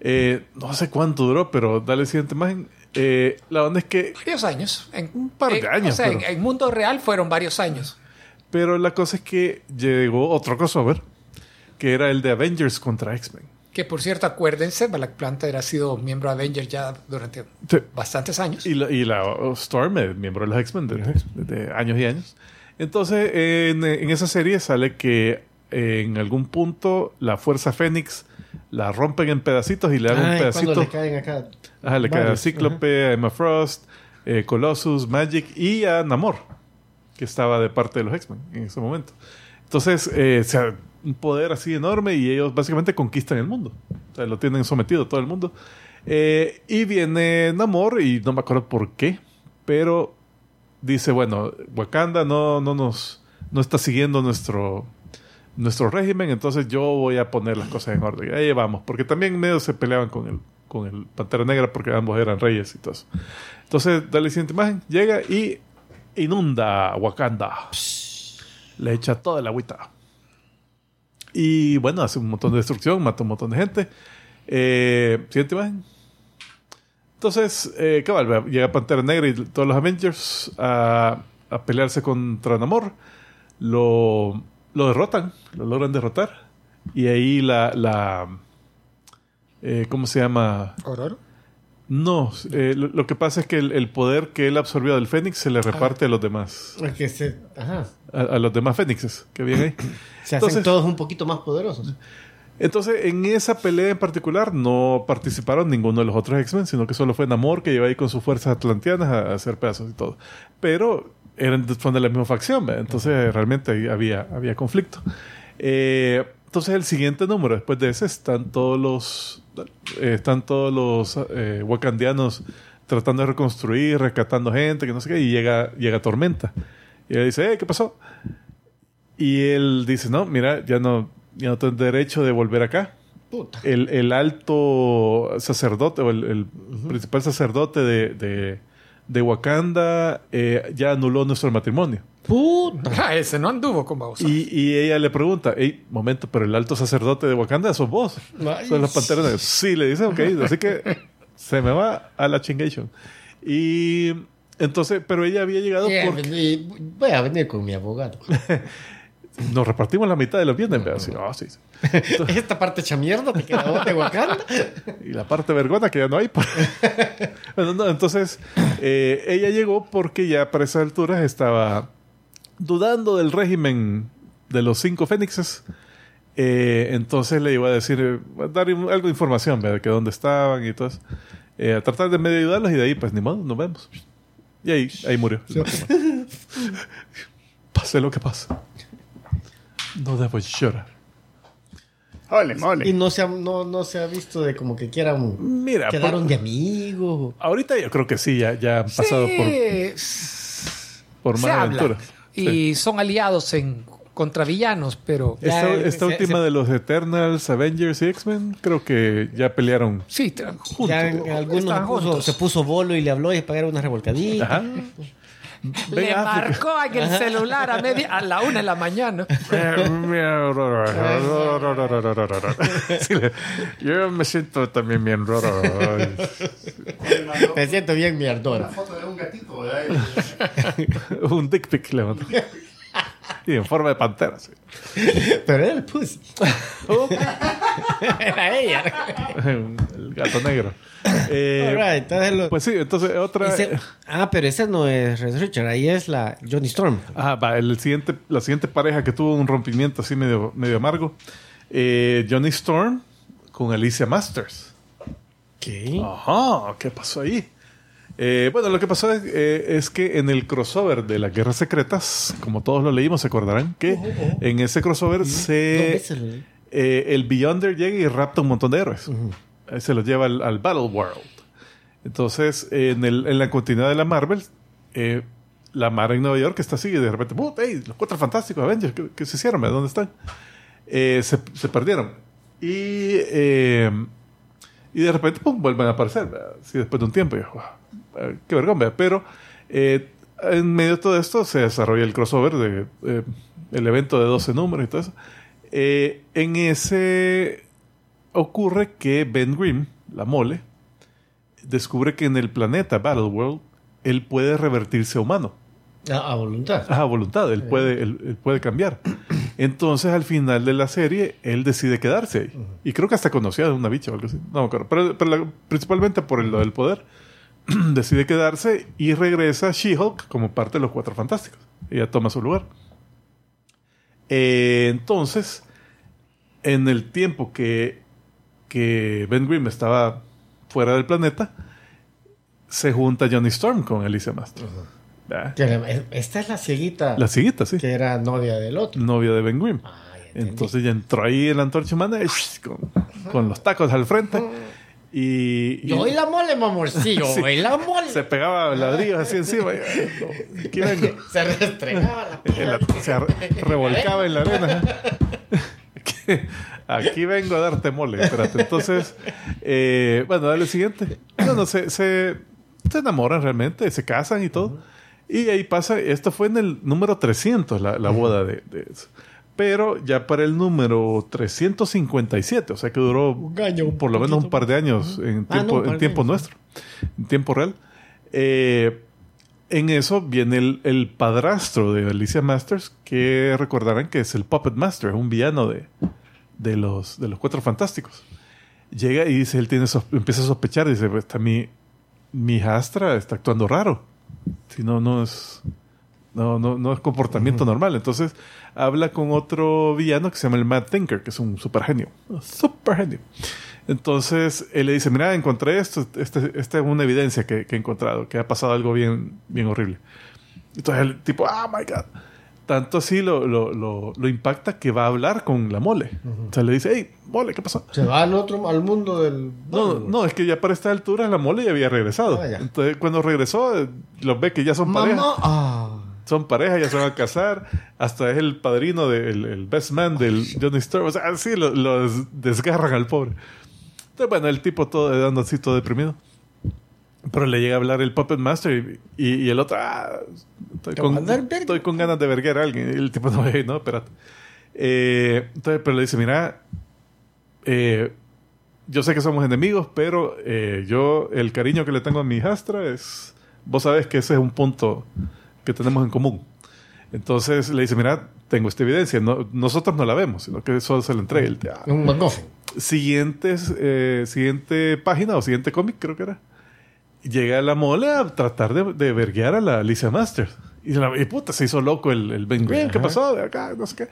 Eh, no sé cuánto duró, pero dale siguiente imagen. Eh, la onda es que, Varios años. En, Un par de en- años, O sea, en, pero- en mundo real fueron varios años. pero la cosa es que llegó otro crossover, que era el de Avengers contra X-Men. Que por cierto, acuérdense, Black Panther ha sido miembro de Avengers ya durante Sí. bastantes años. Y la, y la oh, Storm, eh, miembro de los X-Men de, de años y años. Entonces, en, en esa serie sale que eh, en algún punto la Fuerza Fénix la rompen en pedacitos y le dan un pedacito. cuando le caen acá. Ajá, le queda a Cíclope, a Emma Frost, eh, Colossus, Magic y a Namor, que estaba de parte de los X-Men en ese momento. Entonces, eh, o sea, un poder así enorme y ellos básicamente conquistan el mundo. O sea, lo tienen sometido todo el mundo. Eh, y viene Namor y no me acuerdo por qué, pero dice, bueno, Wakanda no, no nos no está siguiendo nuestro nuestro régimen, entonces yo voy a poner las cosas en orden. Ahí vamos, porque también medio se peleaban con el, con el Pantera Negra porque ambos eran reyes y todo eso. Entonces, dale siguiente imagen, llega y inunda Wakanda. Le echa toda la agüita. Y bueno, hace un montón de destrucción, mata un montón de gente. Eh, siguiente imagen. Entonces, eh, cabal, llega Pantera Negra y todos los Avengers a, a pelearse contra Namor. Lo, lo derrotan, lo logran derrotar. Y ahí la, la eh, ¿cómo se llama? Ororo. No, eh, lo, lo que pasa es que el, el poder que él absorbió del Fénix se le reparte a los demás. Es que se, ajá, A, a los demás Fénixes que vienen ahí. [coughs] se hacen Entonces- todos un poquito más poderosos. Entonces, en esa pelea en particular no participaron ninguno de los otros X-Men, sino que solo fue Namor que lleva ahí con sus fuerzas atlanteanas a, a hacer pedazos y todo. Pero eran de- son de la misma facción, entonces realmente había, había conflicto. Eh, entonces, el siguiente número después de ese están todos los eh, están todos los eh, wakandianos tratando de reconstruir, rescatando gente, que no sé qué, y llega, llega Tormenta. Y él dice, "Eh, ¿qué pasó? Y él dice, no, mira, ya no, ya no tengo derecho de volver acá. Puta. El, el alto sacerdote o el, el principal sacerdote de, de, de Wakanda eh, ya anuló nuestro matrimonio. Puta. Ah, ese no anduvo con Bowser. Y, y ella le pregunta, hey, momento, pero el alto sacerdote de Wakanda sos vos. Son las panteras. Sí, le dice, ok, así que se me va a la chingation. Y entonces, pero ella había llegado Yeah, porque voy a venir con mi abogado. [laughs] nos repartimos la mitad de los bienes. ¿verdad? Sí, ah, sí, sí. [laughs] Esta parte hecha mierda te queda vos de Wakanda. Y la parte vergona que ya no hay. [laughs] no, entonces, eh, ella llegó porque ya para esas alturas estaba dudando del régimen de los cinco fénixes. Eh, entonces le iba a decir, eh, a dar im- algo de información, ¿verdad? Que dónde estaban y todo eso. Eh, a tratar de medio ayudarlos y de ahí, pues ni modo, nos vemos. Y ahí, ahí murió. Pase lo que pase. No debo llorar. Ole, Y mole. no se, ha, no, no se ha visto de como que quieran. Mira, Quedaron por- de amigos. ahorita yo creo que sí, ya, ya han pasado por, Sí, por se más habla. aventuras. Y son aliados en contra villanos, pero Esta, esta se- última se- de los Eternals, Avengers y X-Men, creo que ya pelearon. sí, juntos. Ya en algunos se puso, juntos. se puso bolo y le habló y pagaron una revolcadita. Ajá. Le África. marcó en el celular a, media, a la una de la mañana. [laughs] Sí, Yo me siento también bien raro. Me siento bien mierdón. foto de un gatito, ¿verdad? [laughs] Un dick pic le mandó. Y en forma de pantera. sí. Pero era el pussy. [laughs] era ella. El gato negro. Eh, Alright, entonces lo- Pues sí, entonces otra. ese- ah, pero ese no es Red Richard, ahí es la Johnny Storm. Ajá, va, el siguiente, la siguiente pareja que tuvo un rompimiento así medio, medio amargo. eh, Johnny Storm con Alicia Masters. ¿Qué? Ajá, ¿qué pasó ahí? Eh, bueno, lo que pasó es, eh, es que en el crossover de las Guerras Secretas, como todos lo leímos, se acordarán que en ese crossover se, eh, el Beyonder llega y rapta un montón de héroes. Eh, Se los lleva al, al Battle World. Entonces, en, el- en la continuidad de la Marvel, eh, la Mar en Nueva York está así y de repente, ¡pum! ¡Ey! Los cuatro fantásticos Avengers, ¿qué, qué se hicieron? ¿Dónde están? Eh, se, se perdieron. Y, y de repente, ¡pum! vuelven a aparecer. Así después de un tiempo. Y, "Wow, ¡Qué vergüenza! Pero eh, en medio de todo esto se desarrolla el crossover de eh, el evento de 12 números y todo eso. Eh, en ese ocurre que Ben Grimm, la mole, descubre que en el planeta Battleworld él puede revertirse a humano. A, a voluntad. A voluntad, él puede, él, él puede cambiar. [clears throat] Entonces, al final de la serie, él decide quedarse ahí. Y creo que hasta conocía a una bicha o algo así. No me acuerdo. Pero, pero la- principalmente por el- lo del poder, [clears throat] decide quedarse y regresa She-Hulk como parte de los Cuatro Fantásticos. Ella toma su lugar. Eh, entonces, en el tiempo que, que Ben Grimm estaba fuera del planeta, se junta Johnny Storm con Alicia Master. ¿verdad? Que la- Esta es la cieguita La siguiente, sí. que era novia del otro. Novia de Ben Grimm. Ah, ya. Entonces ya entró ahí en la antorcha humana y con, con los tacos al frente. Y, Yo y la mole, mamorcillo. [laughs] Sí. y la mole. se pegaba ladrillos así encima. [laughs] vengo. Se restregaba la [laughs] se re- revolcaba en la arena. Aquí- Aquí vengo a darte mole. Espérate. Entonces, eh, bueno, dale el siguiente. No, no, se, se, se enamoran realmente, se casan y todo. Y ahí pasa, esto fue en el número 300, la, la boda de, de eso. Pero ya para el número 357, o sea que duró Un año, un por lo menos un par de años en Ah, tiempo, no, en nuestro, en tiempo real. Eh, en eso viene el, el padrastro de Alicia Masters, que recordarán que es el Puppet Master, un villano de, de, los, de los Cuatro Fantásticos. Llega y dice, él tiene empieza a sospechar, dice, "Pues, está mi, mi hijastra está actuando raro. Si no, no es... No, no, no es comportamiento normal. Entonces habla con otro villano que se llama el Mad Thinker, que es un super genio. Super genio. Entonces él le dice, mira, encontré esto, este- esta es una evidencia que, que he encontrado, que ha pasado algo bien, bien horrible. Entonces el tipo, ah, my God. Tanto así lo, lo, lo, lo impacta que va a hablar con la mole. O sea, le dice, hey, mole, ¿qué pasó? Se va al otro, al mundo del. No, no, es que ya para esta altura la mole ya había regresado. Ah, ya. Entonces cuando regresó, eh, los ve que ya son pareja. Mamá. Ah. Son pareja, ya se van a casar. Hasta es el padrino, del el best man del Johnny Storm. O sea, así lo, lo des- desgarran al pobre. Entonces, bueno, el tipo todo dando así, todo deprimido. Pero le llega a hablar el Puppet Master y, y- y el otro, ah, estoy, con, estoy con ganas de verguer a alguien. Y el tipo, [laughs] no, hey, no, espérate. Eh, entonces, pero le dice, mira, eh, yo sé que somos enemigos, pero eh, yo, el cariño que le tengo a mi hijastra es, vos sabes que ese es un punto que tenemos en común. Entonces le dice, mira, tengo esta evidencia, no- nosotros no la vemos, sino que solo se la entrega. Él te- ah, Un MacGuffin. siguientes, eh, siguiente página o siguiente cómic, creo que era. Llega la mole a tratar de, de verguear a la Alicia Masters. Y, la, y puta, se hizo loco el, el Ben Green. ¿Qué pasó? De acá, no sé qué.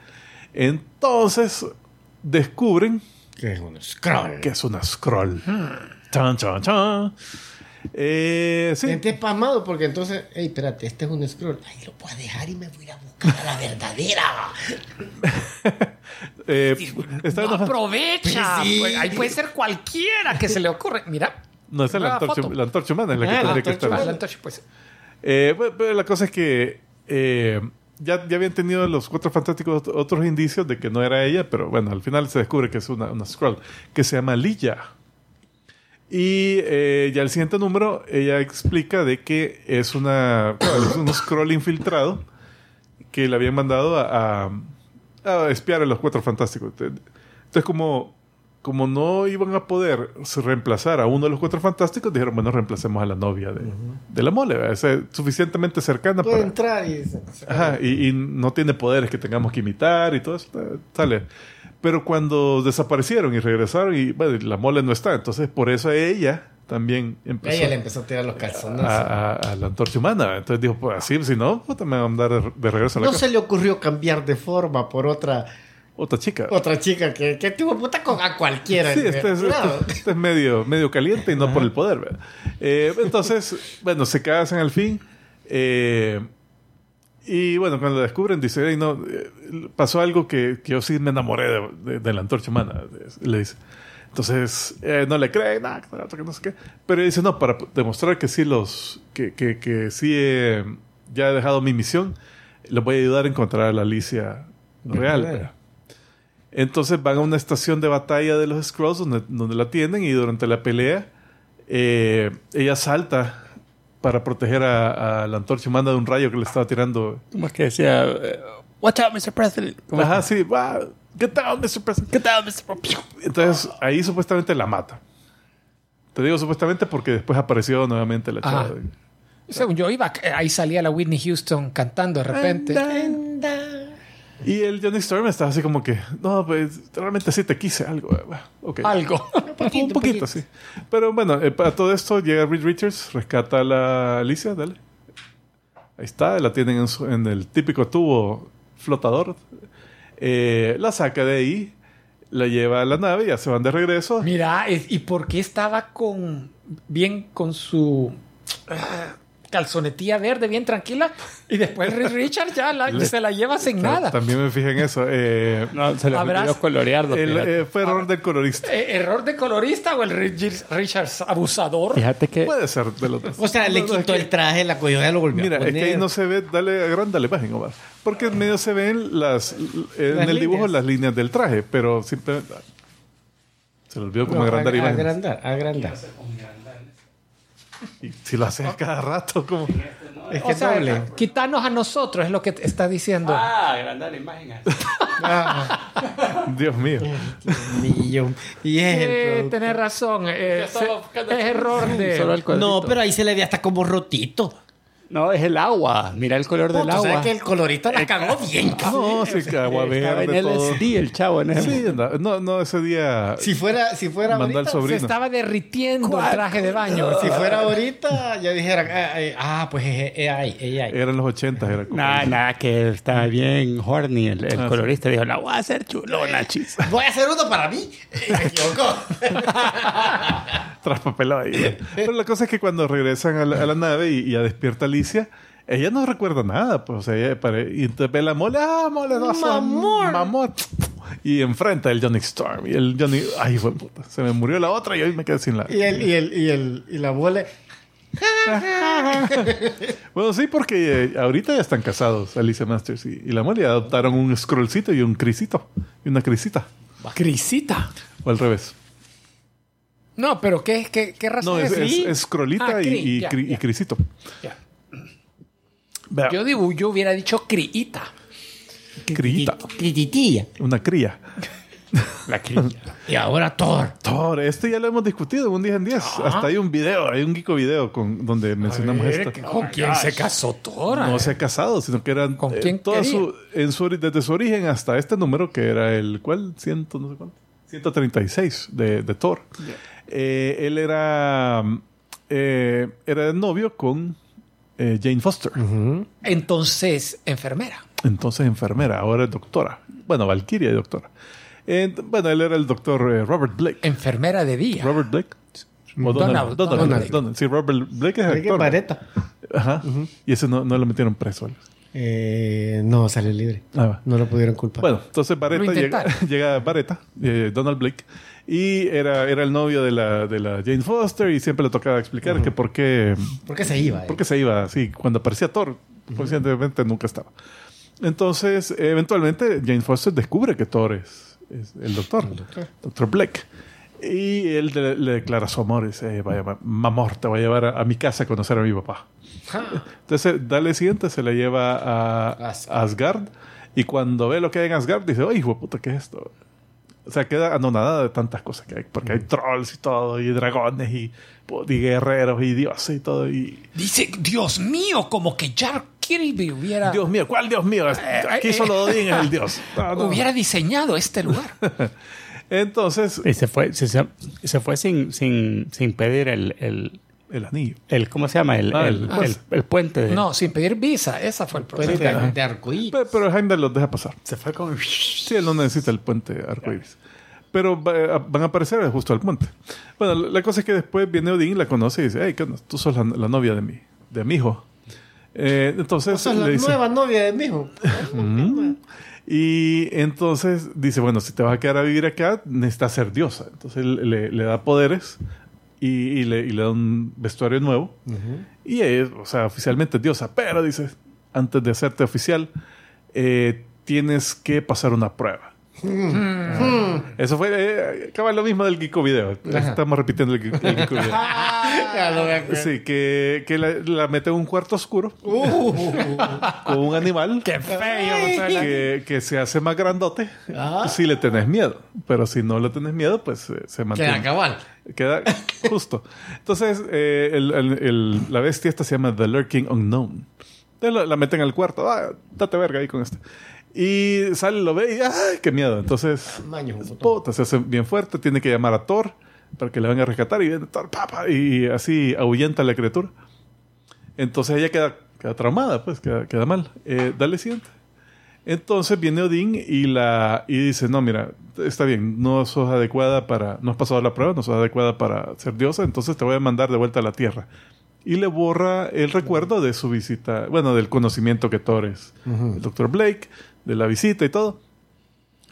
Entonces descubren Que es un scroll. que es una scroll. Chan, chan, chan. Eh, sí. Gente espasmado porque entonces, hey, espérate, este es un scroll. Ay, lo puedo dejar y me voy a ir a buscar a la verdadera. [laughs] Eh, está No aprovecha. Sí. Pues, ahí puede ser cualquiera que se le ocurre. Mira. No, esa es la nueva antorcha, la antorcha humana, es la que Ah, la tendría que estar. La antorcha, pues. Eh, pero la cosa es que eh, ya, ya habían tenido los cuatro fantásticos ot- otros indicios de que no era ella, pero bueno, al final se descubre que es una, una scroll que se llama Lilla. Y eh, ya el siguiente número, ella explica de que es una es un scroll infiltrado que le habían mandado a, a- a espiar a los cuatro fantásticos. Entonces, como, como no iban a poder reemplazar a uno de los cuatro fantásticos, dijeron, bueno, reemplacemos a la novia de, de la mole. O sea, suficientemente cercana Puede para... entrar y. Ajá, y, y no tiene poderes que tengamos que imitar y todo eso. eh, Sale. Pero cuando desaparecieron y regresaron, y bueno, la mole no está. Entonces, por eso ella también empezó Ella le empezó a tirar los calzones. a, a- a la antorcha humana. Entonces dijo, pues así, si no, puta, me van a mandar de, de regreso a la No casa. se le ocurrió cambiar de forma por otra Otra chica. otra chica que, que tuvo puta con a cualquiera. Sí, este es, Claro. este- este es medio, medio caliente y no por el poder. ¿verdad? Eh, entonces, bueno, se casan al fin. eh, y bueno, cuando lo descubren, dice, "Ey, no, eh, pasó algo que, que yo sí me enamoré de, de- de la antorcha humana. Le dice. Entonces, eh, no le cree, nada, que no sé qué. Pero dice, no, para demostrar que sí los, que, que, que sí eh, ya he dejado mi misión, les voy a ayudar a encontrar a la Alicia real. Entonces van a una estación de batalla de los Scrolls donde, donde la tienen y durante la pelea eh, ella salta para proteger a, a la antorcha humana de un rayo que le estaba tirando. Como es que decía, eh, Watch out, Mr. President. ¿Cómo es? Ajá, sí, va, get down, Mr. President. Get down, Mr. President. Entonces ahí supuestamente la mata. Te digo supuestamente porque después apareció nuevamente la chava. Según yo iba, eh, ahí salía la Whitney Houston cantando de repente. Y el Johnny Storm estaba así como que, no, pues realmente sí te quise algo. eh, bueno, ok. Algo. [laughs] un poquito, sí. Pero bueno, eh, para todo esto llega Reed Richards, rescata a la Alicia, dale. Ahí está, la tienen en, su- en el típico tubo flotador. Eh, la saca de ahí, la lleva a la nave, ya se van de regreso. Mira, es- ¿y por qué estaba con bien con su ah, calzonetilla verde bien tranquila? Y después Richard ya la- se la lleva sin nada. También me fijé en eso. Eh, No, se le olvidó colorearlo. el, fíjate. eh, fue error del colorista. Eh, ¿Error de colorista o el Reed Richards abusador? Fíjate que Puede ser de los dos. O sea, le es quitó el traje, la y lo volvió Mira, a es poner. que ahí no se ve, dale, agranda la imagen, Omar. Porque en medio se ven las, en Las el dibujo líneas. las líneas del traje, pero simplemente se le olvidó como No, agrandar ag- imagen. agrandar, agrandar. Y si lo haces cada rato, como... Es O que sea, doble. quitarnos a nosotros es lo que te está diciendo. Ah, agrandar la imagen. Ah, Dios mío. millón. Y es Eh, producto. tenés razón. eh, buscando- es error de. Solo el cuadrito. No, pero ahí se le ve hasta como rotito. No, es el agua. Mira el color del Puta, o sea agua. que el colorista la cagó bien, [laughs] cabrón. No, sí, que agua Estaba en verde. LSD el chavo en ese Sí, anda- no, no, ese día Si fuera, si fuera ahorita, Se estaba derritiendo el traje de baño. [laughs] si fuera ahorita, ya dijeran, ah, eh, ah, pues es es AI, AI. Eran los 80, era como... Nada, nada, que estaba bien horny. El, el Ah, colorista dijo, la voy a hacer chulona, [laughs] chis. Voy a hacer uno para mí. Y me equivocó. traspapelado ahí. Pero la cosa es que cuando regresan a la, a la nave y, y ya despierta Alicia, ella no recuerda nada. Pues, o sea, ella pare- y entonces ve la mole, ah, mole, no, Mamor. mamor. Y enfrenta el Johnny Storm. Y el Johnny, ay, puta, se me murió la otra y hoy me quedé sin la. y, el, y, el, y, el, y la mole. [laughs] Bueno, sí, porque eh, ahorita ya están casados, Alicia Masters y, y la mole. y adoptaron un scrollcito y un crisito. Y una crisita. Crisita. O al revés. No, pero ¿qué, qué, No, es, es? es, es scrollita Ah, y, cri, y, cri- crisito. Ya. Vea, Yo, digo, yo hubiera dicho criita. criita. Crititilla. Una cría. La crilla. [laughs] Y ahora Thor. Thor, este ya lo hemos discutido un 10 en 10. Hasta hay un video, hay un Geeko video con, donde mencionamos esto. ¿Con quién se casó Tora? No se ha casado, sino que eran ¿Con eh, quién toda su, en su, desde su origen hasta este número que era el ¿cuál? Ciento, no sé cuánto. 136 de, de Thor. Eh, él era eh, era novio con eh, Jane Foster. Entonces, enfermera. Entonces enfermera, ahora es doctora. Bueno, Valkyria y doctora. Eh, bueno, él era el doctor eh, Robert Blake. Enfermera de día. Robert Blake. O Donald- Donald, Donald. Donald. Sí, Robert Blake es actor. vareta. Ajá. Y ese no, no lo metieron preso. Eh, no, salió libre. Ah. No lo pudieron culpar. Bueno, entonces Lo Barreta llega, [laughs] llega eh, Donald Blake, y era, era el novio de la, de la Jane Foster y siempre le tocaba explicar que por qué, ¿Por qué se iba? eh? por qué se iba así. Cuando aparecía Thor, conscientemente nunca estaba. Entonces, eventualmente, Jane Foster descubre que Thor es, es el doctor, doctor Blake. Y él le, le declara su amor y dice, "Eh, vaya, ma- mamor, te voy a llevar a, a mi casa a conocer a mi papá. Entonces, dale siguiente, se la lleva a Asgard. Asgard. Y cuando ve lo que hay en Asgard, dice, ¡ay, hijo puta, qué es esto! O sea, queda anonadada de tantas cosas que hay. Porque hay trolls y todo, y dragones, y, y guerreros, y dioses y todo. Y, Dice, Dios mío, como que Jack Kirby hubiera, Dios mío, ¿cuál Dios mío? Aquí eh, solo Odín es el Dios. [laughs] No, no. hubiera diseñado este lugar. [laughs] Entonces, Y se fue, se, se- se fue sin, sin, sin pedir el, el, el anillo. el- ¿cómo se llama? El, Ah, el, el- el- el puente. de- No, sin pedir visa. Esa fue el Puente problema. de, de arcoíris. Pero, pero Heimdall los deja pasar. Se fue con... Sí, él no necesita el puente arcoíris. Pero va- van a aparecer justo al puente. Bueno, la la cosa es que después viene Odín, la conoce y dice, hey, ¿qué? Tú sos la, la novia de mi, de mi hijo. Eh, entonces es le la dice, nueva novia de mi hijo. [laughs] y entonces dice, bueno, si te vas a quedar a vivir acá, necesitas ser diosa. Entonces le da poderes y, y le, y le da un vestuario nuevo. Y ella, o sea, oficialmente es diosa. Pero dice, antes de hacerte oficial, eh, tienes que pasar una prueba. Eso fue, eh, acaba lo mismo del Geeko Video. Estamos repitiendo el, Geeko Video. [laughs] Ya lo veo. Sí, que, que la, la mete en un cuarto oscuro Uh, con un animal Qué feo. que, que se hace más grandote Ah. si le tenés miedo. Pero si no le tenés miedo, pues eh, se mantiene. Queda cabal. Queda justo. Entonces, eh, el- el- el- la bestia esta se llama The Lurking Unknown. Entonces la, la meten al cuarto. Ah, date verga ahí con este. Y sale, lo ve y ¡ay, qué miedo! Entonces, Maño, puta, se hace bien fuerte. Tiene que llamar a Thor para que le venga a rescatar. Y viene Thor, papa, y así ahuyenta a la criatura. Entonces ella queda, queda traumada, pues, queda, queda mal. Eh, dale siguiente. Entonces viene Odín y la y dice, no, mira, está bien, no sos adecuada para, no has pasado la prueba, no sos adecuada para ser diosa, entonces te voy a mandar de vuelta a la Tierra. Y le borra el recuerdo de su visita, bueno, del conocimiento que Thor es, el Dr. Blake, de la visita y todo.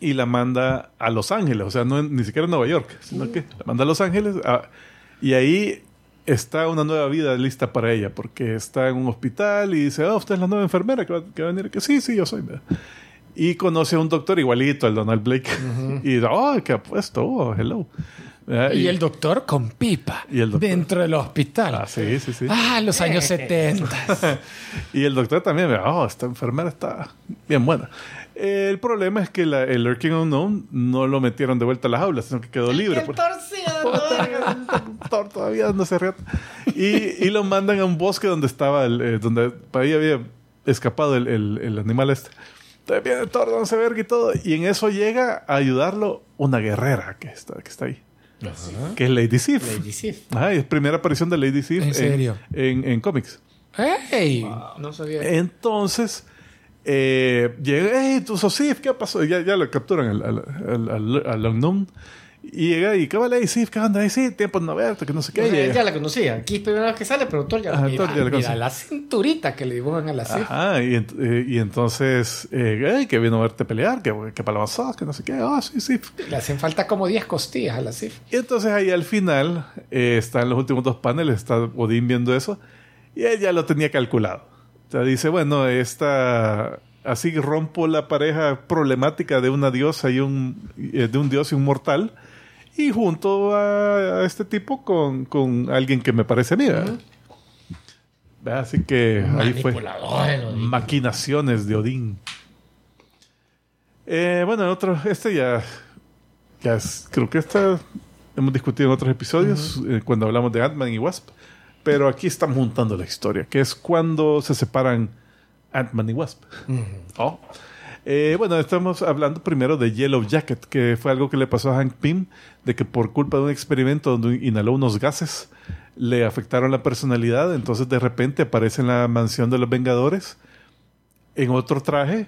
Y la manda a Los Ángeles, o sea, no ni siquiera a Nueva York, sino que la manda a Los Ángeles a- y ahí está una nueva vida lista para ella, porque está en un hospital y dice, oh, usted es la nueva enfermera que va, que va a venir. Que sí, sí, yo soy. Y conoce a un doctor igualito al Donald Blake. [laughs] Y dice, oh, qué apuesto, oh, hello. ¿Verdad? Y el doctor con pipa. Y el doctor. Dentro del hospital. Ah, sí, sí, sí. Ah, los años 70. [laughs] Y el doctor también, oh, esta enfermera está bien buena. Eh, el problema es que la- el Lurking Unknown no lo metieron de vuelta a las aulas, sino que quedó libre. [laughs] El por- torcido, todavía no se riata. Y, y lo mandan a un bosque donde estaba el, eh, donde ahí había escapado el, el- el animal este. Entonces viene Thor, no se verga y todo. Y en eso llega a ayudarlo una guerrera que está, que está ahí. Que es Lady Sif. Lady Sif. Ajá, es primera aparición de Lady Sif ¿En serio? en, en cómics. ¡Ey! No sabía. Entonces, eh, llega, hey, tú sos Sif, ¿qué pasó? Ya, ya lo capturan al, al, al, al- al Unknown. Y llega y, ¿qué vale? Sif, ¿qué onda? Sí, tiempo de no verte, que no sé qué. O sea, ya la conocía. Aquí es primera vez que sale, pero Thor ya Ajá, conocía. Thor ya la Mira conoce. la cinturita que le dibujan a la cifra. Ajá, y, ent- eh, y entonces, eh, hey, que vino a verte pelear, que, que para que no sé qué. Ah, sí, sí. Le hacen falta como 10 costillas a la cifra. Y entonces ahí al final, eh, están los últimos dos paneles, está Odín viendo eso, y él ya lo tenía calculado. O sea, dice, bueno, esta... Así rompo la pareja problemática de una diosa y un... eh, de un dios y un mortal, y junto a, a este tipo con, con alguien que me parece a mí. Así que ahí fue maquinaciones de Odín. Eh, bueno, otro, este ya, ya es- creo que esta hemos discutido en otros episodios eh, cuando hablamos de Ant-Man y Wasp, pero aquí estamos juntando la historia, que es cuando se separan Ant-Man y Wasp. Oh. Eh, bueno, estamos hablando primero de Yellow Jacket, que fue algo que le pasó a Hank Pym, de que por culpa de un experimento donde inhaló unos gases, le afectaron la personalidad, entonces de repente aparece en la mansión de los Vengadores en otro traje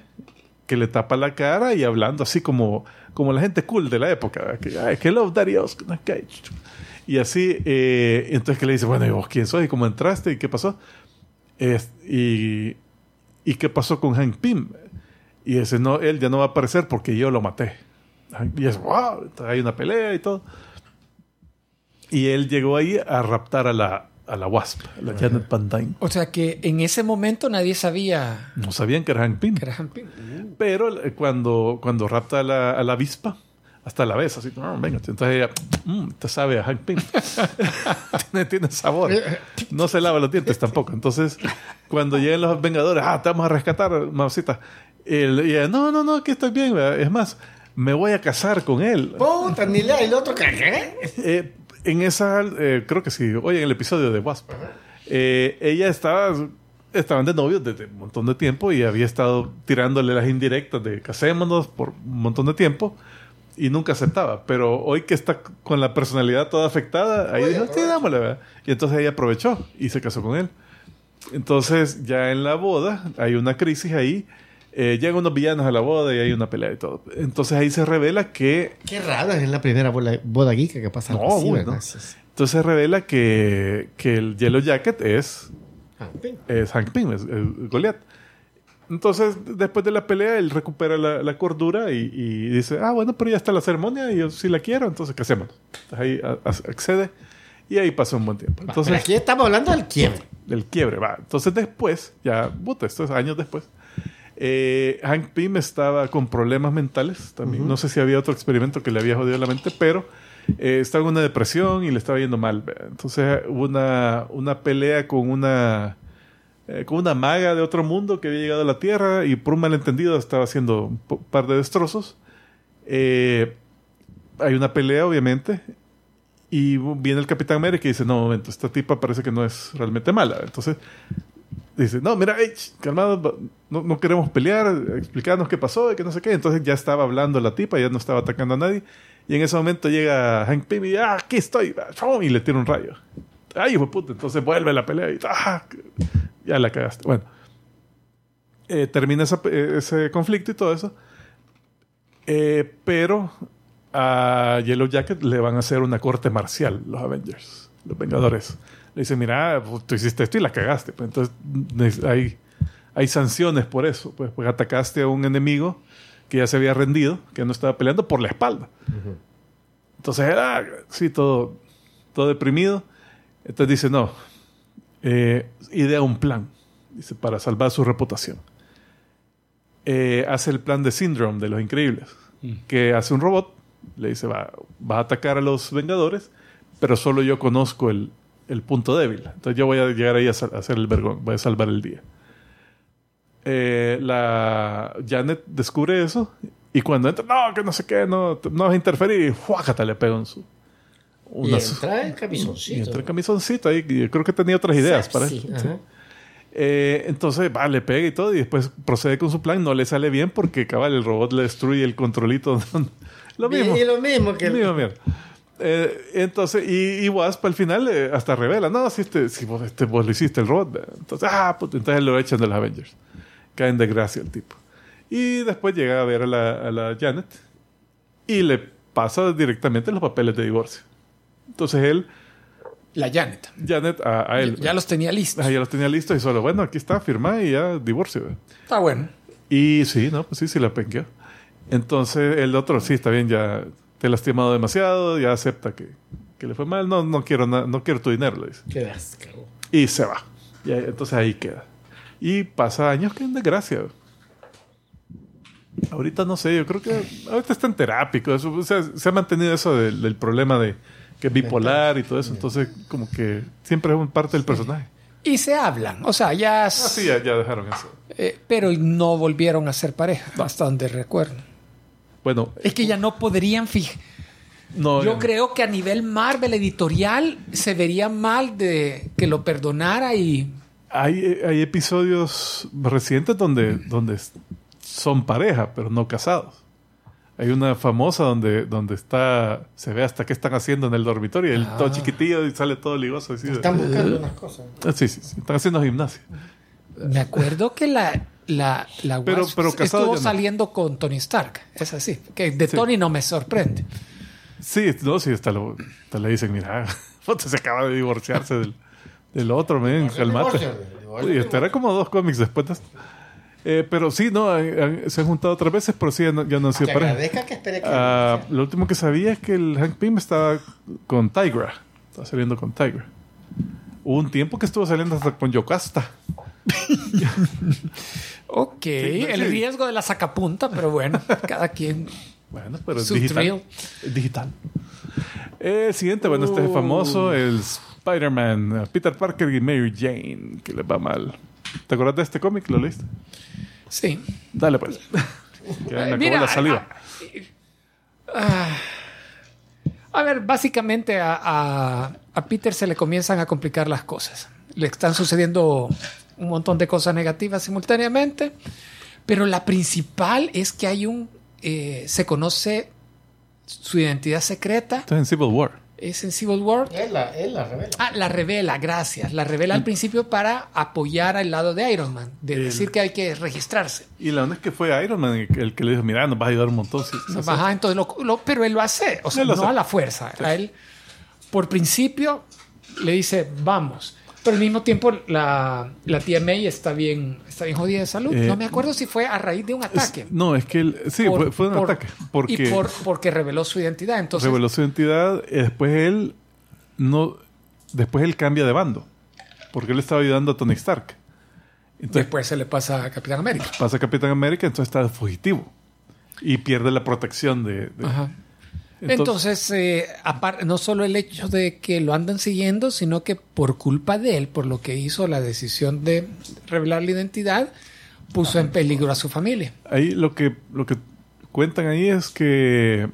que le tapa la cara y hablando así como, como la gente cool de la época, que, que love que- y así, eh, entonces que le dice, bueno, ¿y vos quién sos? ¿Y cómo entraste? ¿Y qué pasó? ¿Y qué pasó con Hank Pym? Y ese no, él ya no va a aparecer porque yo lo maté. Y es, wow, hay una pelea y todo. Y él llegó ahí a raptar a la, a la Wasp, a la Janet Van Dyne. O sea que en ese momento nadie sabía No sabían que era Hank Pym. que era Han Pym. Pero eh, cuando, cuando rapta a la, a la avispa, hasta la ves así, "Ah, venga, entonces ella, "Mm, te sabe a Hank Pym. [laughs] tiene, tiene sabor. No se lava los dientes tampoco. Entonces, cuando llegan los Vengadores, ah, te vamos a rescatar, mamacita. El- Y ella, no, no, no, que estoy bien. ¿verdad? Es más, me voy a casar con él. Puta, ni lea el otro que ¿qué? Eh, en esa, eh, creo que sí, oye, en el episodio de Wasp, eh, ella estaba, estaban de novios desde un montón de tiempo y había estado tirándole las indirectas de casémonos por un montón de tiempo y nunca aceptaba. Pero hoy que está con la personalidad toda afectada, ahí dijo, sí, dámosle, ¿verdad? Y entonces ella aprovechó y se casó con él. Entonces, ya en la boda, hay una crisis ahí. Eh, llegan unos villanos a la boda y hay una pelea y todo. Entonces ahí se revela que Qué raro, es la primera bola, boda geeka que pasa No, así, ¿verdad? no. Entonces se revela que, que el Yellow Jacket es, Ah, bien. es Hank Pym, es, es Goliath. Entonces, después de la pelea, él recupera la, la cordura y, y dice, ah, bueno, pero ya está la ceremonia y yo sí la quiero, entonces casémonos. Entonces ahí a- a- accede y ahí pasa un buen tiempo. Pero Entonces, aquí estamos hablando del quiebre. del quiebre, va. Entonces después, ya, puta, esto es años después, eh, Hank Pym estaba con problemas mentales también. No sé si había otro experimento que le había jodido la mente, pero eh, estaba en una depresión y le estaba yendo mal. Entonces hubo una, una pelea con una, eh, con una maga de otro mundo que había llegado a la Tierra y por un malentendido estaba haciendo un par de destrozos. Eh, hay una pelea, obviamente, y viene el Capitán América y dice, no, momento, esta tipa parece que no es realmente mala. Entonces dice, no, mira, ey, ch, calmado, no, no queremos pelear, explicarnos qué pasó que no sé qué. Entonces ya estaba hablando la tipa, ya no estaba atacando a nadie. Y en ese momento llega Hank Pym y ah, aquí estoy, y le tira un rayo. Ay, hijo de puta, entonces vuelve la pelea y ah, ya la cagaste. Bueno, eh, termina eh, ese conflicto y todo eso. Eh, pero a Yellow Jacket le van a hacer una corte marcial, los Avengers, los Vengadores. Le dicen, mira, pues, tú hiciste esto y la cagaste. Pues, entonces hay, hay sanciones por eso. Pues, pues atacaste a un enemigo que ya se había rendido, que no estaba peleando por la espalda. Entonces era, sí, todo, todo deprimido. Entonces dice, no, eh, idea un plan, dice, para salvar su reputación. Eh, hace el plan de Syndrome de los Increíbles, que hace un robot Le dice, va, vas a atacar a los Vengadores, pero solo yo conozco el, el punto débil. Entonces yo voy a llegar ahí a, a hacer el vergón, voy a salvar el día. Eh, la Janet descubre eso y cuando entra, no, que no sé qué, no, no vas a interferir, y ¡fuácata! le pega un su. Y una- entra en y camisoncito. entra en camisoncito ahí, y yo creo que tenía otras ideas para Sí, eso. ajá. Eh, entonces, va, le pega y todo, y después procede con su plan. No le sale bien porque, cabal, el robot le destruye el controlito. [laughs] lo mismo. Y lo mismo que... Misma mierda. Eh, entonces, y, y Wasp al final eh, hasta revela, no, si, este, si vos, este, vos lo hiciste el robot. ¿verdad? Entonces, ah, puta, entonces lo echan de los Avengers. Cae en desgracia el tipo. Y después llega a ver a la, a la Janet y le pasa directamente los papeles de divorcio. Entonces él, La Janet. Janet, a, a él. Ya los tenía listos. Ah, ya los tenía listos y solo, bueno, aquí está, firma y ya divorcio. Está bueno. Y sí, no, pues sí, sí la penqueó. Entonces el otro, sí, está bien, ya te he lastimado demasiado, ya acepta que, que le fue mal, no, no, quiero no quiero tu dinero, le dice. Qué asco. Y se va. Y entonces ahí queda. Y pasa años que en desgracia. Ahorita no sé, yo creo que ahorita está en terápico. Eso, o sea, se ha mantenido eso del, del problema de que es bipolar y todo eso. Entonces, como que siempre es un parte del personaje. Y se hablan. O sea, ya... Ah, sí, ya, ya dejaron eso. eh, pero no volvieron a ser pareja. Hasta donde recuerdo. Bueno, Es que ya no podrían fijar. no, Yo creo que a nivel Marvel editorial se vería mal de que lo perdonara y Hay, hay episodios recientes donde, donde son pareja, pero no casados. Hay una famosa donde, donde está, se ve hasta qué están haciendo en el dormitorio. El todo chiquitillo y sale todo ligoso. así Están buscando unas cosas. Ah, sí, sí, sí, están haciendo gimnasia. me acuerdo que la la, la Pero- Wasp pero estuvo no. saliendo con Tony Stark. Es así. Que de Sí. Tony no me sorprende. Sí, no, sí, hasta, lo- hasta le dicen, mira, [laughs] se acaba de divorciarse del, del otro, men, calmate. Y espera como dos cómics después de esto. Eh, pero sí, no, han- han- se han juntado otras veces, pero sí, ya no, ya no han sido Que pareja. agradezca que espere que... Ah, lo último que sabía es que el Hank Pym estaba con Tigra. Estaba saliendo con Tigra. Hubo un tiempo que estuvo saliendo hasta con Yocasta. [laughs] Ok, Sí, el sí. riesgo de la sacapunta, pero bueno, cada quien. Bueno, pero es digital. thrill. Digital. El siguiente, bueno, este es famoso, el Spider-Man, eh, Peter Parker y Mary Jane, que les va mal. ¿Te acuerdas de este cómic? ¿Lo leíste? Sí. Dale pues. [laughs] Que me acabó Mira, la saliva. A ver, básicamente a, a- Peter se le comienzan a complicar las cosas. Le están sucediendo un montón de cosas negativas simultáneamente, pero la principal es que hay un... eh, se conoce su identidad secreta, Esto es en Civil War. Es en Civil War. Él la, él la revela. Ah, la revela, gracias. La revela al principio para apoyar al lado de Iron Man, de decir que hay que registrarse. Y la onda es que fue Iron Man el, el que le dijo, mira, nos va a ayudar un montón. si- si- si- Ajá, entonces lo- lo- pero él lo hace, o sea, no hace. a la fuerza. A él, por principio, le dice, vamos. Pero al mismo tiempo, la, la tía May está bien, está bien jodida de salud. Eh, no me acuerdo si fue a raíz de un Es- ataque. no, es que él- sí, Por- fue, fue un por- ataque. Porque Y por, porque reveló su identidad. Entonces, reveló su identidad. y después él no. Después él cambia de bando. Porque él estaba ayudando a Tony Stark. Entonces después se le pasa a Capitán América. pasa a Capitán América, entonces está fugitivo. Y pierde la protección de. de- Ajá. Entonces- eh, no solo el hecho de que lo andan siguiendo, sino que por culpa de él, por lo que hizo la decisión de revelar la identidad, puso en peligro a su familia. Ahí lo que, lo que cuentan ahí es que.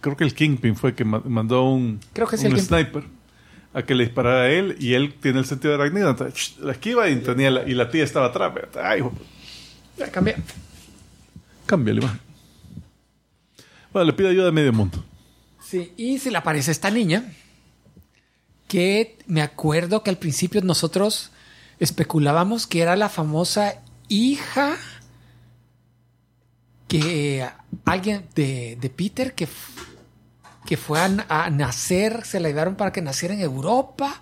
Creo que el Kingpin fue que ma- mandó un, Creo que sí, un el sniper a que le disparara a él y él tiene el sentido de arácnido. La esquiva y, tenía la, y la tía estaba atrás. Ay, hijo, Ya cambié. cambia la imagen. Bueno, le pide ayuda a medio mundo. Sí, y se le aparece esta niña que me acuerdo que al principio nosotros especulábamos que era la famosa hija que alguien de, de Peter que, que fue a, a nacer, se la llevaron para que naciera en Europa.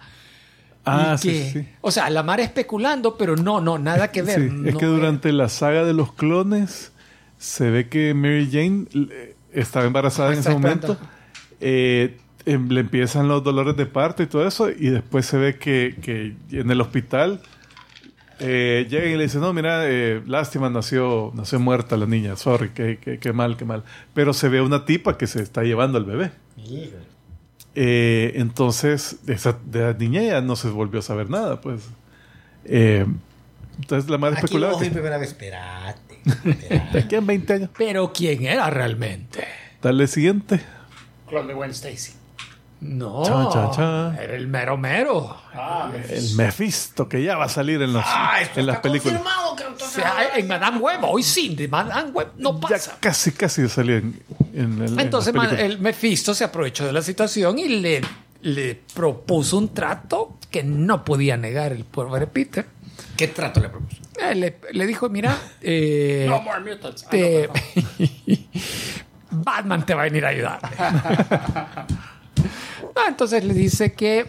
Ah, y sí, que- sí. O sea, la mar especulando, pero no, no, nada que ver. Sí, es que era- durante la saga de los clones se ve que Mary Jane eh, estaba embarazada en ese momento. Eh, em, le empiezan los dolores de parto y todo eso y después se ve que, que en el hospital Eh, llega y le dice, no, mira, eh, lástima, nació, nació muerta la niña, sorry, qué, qué- qué mal, qué mal. Pero se ve una tipa que se está llevando al bebé. Eh, entonces, de, esa, de la niña ya no se volvió a saber nada, pues. Entonces la madre Aquí especulaba que primera vez, espérate. [laughs] de aquí en 20 años. Pero ¿quién era realmente? Dale siguiente. Clon de Gwen Stacy. No, Cha, cha, cha. era el mero mero. El Mephisto, que ya va a salir en, los, en las películas. O sea, en Madame Web, hoy sí, de Madame Web no Ya pasa. casi, casi salía en, en, Entonces el Mephisto se aprovechó de la situación y le, le propuso un trato que no podía negar el pobre Peter. ¿Qué trato le propuso? Eh, le, le dijo, mira, eh, No more mutants. Ah, no. [laughs] Batman te va a venir a ayudar. [laughs] Ah, entonces le dice que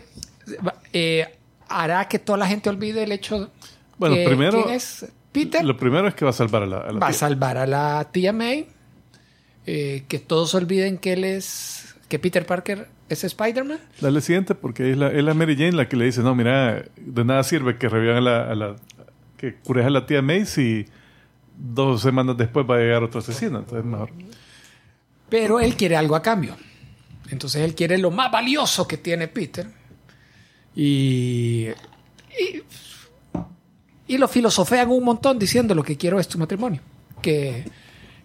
eh, hará que toda la gente olvide el hecho Bueno, que primero- quién es Peter. Lo primero es que va a salvar a la, a la va a salvar a la tía May. eh, que todos olviden que él es. que Peter Parker es Spider-Man. Dale siguiente, porque es la, es la Mary Jane la que le dice, no, mira, de nada sirve que revivan a la, a la- que cures a la tía May si dos semanas después va a llegar otro asesino. Entonces mejor. Pero él quiere algo a cambio. Entonces él quiere lo más valioso que tiene Peter. Y. Y, y lo filosofean un montón diciendo lo que quiero es tu matrimonio. Que,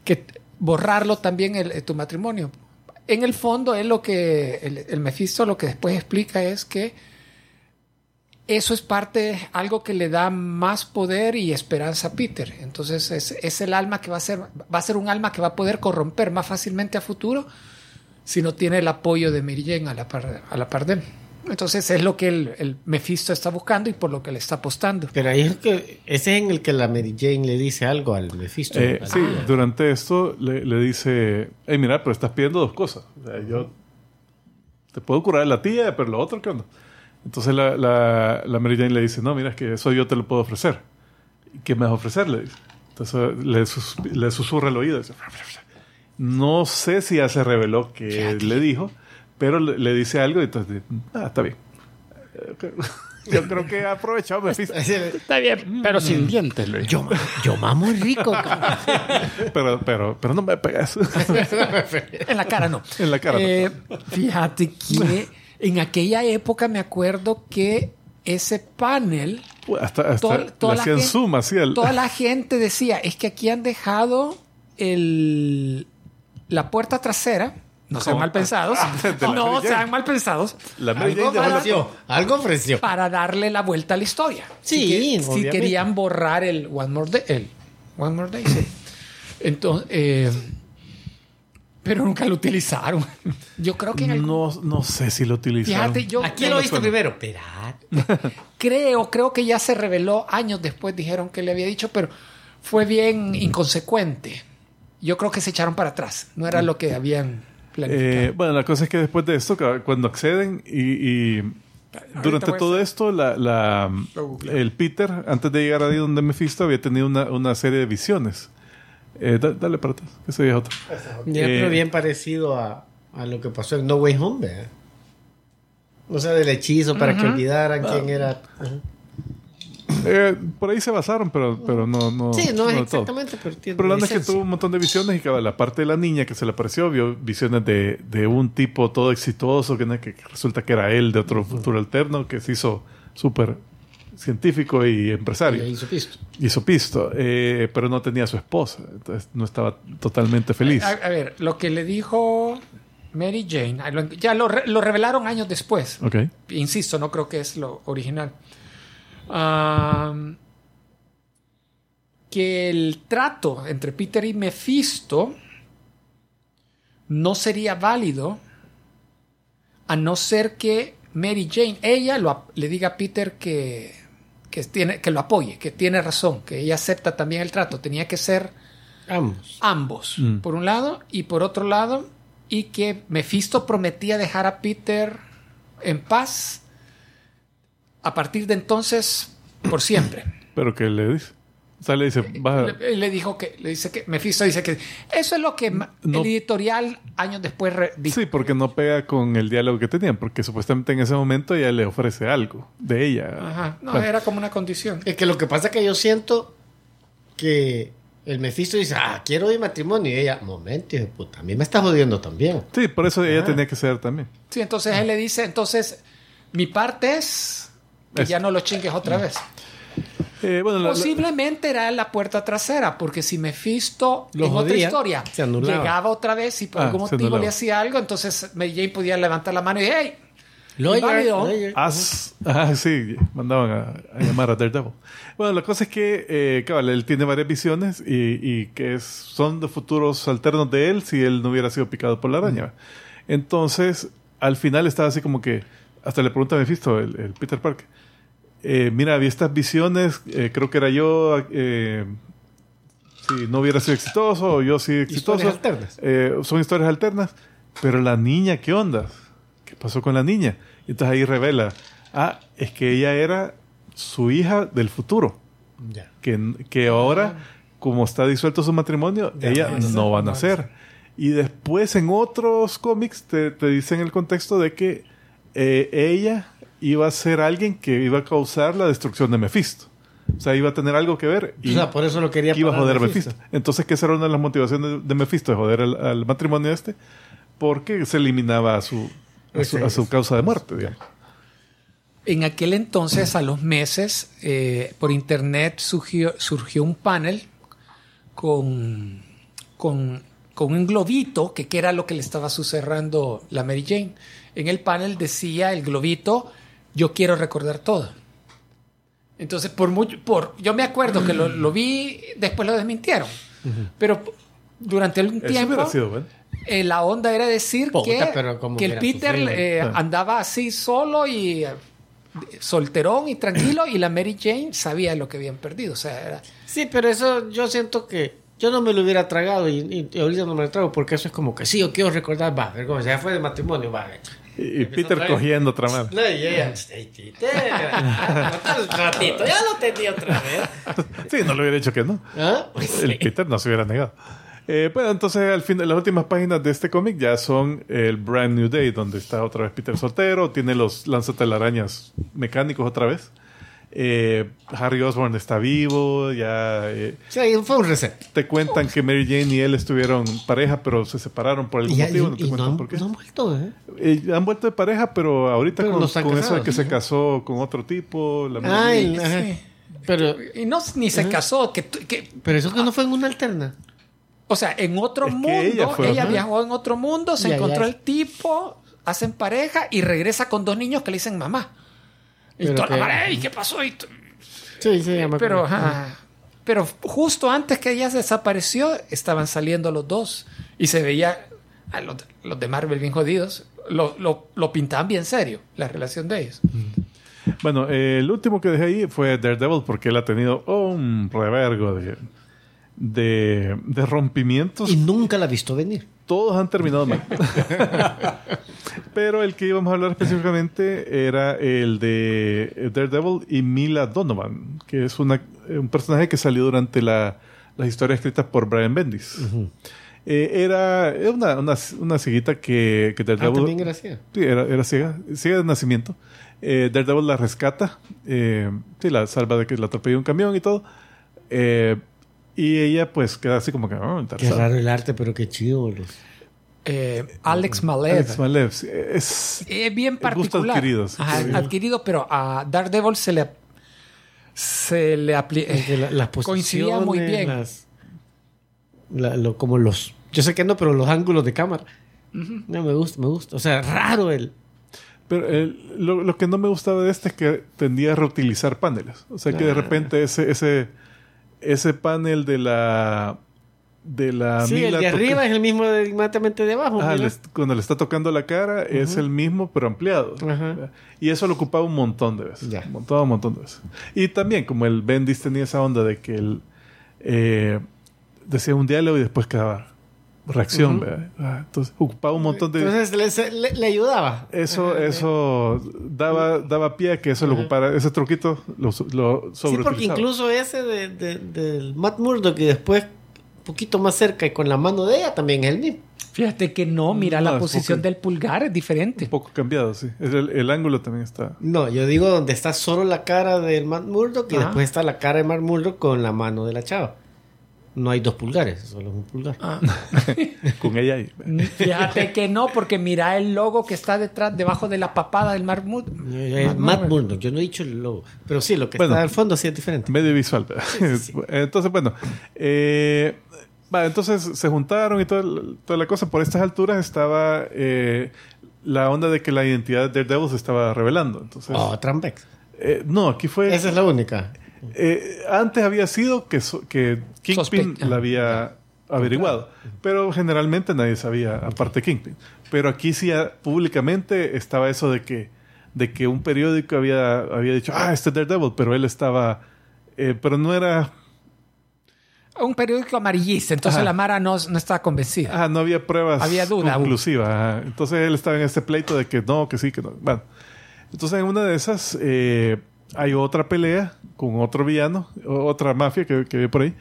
que borrarlo también el, eh, tu matrimonio. En el fondo, es lo que. El, el Mephisto lo que después explica es que eso es parte, algo que le da más poder y esperanza a Peter. Entonces es, es el alma que va a ser, va a ser un alma que va a poder corromper más fácilmente a futuro si no tiene el apoyo de Mary Jane a la par, a la par de él. Entonces es lo que el, el Mephisto está buscando y por lo que le está apostando. Pero ahí es que ese es en el que la Mary Jane le dice algo al Mephisto. Eh, Al- sí, durante esto le, le dice, hey, mira, pero estás pidiendo dos cosas. O sea, yo te puedo curar la tía, pero lo otro, ¿qué onda? Entonces la, la, la Mary Jane le dice, no, mira, es que eso yo te lo puedo ofrecer. ¿Y qué me vas a ofrecer? Le dice. Entonces le, sus- le susurra el oído. dice, no sé si ya se reveló que le dijo, pero le, le dice algo y entonces, ah, está bien. [laughs] Yo creo que ha aprovechado Mephisto. Está bien, pero sin dientes, le dijo. yo, yo mamo rico. [laughs] cabrón. Pero, pero, pero no me pegas. [laughs] En la cara no. En la cara no. Eh, fíjate que en aquella época me acuerdo que ese panel hasta hasta Toda- toda la hacían gente- zoom así al- toda la gente decía, es que aquí han dejado el, la puerta trasera. No sean mal pensados. [laughs] la no sean mal pensados. La algo ofreció. Algo ofreció. Para darle la vuelta a la historia. Sí, Si, que- si querían borrar el One More Day. El One More Day, sí. Entonces, eh, pero nunca lo utilizaron. [laughs] Yo creo que en el- No, no sé si lo utilizaron. Fíjate, yo Aquí lo viste primero. Espérate. [laughs] creo, creo que ya se reveló años después, dijeron que le había dicho, pero fue bien inconsecuente. Yo creo que se echaron para atrás. No era lo que habían planificado. Eh, bueno, la cosa es que después de esto, cuando acceden y, y durante todo hacer- esto, la, el Peter, antes de llegar ahí donde Mephisto, había tenido una, una serie de visiones. Eh, da- dale para atrás, que ese es otro. Ya, Eh, pero bien parecido a, a lo que pasó en No Way Home, ¿verdad? O sea, del hechizo para que olvidaran quién era. Eh, por ahí se basaron, pero, pero no, no. Sí, no es de todo. exactamente, pero tiene Pero la verdad es que tuvo un montón de visiones y cada la parte de la niña que se le apareció vio visiones de, de un tipo todo exitoso que, que resulta que era él de otro futuro alterno que se hizo súper científico y Y empresario. ahí hizo pisto. Hizo pisto, eh, pero no tenía a su esposa, entonces no estaba totalmente feliz. A, a ver, lo que le dijo Mary Jane, ah, ya lo, lo revelaron años después. Ok. Insisto, no creo que es lo original. Que el trato entre Peter y Mephisto no sería válido a no ser que Mary Jane, ella lo le diga a Peter que, que, tiene, que lo apoye, que tiene razón, que ella acepta también el trato. Tenía que ser Ambos. ambos, Mm. por un lado, y por otro lado, y que Mephisto prometía dejar a Peter en paz a partir de entonces por siempre. [clears throat] Pero ¿qué le dice? O sea, le dice, vas a- Le, le dijo que, le dice que, Mephisto dice que eso es lo que No. el editorial años después dijo. Sí, porque no pega con el diálogo que tenían, porque supuestamente en ese momento ella le ofrece algo de ella. Ajá, no, era como una condición. Es que lo que pasa es que yo siento que el Mephisto dice, ah, quiero ir matrimonio. Y ella, momento, hijo de puta, a mí me está jodiendo también. Sí, por eso ella tenía que ser también. Sí, entonces él le dice, entonces, mi parte es que Es- ya no lo chingues otra vez. Eh, bueno, la- la- Posiblemente era la puerta trasera, porque si Mephisto en otra jodía, historia se anulaba. llegaba otra vez y por Ah, algún motivo le hacía algo, entonces Mary Jane podía levantar la mano y hey, lawyer. As, ah, sí, mandaban a, a llamar a Daredevil. Bueno, la cosa es que, eh, cabal, él tiene varias visiones y, y que es- son de futuros alternos de él si él no hubiera sido picado por la araña. Entonces, al final estaba así como que, hasta le pregunta a Mephisto, el, el Peter Parker, eh, mira, había estas visiones, eh, creo que era yo, eh, si no hubiera sido exitoso, o yo sí exitoso. Historias alternas. Son historias alternas, pero la niña, ¿qué onda? ¿Qué pasó con la niña? Entonces ahí revela, ah, es que ella era su hija del futuro, Ya. que, que ahora, como está disuelto su matrimonio, ella no va a nacer. Y después en otros cómics te, te dicen el contexto de que eh, ella iba a ser alguien que iba a causar la destrucción de Mephisto. O sea, iba a tener algo que ver y o sea, por eso lo quería que iba a joder a Mephisto. Mephisto. Entonces, que esa era una de las motivaciones de, de Mephisto, de joder al, al matrimonio este, porque se eliminaba a su, a su, a su causa de muerte, digamos. En aquel entonces, a los meses, eh, por internet surgió, surgió un panel con, con, con un globito, que, que era lo que le estaba susurrando la Mary Jane. En el panel decía el globito, yo quiero recordar todo. Entonces, por mucho, por, yo me acuerdo que lo, lo vi, después lo desmintieron. Pero durante un Eso tiempo, sido bueno. eh, la onda era decir Puta, que, pero como que el Peter eh, Ah. andaba así solo y eh, solterón y tranquilo y la Mary Jane sabía lo que habían perdido. O sea, era- Sí, pero eso yo siento que yo no me lo hubiera tragado y, y- y ahorita no me lo trago porque eso es como que sí, yo quiero recordar, va, cómo ya fue de matrimonio, va. Y, Peter vez. cogiendo otra mano. No, y ella, "Ey, Peter, otro ratito, ya lo tenía otra vez. Sí, no le hubiera dicho que no. ¿Ah? Pues El sí. Peter no se hubiera negado. Eh, bueno, entonces al fin, las últimas páginas de este cómic ya son el Brand New Day, donde está otra vez Peter soltero, tiene los lanzatelarañas mecánicos otra vez. Eh, Harry Osborn está vivo, ya eh, Sí, fue un reset. te cuentan que Mary Jane y él estuvieron pareja, pero se separaron por algún Y, motivo. y- no te y no, cuentan han, por qué. no han vuelto, ¿eh? Eh, han vuelto de pareja, pero ahorita Pero con, eso de que se casó con otro tipo. La Mary el- ajá. sí. Pero, Y no, ni se casó. Que, que, pero eso que no fue en una alterna. o sea, en otro Es mundo, ella fue, viajó en otro mundo, se Ya, encontró ya. el tipo, hacen pareja y regresa con dos niños que le dicen mamá. Y Pero toda la que- madre, "Ey, ¿qué pasó? Y t- Sí, sí, ya me Pero, ajá. pero justo antes que ella desapareció, estaban saliendo los dos. Y se veía a los, los de Marvel bien jodidos. Lo, lo, lo pintaban bien serio, la relación de ellos. Bueno, eh, el último que dejé ahí fue Daredevil porque él ha tenido un revergo de, de, de rompimientos. Y nunca la he visto venir. Todos han terminado mal. [laughs] Pero el que íbamos a hablar específicamente era el de Daredevil y Mila Donovan, que es una, un personaje que salió durante la, las historias escritas por Brian Bendis. Eh, era era una, una, una cieguita que, que Ah, Daredevil... también gracias. Sí, era, era ciega, ciega de nacimiento. Eh, Daredevil la rescata, eh, sí, la salva de que la atropelle un camión y todo. Eh, y ella pues queda así como que... oh, Qué raro el arte, pero qué chido, boludo. Eh, Alex Malev. Alex Malev, es... Es bien Gusto particular. adquirido, sí, Ajá, sí. adquirido, pero a Daredevil se le se le apli- Es que la- las coincidía muy posiciones, bien. las- la- lo- como los... Yo sé que no, pero los ángulos de cámara. No, me gusta, me gusta. O sea, raro el... Pero eh, lo, lo que no me gustaba de este es que tendía a reutilizar paneles. O sea que de repente ese, ese, ese panel de la... De la sí, el de arriba es el mismo de, inmediatamente de abajo. Le est- cuando le está tocando la cara es el mismo pero ampliado. Y eso lo ocupaba un montón de veces. Un montón, un montón de veces. Y también como el Bendis tenía esa onda de que él eh, decía un diálogo y después quedaba reacción. ¿verdad? Ah, Entonces ocupaba un montón de... Entonces le, se- le- le ayudaba. Eso, eso daba, daba pie a que eso lo ocupara, ese truquito lo, lo Sí, porque incluso ese de, de- del Matt Murdock y después un poquito más cerca y con la mano de ella también es el mismo. Fíjate que no, mira No, la posición porque- del pulgar es diferente. Un poco cambiado, sí. El, el ángulo también está... No, yo digo donde está solo la cara del Matt Murdock y Ajá. después está la cara de Matt Murdock con la mano de la chava. No hay dos pulgares, solo es un pulgar. Ah. [laughs] Con ella ahí. Fíjate que no, porque mira el logo que está detrás, debajo de la papada del marmut. Es Matt Murdock, yo no he dicho el logo. Pero sí, lo que Bueno. está al fondo sí es diferente. Medio visual. [laughs] Entonces, bueno. eh, entonces se juntaron y todo- toda la cosa. Por estas alturas estaba eh, la onda de que la identidad de Daredevil se estaba revelando. Entonces, Oh, Trampex. eh, no, aquí fue... Esa es la única. Eh, antes había sido que, so- que Kingpin la había averiguado, pero generalmente nadie sabía, aparte de Kingpin. Pero aquí sí ah, públicamente estaba eso de que, de que un periódico había, había dicho, ah, este es Daredevil, pero él estaba, eh, pero no era, Un periódico amarillista, entonces Ajá. la Mara no, no estaba convencida. ah, no había pruebas Había duda conclusivas. ajá. Entonces él estaba en este pleito de que no, que sí, que no. Bueno, entonces en una de esas eh, hay otra pelea con otro villano, otra mafia que, que ve por ahí,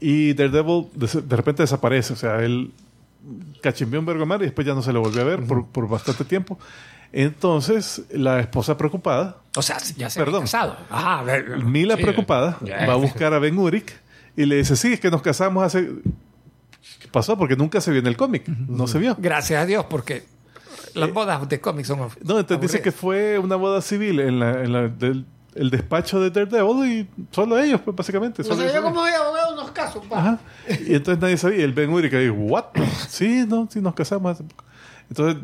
y Daredevil de, de repente desaparece. O sea, él cachimbeó un Bergomar y después ya no se lo volvió a ver por, por bastante tiempo. Entonces, la esposa preocupada, O sea, ya se Perdón. casado. Ajá, a ver. Mila Sí. preocupada, va a buscar a Ben Urich y le dice, sí, es que nos casamos hace... ¿Qué pasó? Porque nunca se vio en el cómic. No se vio. Gracias a Dios, porque las bodas de cómics son. No, entonces dice que fue una boda civil en, la, en la- del el despacho de Daredevil y solo ellos, pues básicamente. O Solo sea, ellos yo sabían. como voy a abogar unos casos, pa. Ajá. Y entonces nadie sabía. Y el Ben Urich dijo, ¿what? Sí, no, sí, nos casamos hace poco. Entonces,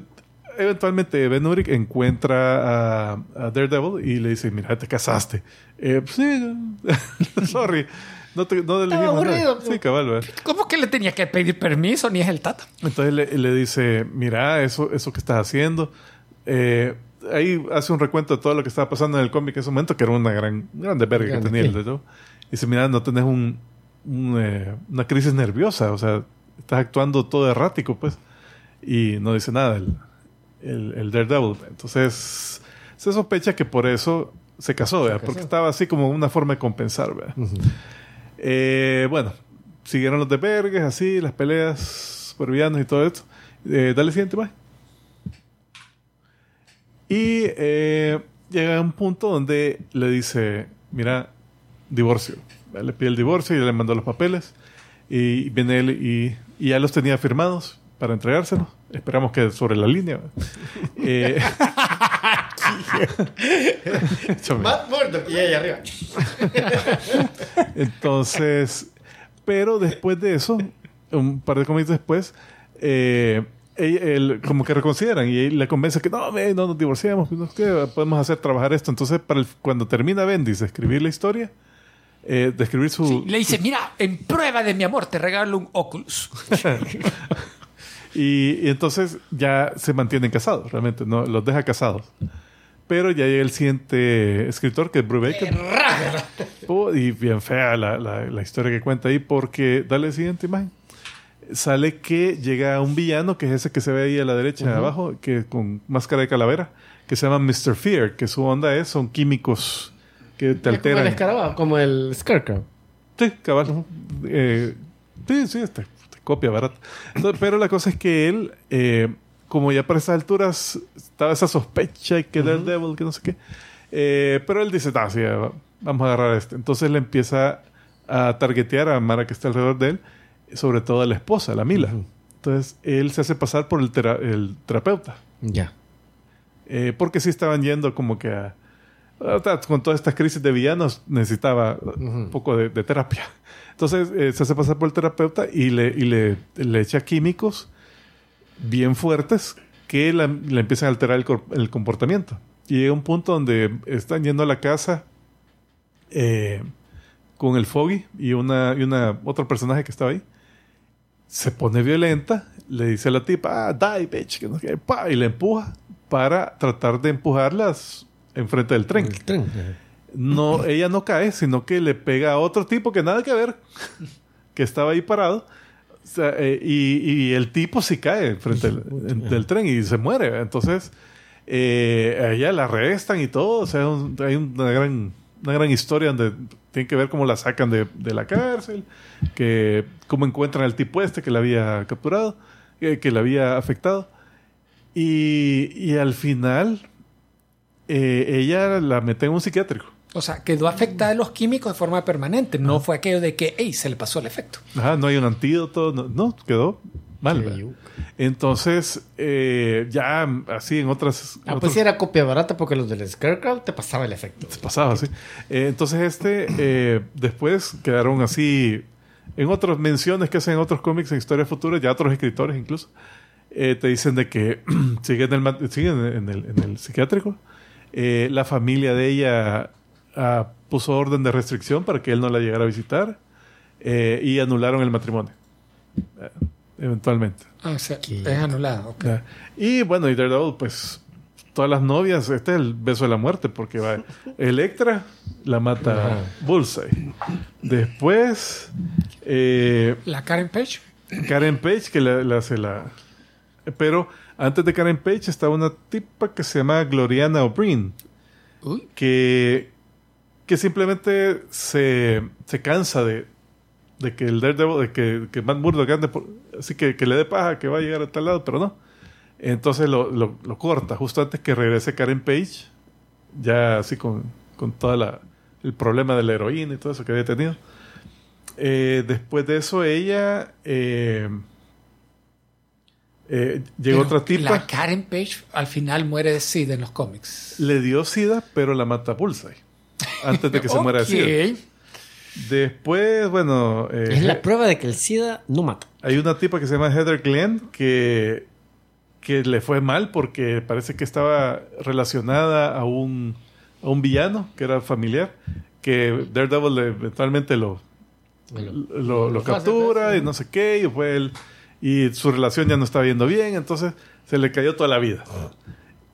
eventualmente Ben Urich encuentra a, a Daredevil y le dice, mira, te casaste. Eh, pues, sí, [laughs] sorry. No te no nadie". aburrido. Sí, cabal, ¿verdad? ¿Cómo que le tenía que pedir permiso? Ni es el tata. Entonces le, le dice, mira, eso, eso que estás haciendo. Eh, ahí hace un recuento de todo lo que estaba pasando en el cómic en ese momento, que era una gran grande verga que Grande, tenía sí. el dedo. Dice, mira, no tenés un, un, eh, una crisis nerviosa, o sea, estás actuando todo errático, pues. Y no dice nada el, el, el Daredevil. Entonces, se sospecha que por eso se casó, ¿verdad? porque estaba así como una forma de compensar. ¿verdad? Eh, bueno, siguieron los de vergas, así, las peleas, supervillanos y todo esto. Eh, dale siguiente, bye. Y eh, llega a un punto donde le dice, mira, divorcio. Le pide el divorcio y le mandó los papeles. Y viene él y, y ya los tenía firmados para entregárselos. Esperamos que sobre la línea. [laughs] eh. [laughs] Matt Murdock y ella arriba. [laughs] Entonces, pero después de eso, un par de cómics después, eh, él como que reconsideran y le convence que no, no nos divorciamos, qué, podemos hacer trabajar esto. Entonces, para el- cuando termina Bendis de escribir la historia, eh, de escribir su... Le dice, mira, en prueba de mi amor te regalo un Oculus. [laughs] Y, y entonces ya se mantienen casados, realmente, no los deja casados. Pero ya llega el siguiente escritor, que es Brubaker. Oh, y bien fea la, la- la historia que cuenta ahí, porque dale la siguiente imagen. Sale que llega un villano, que es ese que se ve ahí a la derecha abajo, que con máscara de calavera, que se llama Mr. Fear, que su onda es, son químicos que te Es como el alteran. escarabajo, como el Scarecrow. Sí, cabal. Eh, sí, sí, este, este, copia barata. Entonces, pero la cosa es que él, eh, como ya para esas alturas estaba esa sospecha y que era el Devil, que no sé qué. eh, pero él dice, ah, sí, va- vamos a agarrar a este. Entonces le empieza a targetear a Mara que está alrededor de él, sobre todo a la esposa, a la Mila. Entonces él se hace pasar por el, tera- el terapeuta. Ya. Eh, porque sí estaban yendo como que a, con todas estas crisis de villanos necesitaba un poco de, de terapia. Entonces eh, se hace pasar por el terapeuta y le, y le, le echa químicos bien fuertes que la- le empiezan a alterar el, el comportamiento. Y llega un punto donde están yendo a la casa eh, con el Foggy y una, y una otro personaje que estaba ahí. Se pone violenta, le dice a la tipa, ah, die, bitch, que no qué, pa, y le empuja para tratar de empujarlas enfrente del tren. El tren. Ajá. No, ella no cae, sino que le pega a otro tipo que nada que ver, [laughs] que estaba ahí parado. O sea, eh, y, y el tipo sí cae frente al, en- del tren y se muere. Entonces, eh, a ella la arrestan y todo. O sea, un- hay una gran, una gran historia donde tiene que ver cómo la sacan de, de la cárcel, que cómo encuentran al tipo este que la había capturado, eh, que la había afectado. Y, y al final, eh, ella la mete en un psiquiátrico. O sea, quedó afectada de los químicos de forma permanente. No fue aquello de que, hey, se le pasó el efecto. Ajá, no hay un antídoto, no, no, quedó Entonces, eh, ya así en otras... Ah, pues sí era copia barata porque los del Scarecrow te pasaba el efecto. pasaba así. Eh, entonces este, eh, después quedaron así, en otras menciones que hacen en otros cómics, en historias futuras, ya otros escritores incluso, eh, te dicen de que [clears throat] sigue en el, sigue en el, en el- en el psiquiátrico. Eh, la familia de ella ah, puso orden de restricción para que él no la llegara a visitar eh, y anularon el matrimonio. Eventualmente. Ah, o sea, Qué- es anulado. ok. Ya. Y bueno, y Daredevil, pues todas las novias, este es el beso de la muerte, porque va [laughs] Electra la mata Bullseye. Después, eh, La Karen Page. Karen [clears throat] Page, que le, le hace la. Pero antes de Karen Page estaba una tipa que se llama Gloriana O'Brien, que, que simplemente se, se cansa de, de que el Daredevil, de que, que Matt Murdock ande por- así que, que le dé paja que va a llegar a tal lado, pero no. Entonces lo, lo- lo corta justo antes que regrese Karen Page, ya así con, con todo el problema de la heroína y todo eso que había tenido. Eh, después de eso, ella eh, eh, llegó Pero otra tipa, La Karen Page al final muere de SIDA en los cómics. le dio sida, pero la mata Bullseye antes de que se [laughs] muera de sida. Después, bueno, eh, Es la prueba de que el SIDA no mata. hay una tipa que se llama Heather Glenn que, que le fue mal porque parece que estaba relacionada a un, a un villano que era familiar, que Daredevil eventualmente lo, lo, lo captura y no sé qué, y fue él, y su relación ya no estaba yendo bien, entonces se le cayó toda la vida.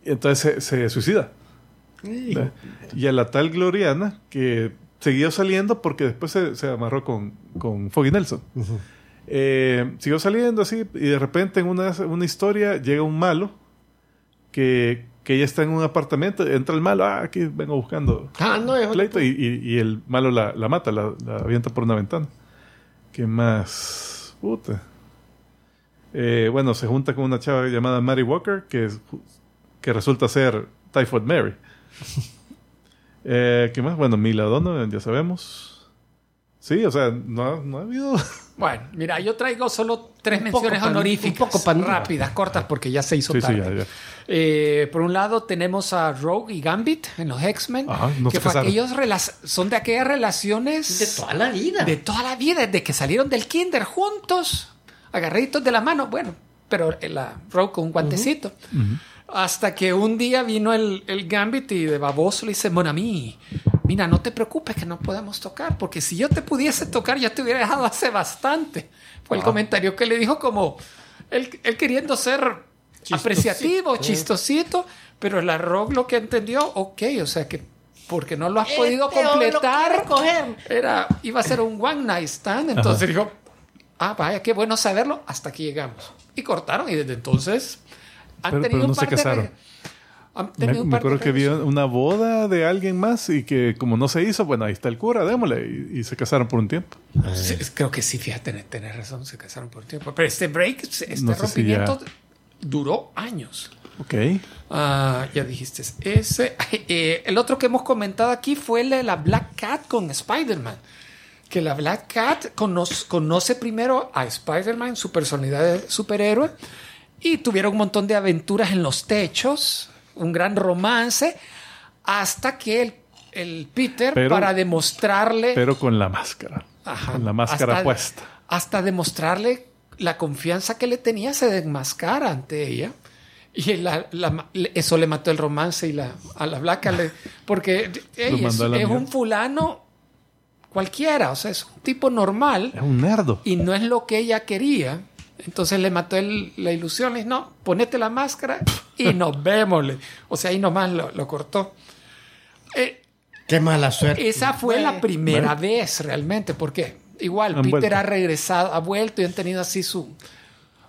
Y entonces se, se suicida. Y a la tal Gloriana, que siguió saliendo porque después se, se amarró con, con Foggy Nelson. Eh, siguió saliendo así y de repente en una, una historia llega un malo que, que ella está en un apartamento, entra el malo, ah, aquí vengo buscando Ah, no, es pleito y, y- y el malo la, la mata, la, la avienta por una ventana. ¿Qué más? Puta. Eh, bueno, se junta con una chava llamada Mary Walker que, es- que resulta ser Typhoid Mary. [laughs] Eh, ¿Qué más? Bueno, Mila Donovan, ya sabemos. Sí, o sea, no, ha- no ha habido... Bueno, mira, yo traigo solo tres Un menciones pan- honoríficas. un poco pan- rápidas, cortas, porque ya se hizo Sí, sí, tarde. ya, ya. Eh, por un lado tenemos a Rogue y Gambit en los X-Men, no que rela- son de aquellas relaciones de toda la vida. de toda la vida, desde que salieron del kinder juntos, agarraditos de la mano, bueno, pero la Rogue con un guantecito. Hasta que un día vino el, el Gambit y de baboso le dice, Monami, mira, no te preocupes que no podemos tocar, porque si yo te pudiese tocar ya te hubiera dejado hace bastante. Fue el comentario que le dijo como, él, él queriendo ser apreciativo, chistosito, pero la Rogue lo que entendió, ok, o sea que porque no lo has podido Este completar, era, iba a ser un one night stand, entonces dijo, ah, vaya, qué bueno saberlo, hasta aquí llegamos. Y cortaron y desde entonces han Pero- tenido pero no un se par de re- casaron. Me, un me acuerdo que relaciones. una boda de alguien más y que como no se hizo, bueno, ahí está el cura, démosle. Y, y se casaron por un tiempo. Sí, creo que sí, fíjate, tenés, razón, se casaron por tiempo. Pero este break, este No sé si ya- rompimiento duró años. Ok. Ah, ya dijiste ese. Eh, el otro que hemos comentado aquí fue el de la Black Cat con Spider-Man. Que la Black Cat conoce, conoce primero a Spider-Man, su personalidad de superhéroe, y tuvieron un montón de aventuras en los techos, un gran romance, hasta que el, el Peter, Pero- para demostrarle. Pero con la máscara. Ajá. Con la máscara Hasta- puesta. Hasta demostrarle la confianza que le tenía, se desmascara ante ella. Y la- la- le- eso le mató el romance y la, a la Blanca le, [laughs] porque ey, Lo es, es un fulano cualquiera, o sea, es un tipo normal Es un nerdo. y no es lo que ella quería. Entonces le mató el- la ilusión, le dijo, no, ponete la máscara y nos [laughs] vemos. O sea, ahí nomás lo, lo cortó. Eh, Qué mala suerte. esa fue la Bueno. primera vez realmente, porque Igual, Han Peter vuelto. ha regresado, ha vuelto y han tenido así su...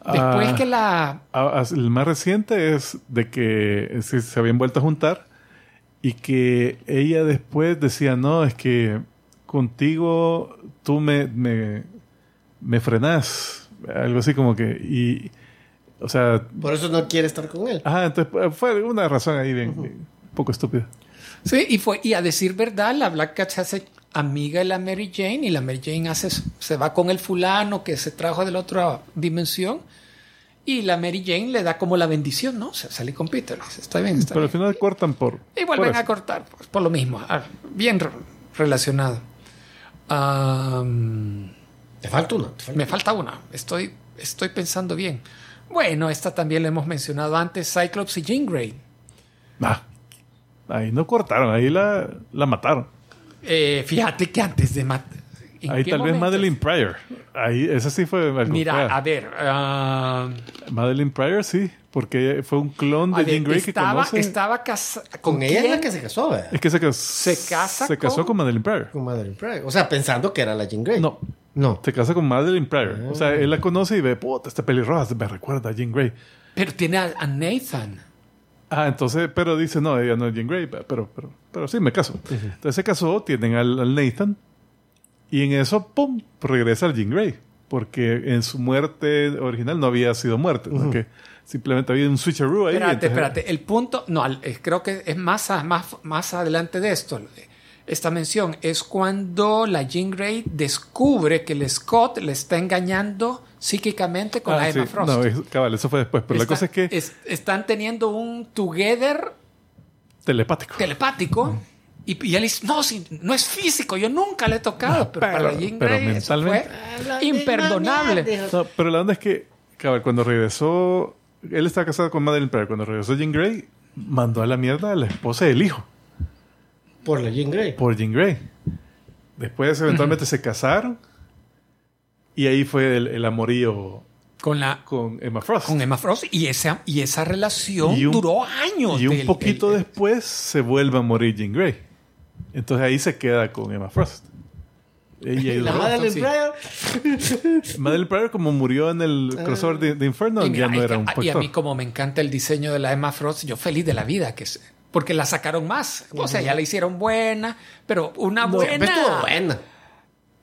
Después Ah. que la... Ah, ah, El más reciente es de que se, se habían vuelto a juntar y que ella después decía, no, es que contigo tú me, me, me frenás. Algo así como que... Y, o sea, Por eso no quiere estar con él. ajá, entonces fue una razón ahí bien, bien un poco estúpida. Sí, y, fue, y a decir verdad, la Black Cat se hace amiga de la Mary Jane y la Mary Jane hace, se va con el fulano que se trajo de la otra dimensión y la Mary Jane le da como la bendición, ¿no? Se salí con Peter, dice, está bien, está Pero al final cortan por... Y vuelven a cortar, pues, por lo mismo, ah, bien re- relacionado. Am, Te falta te falta- me falta una, estoy, estoy pensando bien. Bueno, esta también la hemos mencionado antes, Cyclops y Jean Grey. Ah, ahí no cortaron, ahí la, la mataron. Eh, fíjate que antes de matar... Ahí tal vez Madeline Pryor. Ahí, esa sí fue Mira, fea. a ver, ah, Madeline Pryor sí, porque fue un clon de a ver, Jean Grey que estaba, conoce. estaba casada Con ella es la que se casó, ¿verdad? Es que se, cas- Se casa se casó con- con Madeline Pryor. Con Madeline Pryor. O sea, pensando que era la Jean Grey. No, No. se casa con Madeline Pryor. O sea, él la conoce y ve, puta, esta pelirroja me recuerda a Jean Grey. Pero tiene a, a Nathan. Ah, entonces, pero dice, no, ella no es Jean Grey, pero, pero, pero sí, me caso. Entonces se casó, tienen al, al Nathan, y en eso, pum, regresa al Jean Grey. Porque en su muerte original no había sido muerte, ¿no? que simplemente había un switcheroo ahí. Espérate, entonces- espérate. El punto, no, eh, creo que es más, más, más adelante de esto. Esta mención es cuando la Jean Grey descubre que el Scott le está engañando psíquicamente con Ah, la Emma sí. Frost. No, es- cabal, eso fue después. Pero la cosa es que es- están teniendo un together telepático. telepático. Y, y él dice, no, si, no es físico, yo nunca le he tocado. pero, para la Jean pero Grey eso mentalmente. fue imperdonable. No, pero la onda es que, cabal, cuando regresó, él estaba casado con Madeline Pryor. Cuando regresó Jean Grey, mandó a la mierda a la esposa del hijo Por la Jean Grey. por Jean Grey. Después, eventualmente, se casaron. Y ahí fue el, el amorío Con, la, con Emma Frost. con Emma Frost. Y esa, y esa relación Y un- duró años. y un del- poquito del- después se vuelve a morir Jean Grey. Entonces ahí se queda con Emma Frost. Ella y [laughs] La Madeline sí. Pryor. [laughs] Madeline Pryor, como murió en el crossover de, de Inferno, Y, mira, ya no era que- un y a mí como me encanta el diseño de la Emma Frost, yo feliz de la vida que se- porque la sacaron más. O sea, ya la hicieron buena, pero una buena. Siempre estuvo buena.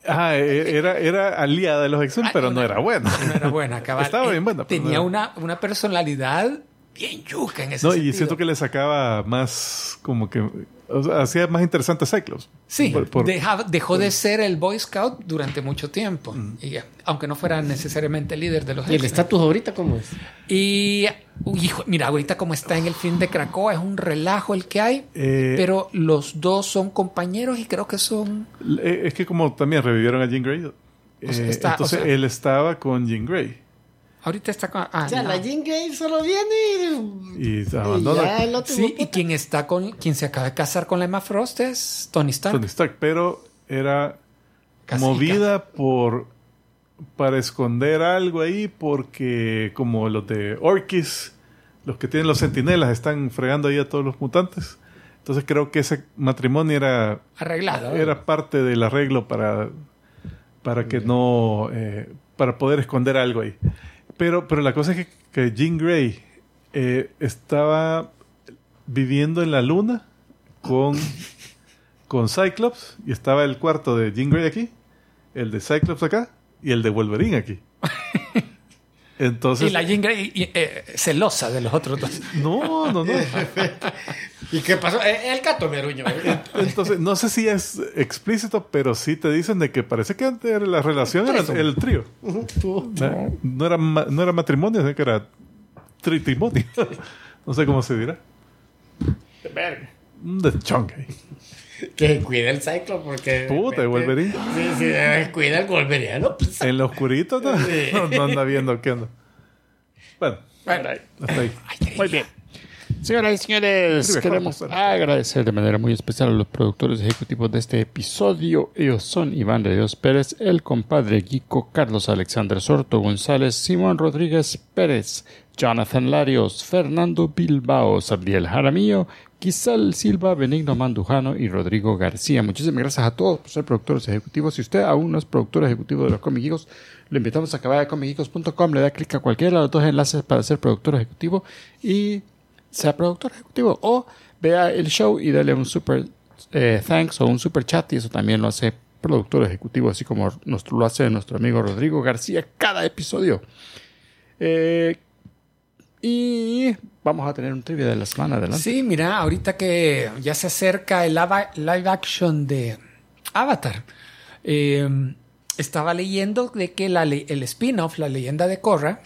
Ajá, e- era, era aliada de los X-Men, Ah, pero una- no era buena. No era buena, cabal. Estaba bien buena, pero Tenía no- una, una personalidad bien yuca en ese No, y sentido. siento que le sacaba más, como que, o sea, hacía más interesante Cyclops. Sí, Por- por- deja- dejó de ser el Boy Scout durante mucho tiempo. Mm. Y, aunque no fuera necesariamente el líder de los ¿Y el estatus ahorita cómo es? Y, uy, hijo, mira, ahorita como está en el film de Krakoa, es un relajo el que hay, Eh, pero los dos son compañeros y creo que son... Eh, Es que como también revivieron a Jean Grey, O sea, eh, está- o entonces sea- él estaba con Jean Grey. Ahorita está con... ah, O sea, no. la Jean Grey solo viene y, Y y abandona ya el otro Sí, y quien está con... Quien se acaba de casar con la Emma Frost es Tony Stark. Tony Stark, pero era Casi, movida por para esconder algo ahí porque como los de Orkis, los que tienen los sentinelas están fregando ahí a todos los mutantes. Entonces creo que ese matrimonio era Arreglado. era parte del arreglo para para que no eh, para poder esconder algo ahí. Pero pero la cosa es que, que Jean Grey eh, estaba viviendo en la luna con con Cyclops y estaba el cuarto de Jean Grey aquí, el de Cyclops acá y el de Wolverine aquí. Entonces, y la Jean Grey y, eh, celosa de los otros dos. [laughs] no, no, no. [laughs] ¿Y qué pasó? Eh, El gato meruño. Entonces, no sé si es explícito, pero sí te dicen de que parece que antes la relación era el trío. No, no era, no era matrimonio, sino que era tritrimonio. [laughs] No sé cómo se dirá. Un deschongue ahí. [laughs] que cuida el ciclo porque... Puta, el Wolverine. Sí, sí, cuida el Wolverine. Pues, En lo oscurito no, [laughs] no, no anda viendo qué anda. Bueno, Bueno, hasta ahí. Muy bien. Señoras y señores, queremos agradecer de manera muy especial a los productores ejecutivos de este episodio. Ellos son Iván de Dios Pérez, el compadre Guico, Carlos Alexander Sorto González, Simón Rodríguez Pérez, Jonathan Larios, Fernando Bilbao, Sabriel Jaramillo, Quizal Silva, Benigno Mandujano y Rodrigo García. Muchísimas gracias a todos por ser productores ejecutivos. Si usted aún no es productor ejecutivo de los Comic Geekos, lo invitamos a acabar de comicgeekos.com, le da clic a cualquiera de los dos enlaces para ser productor ejecutivo y sea productor ejecutivo. O vea el show y dale un super eh, thanks o un super chat y eso también lo hace productor ejecutivo, así como lo hace nuestro amigo Rodrigo García cada episodio. Eh, y vamos a tener un trivia de la semana adelante. Sí, mira, ahorita que ya se acerca el live action de Avatar, eh, estaba leyendo de que la el spin-off, la leyenda de Korra,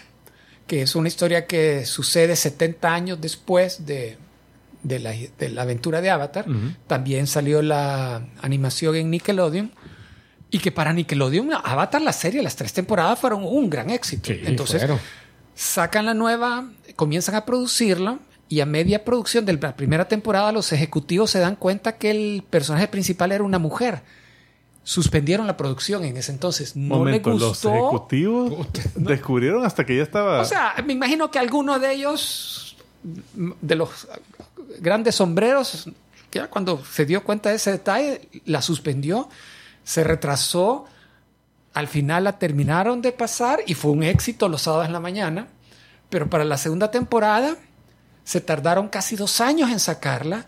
que es una historia que sucede 70 años después de, de la, de la aventura de Avatar, también salió la animación en Nickelodeon. Y que para Nickelodeon, Avatar, la serie, las tres temporadas fueron un gran éxito. Entonces, fueron. Sacan la nueva, comienzan a producirla y a media producción de la primera temporada los ejecutivos se dan cuenta que el personaje principal era una mujer. Suspendieron la producción en ese entonces. No Momento, le los gustó. ejecutivos descubrieron hasta que ya estaba. O sea, me imagino que alguno de ellos, de los grandes sombreros, que ya cuando se dio cuenta de ese detalle, la suspendió, se retrasó. Al final la terminaron de pasar y fue un éxito los sábados en la mañana. Pero para la segunda temporada se tardaron casi dos años en sacarla.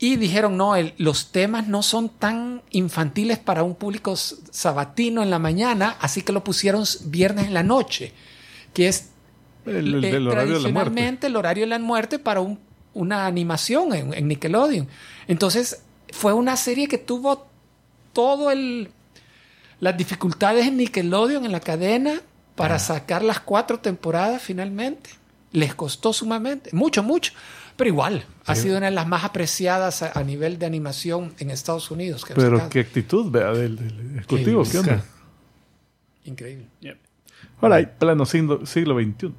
Y dijeron, no, el- los temas no son tan infantiles para un público sabatino en la mañana, así que lo pusieron viernes en la noche, que es el, el- eh, horario de la muerte. tradicionalmente el horario de la muerte para un- una animación en, en Nickelodeon. Entonces, fue una serie que tuvo todo el las dificultades en Nickelodeon en la cadena para Ah. sacar las cuatro temporadas finalmente. Les costó sumamente, mucho, mucho. Pero igual, ha sido una de las más apreciadas a, a nivel de animación en Estados Unidos. que Pero qué actitud, vea, del, del ejecutivo. ¿Qué onda? Increíble. Ahora, plano siglo, siglo XXI.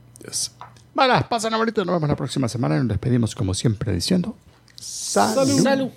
Bueno, pasen ahorita, nos vemos la próxima semana y nos despedimos como siempre diciendo... Salud. Salud.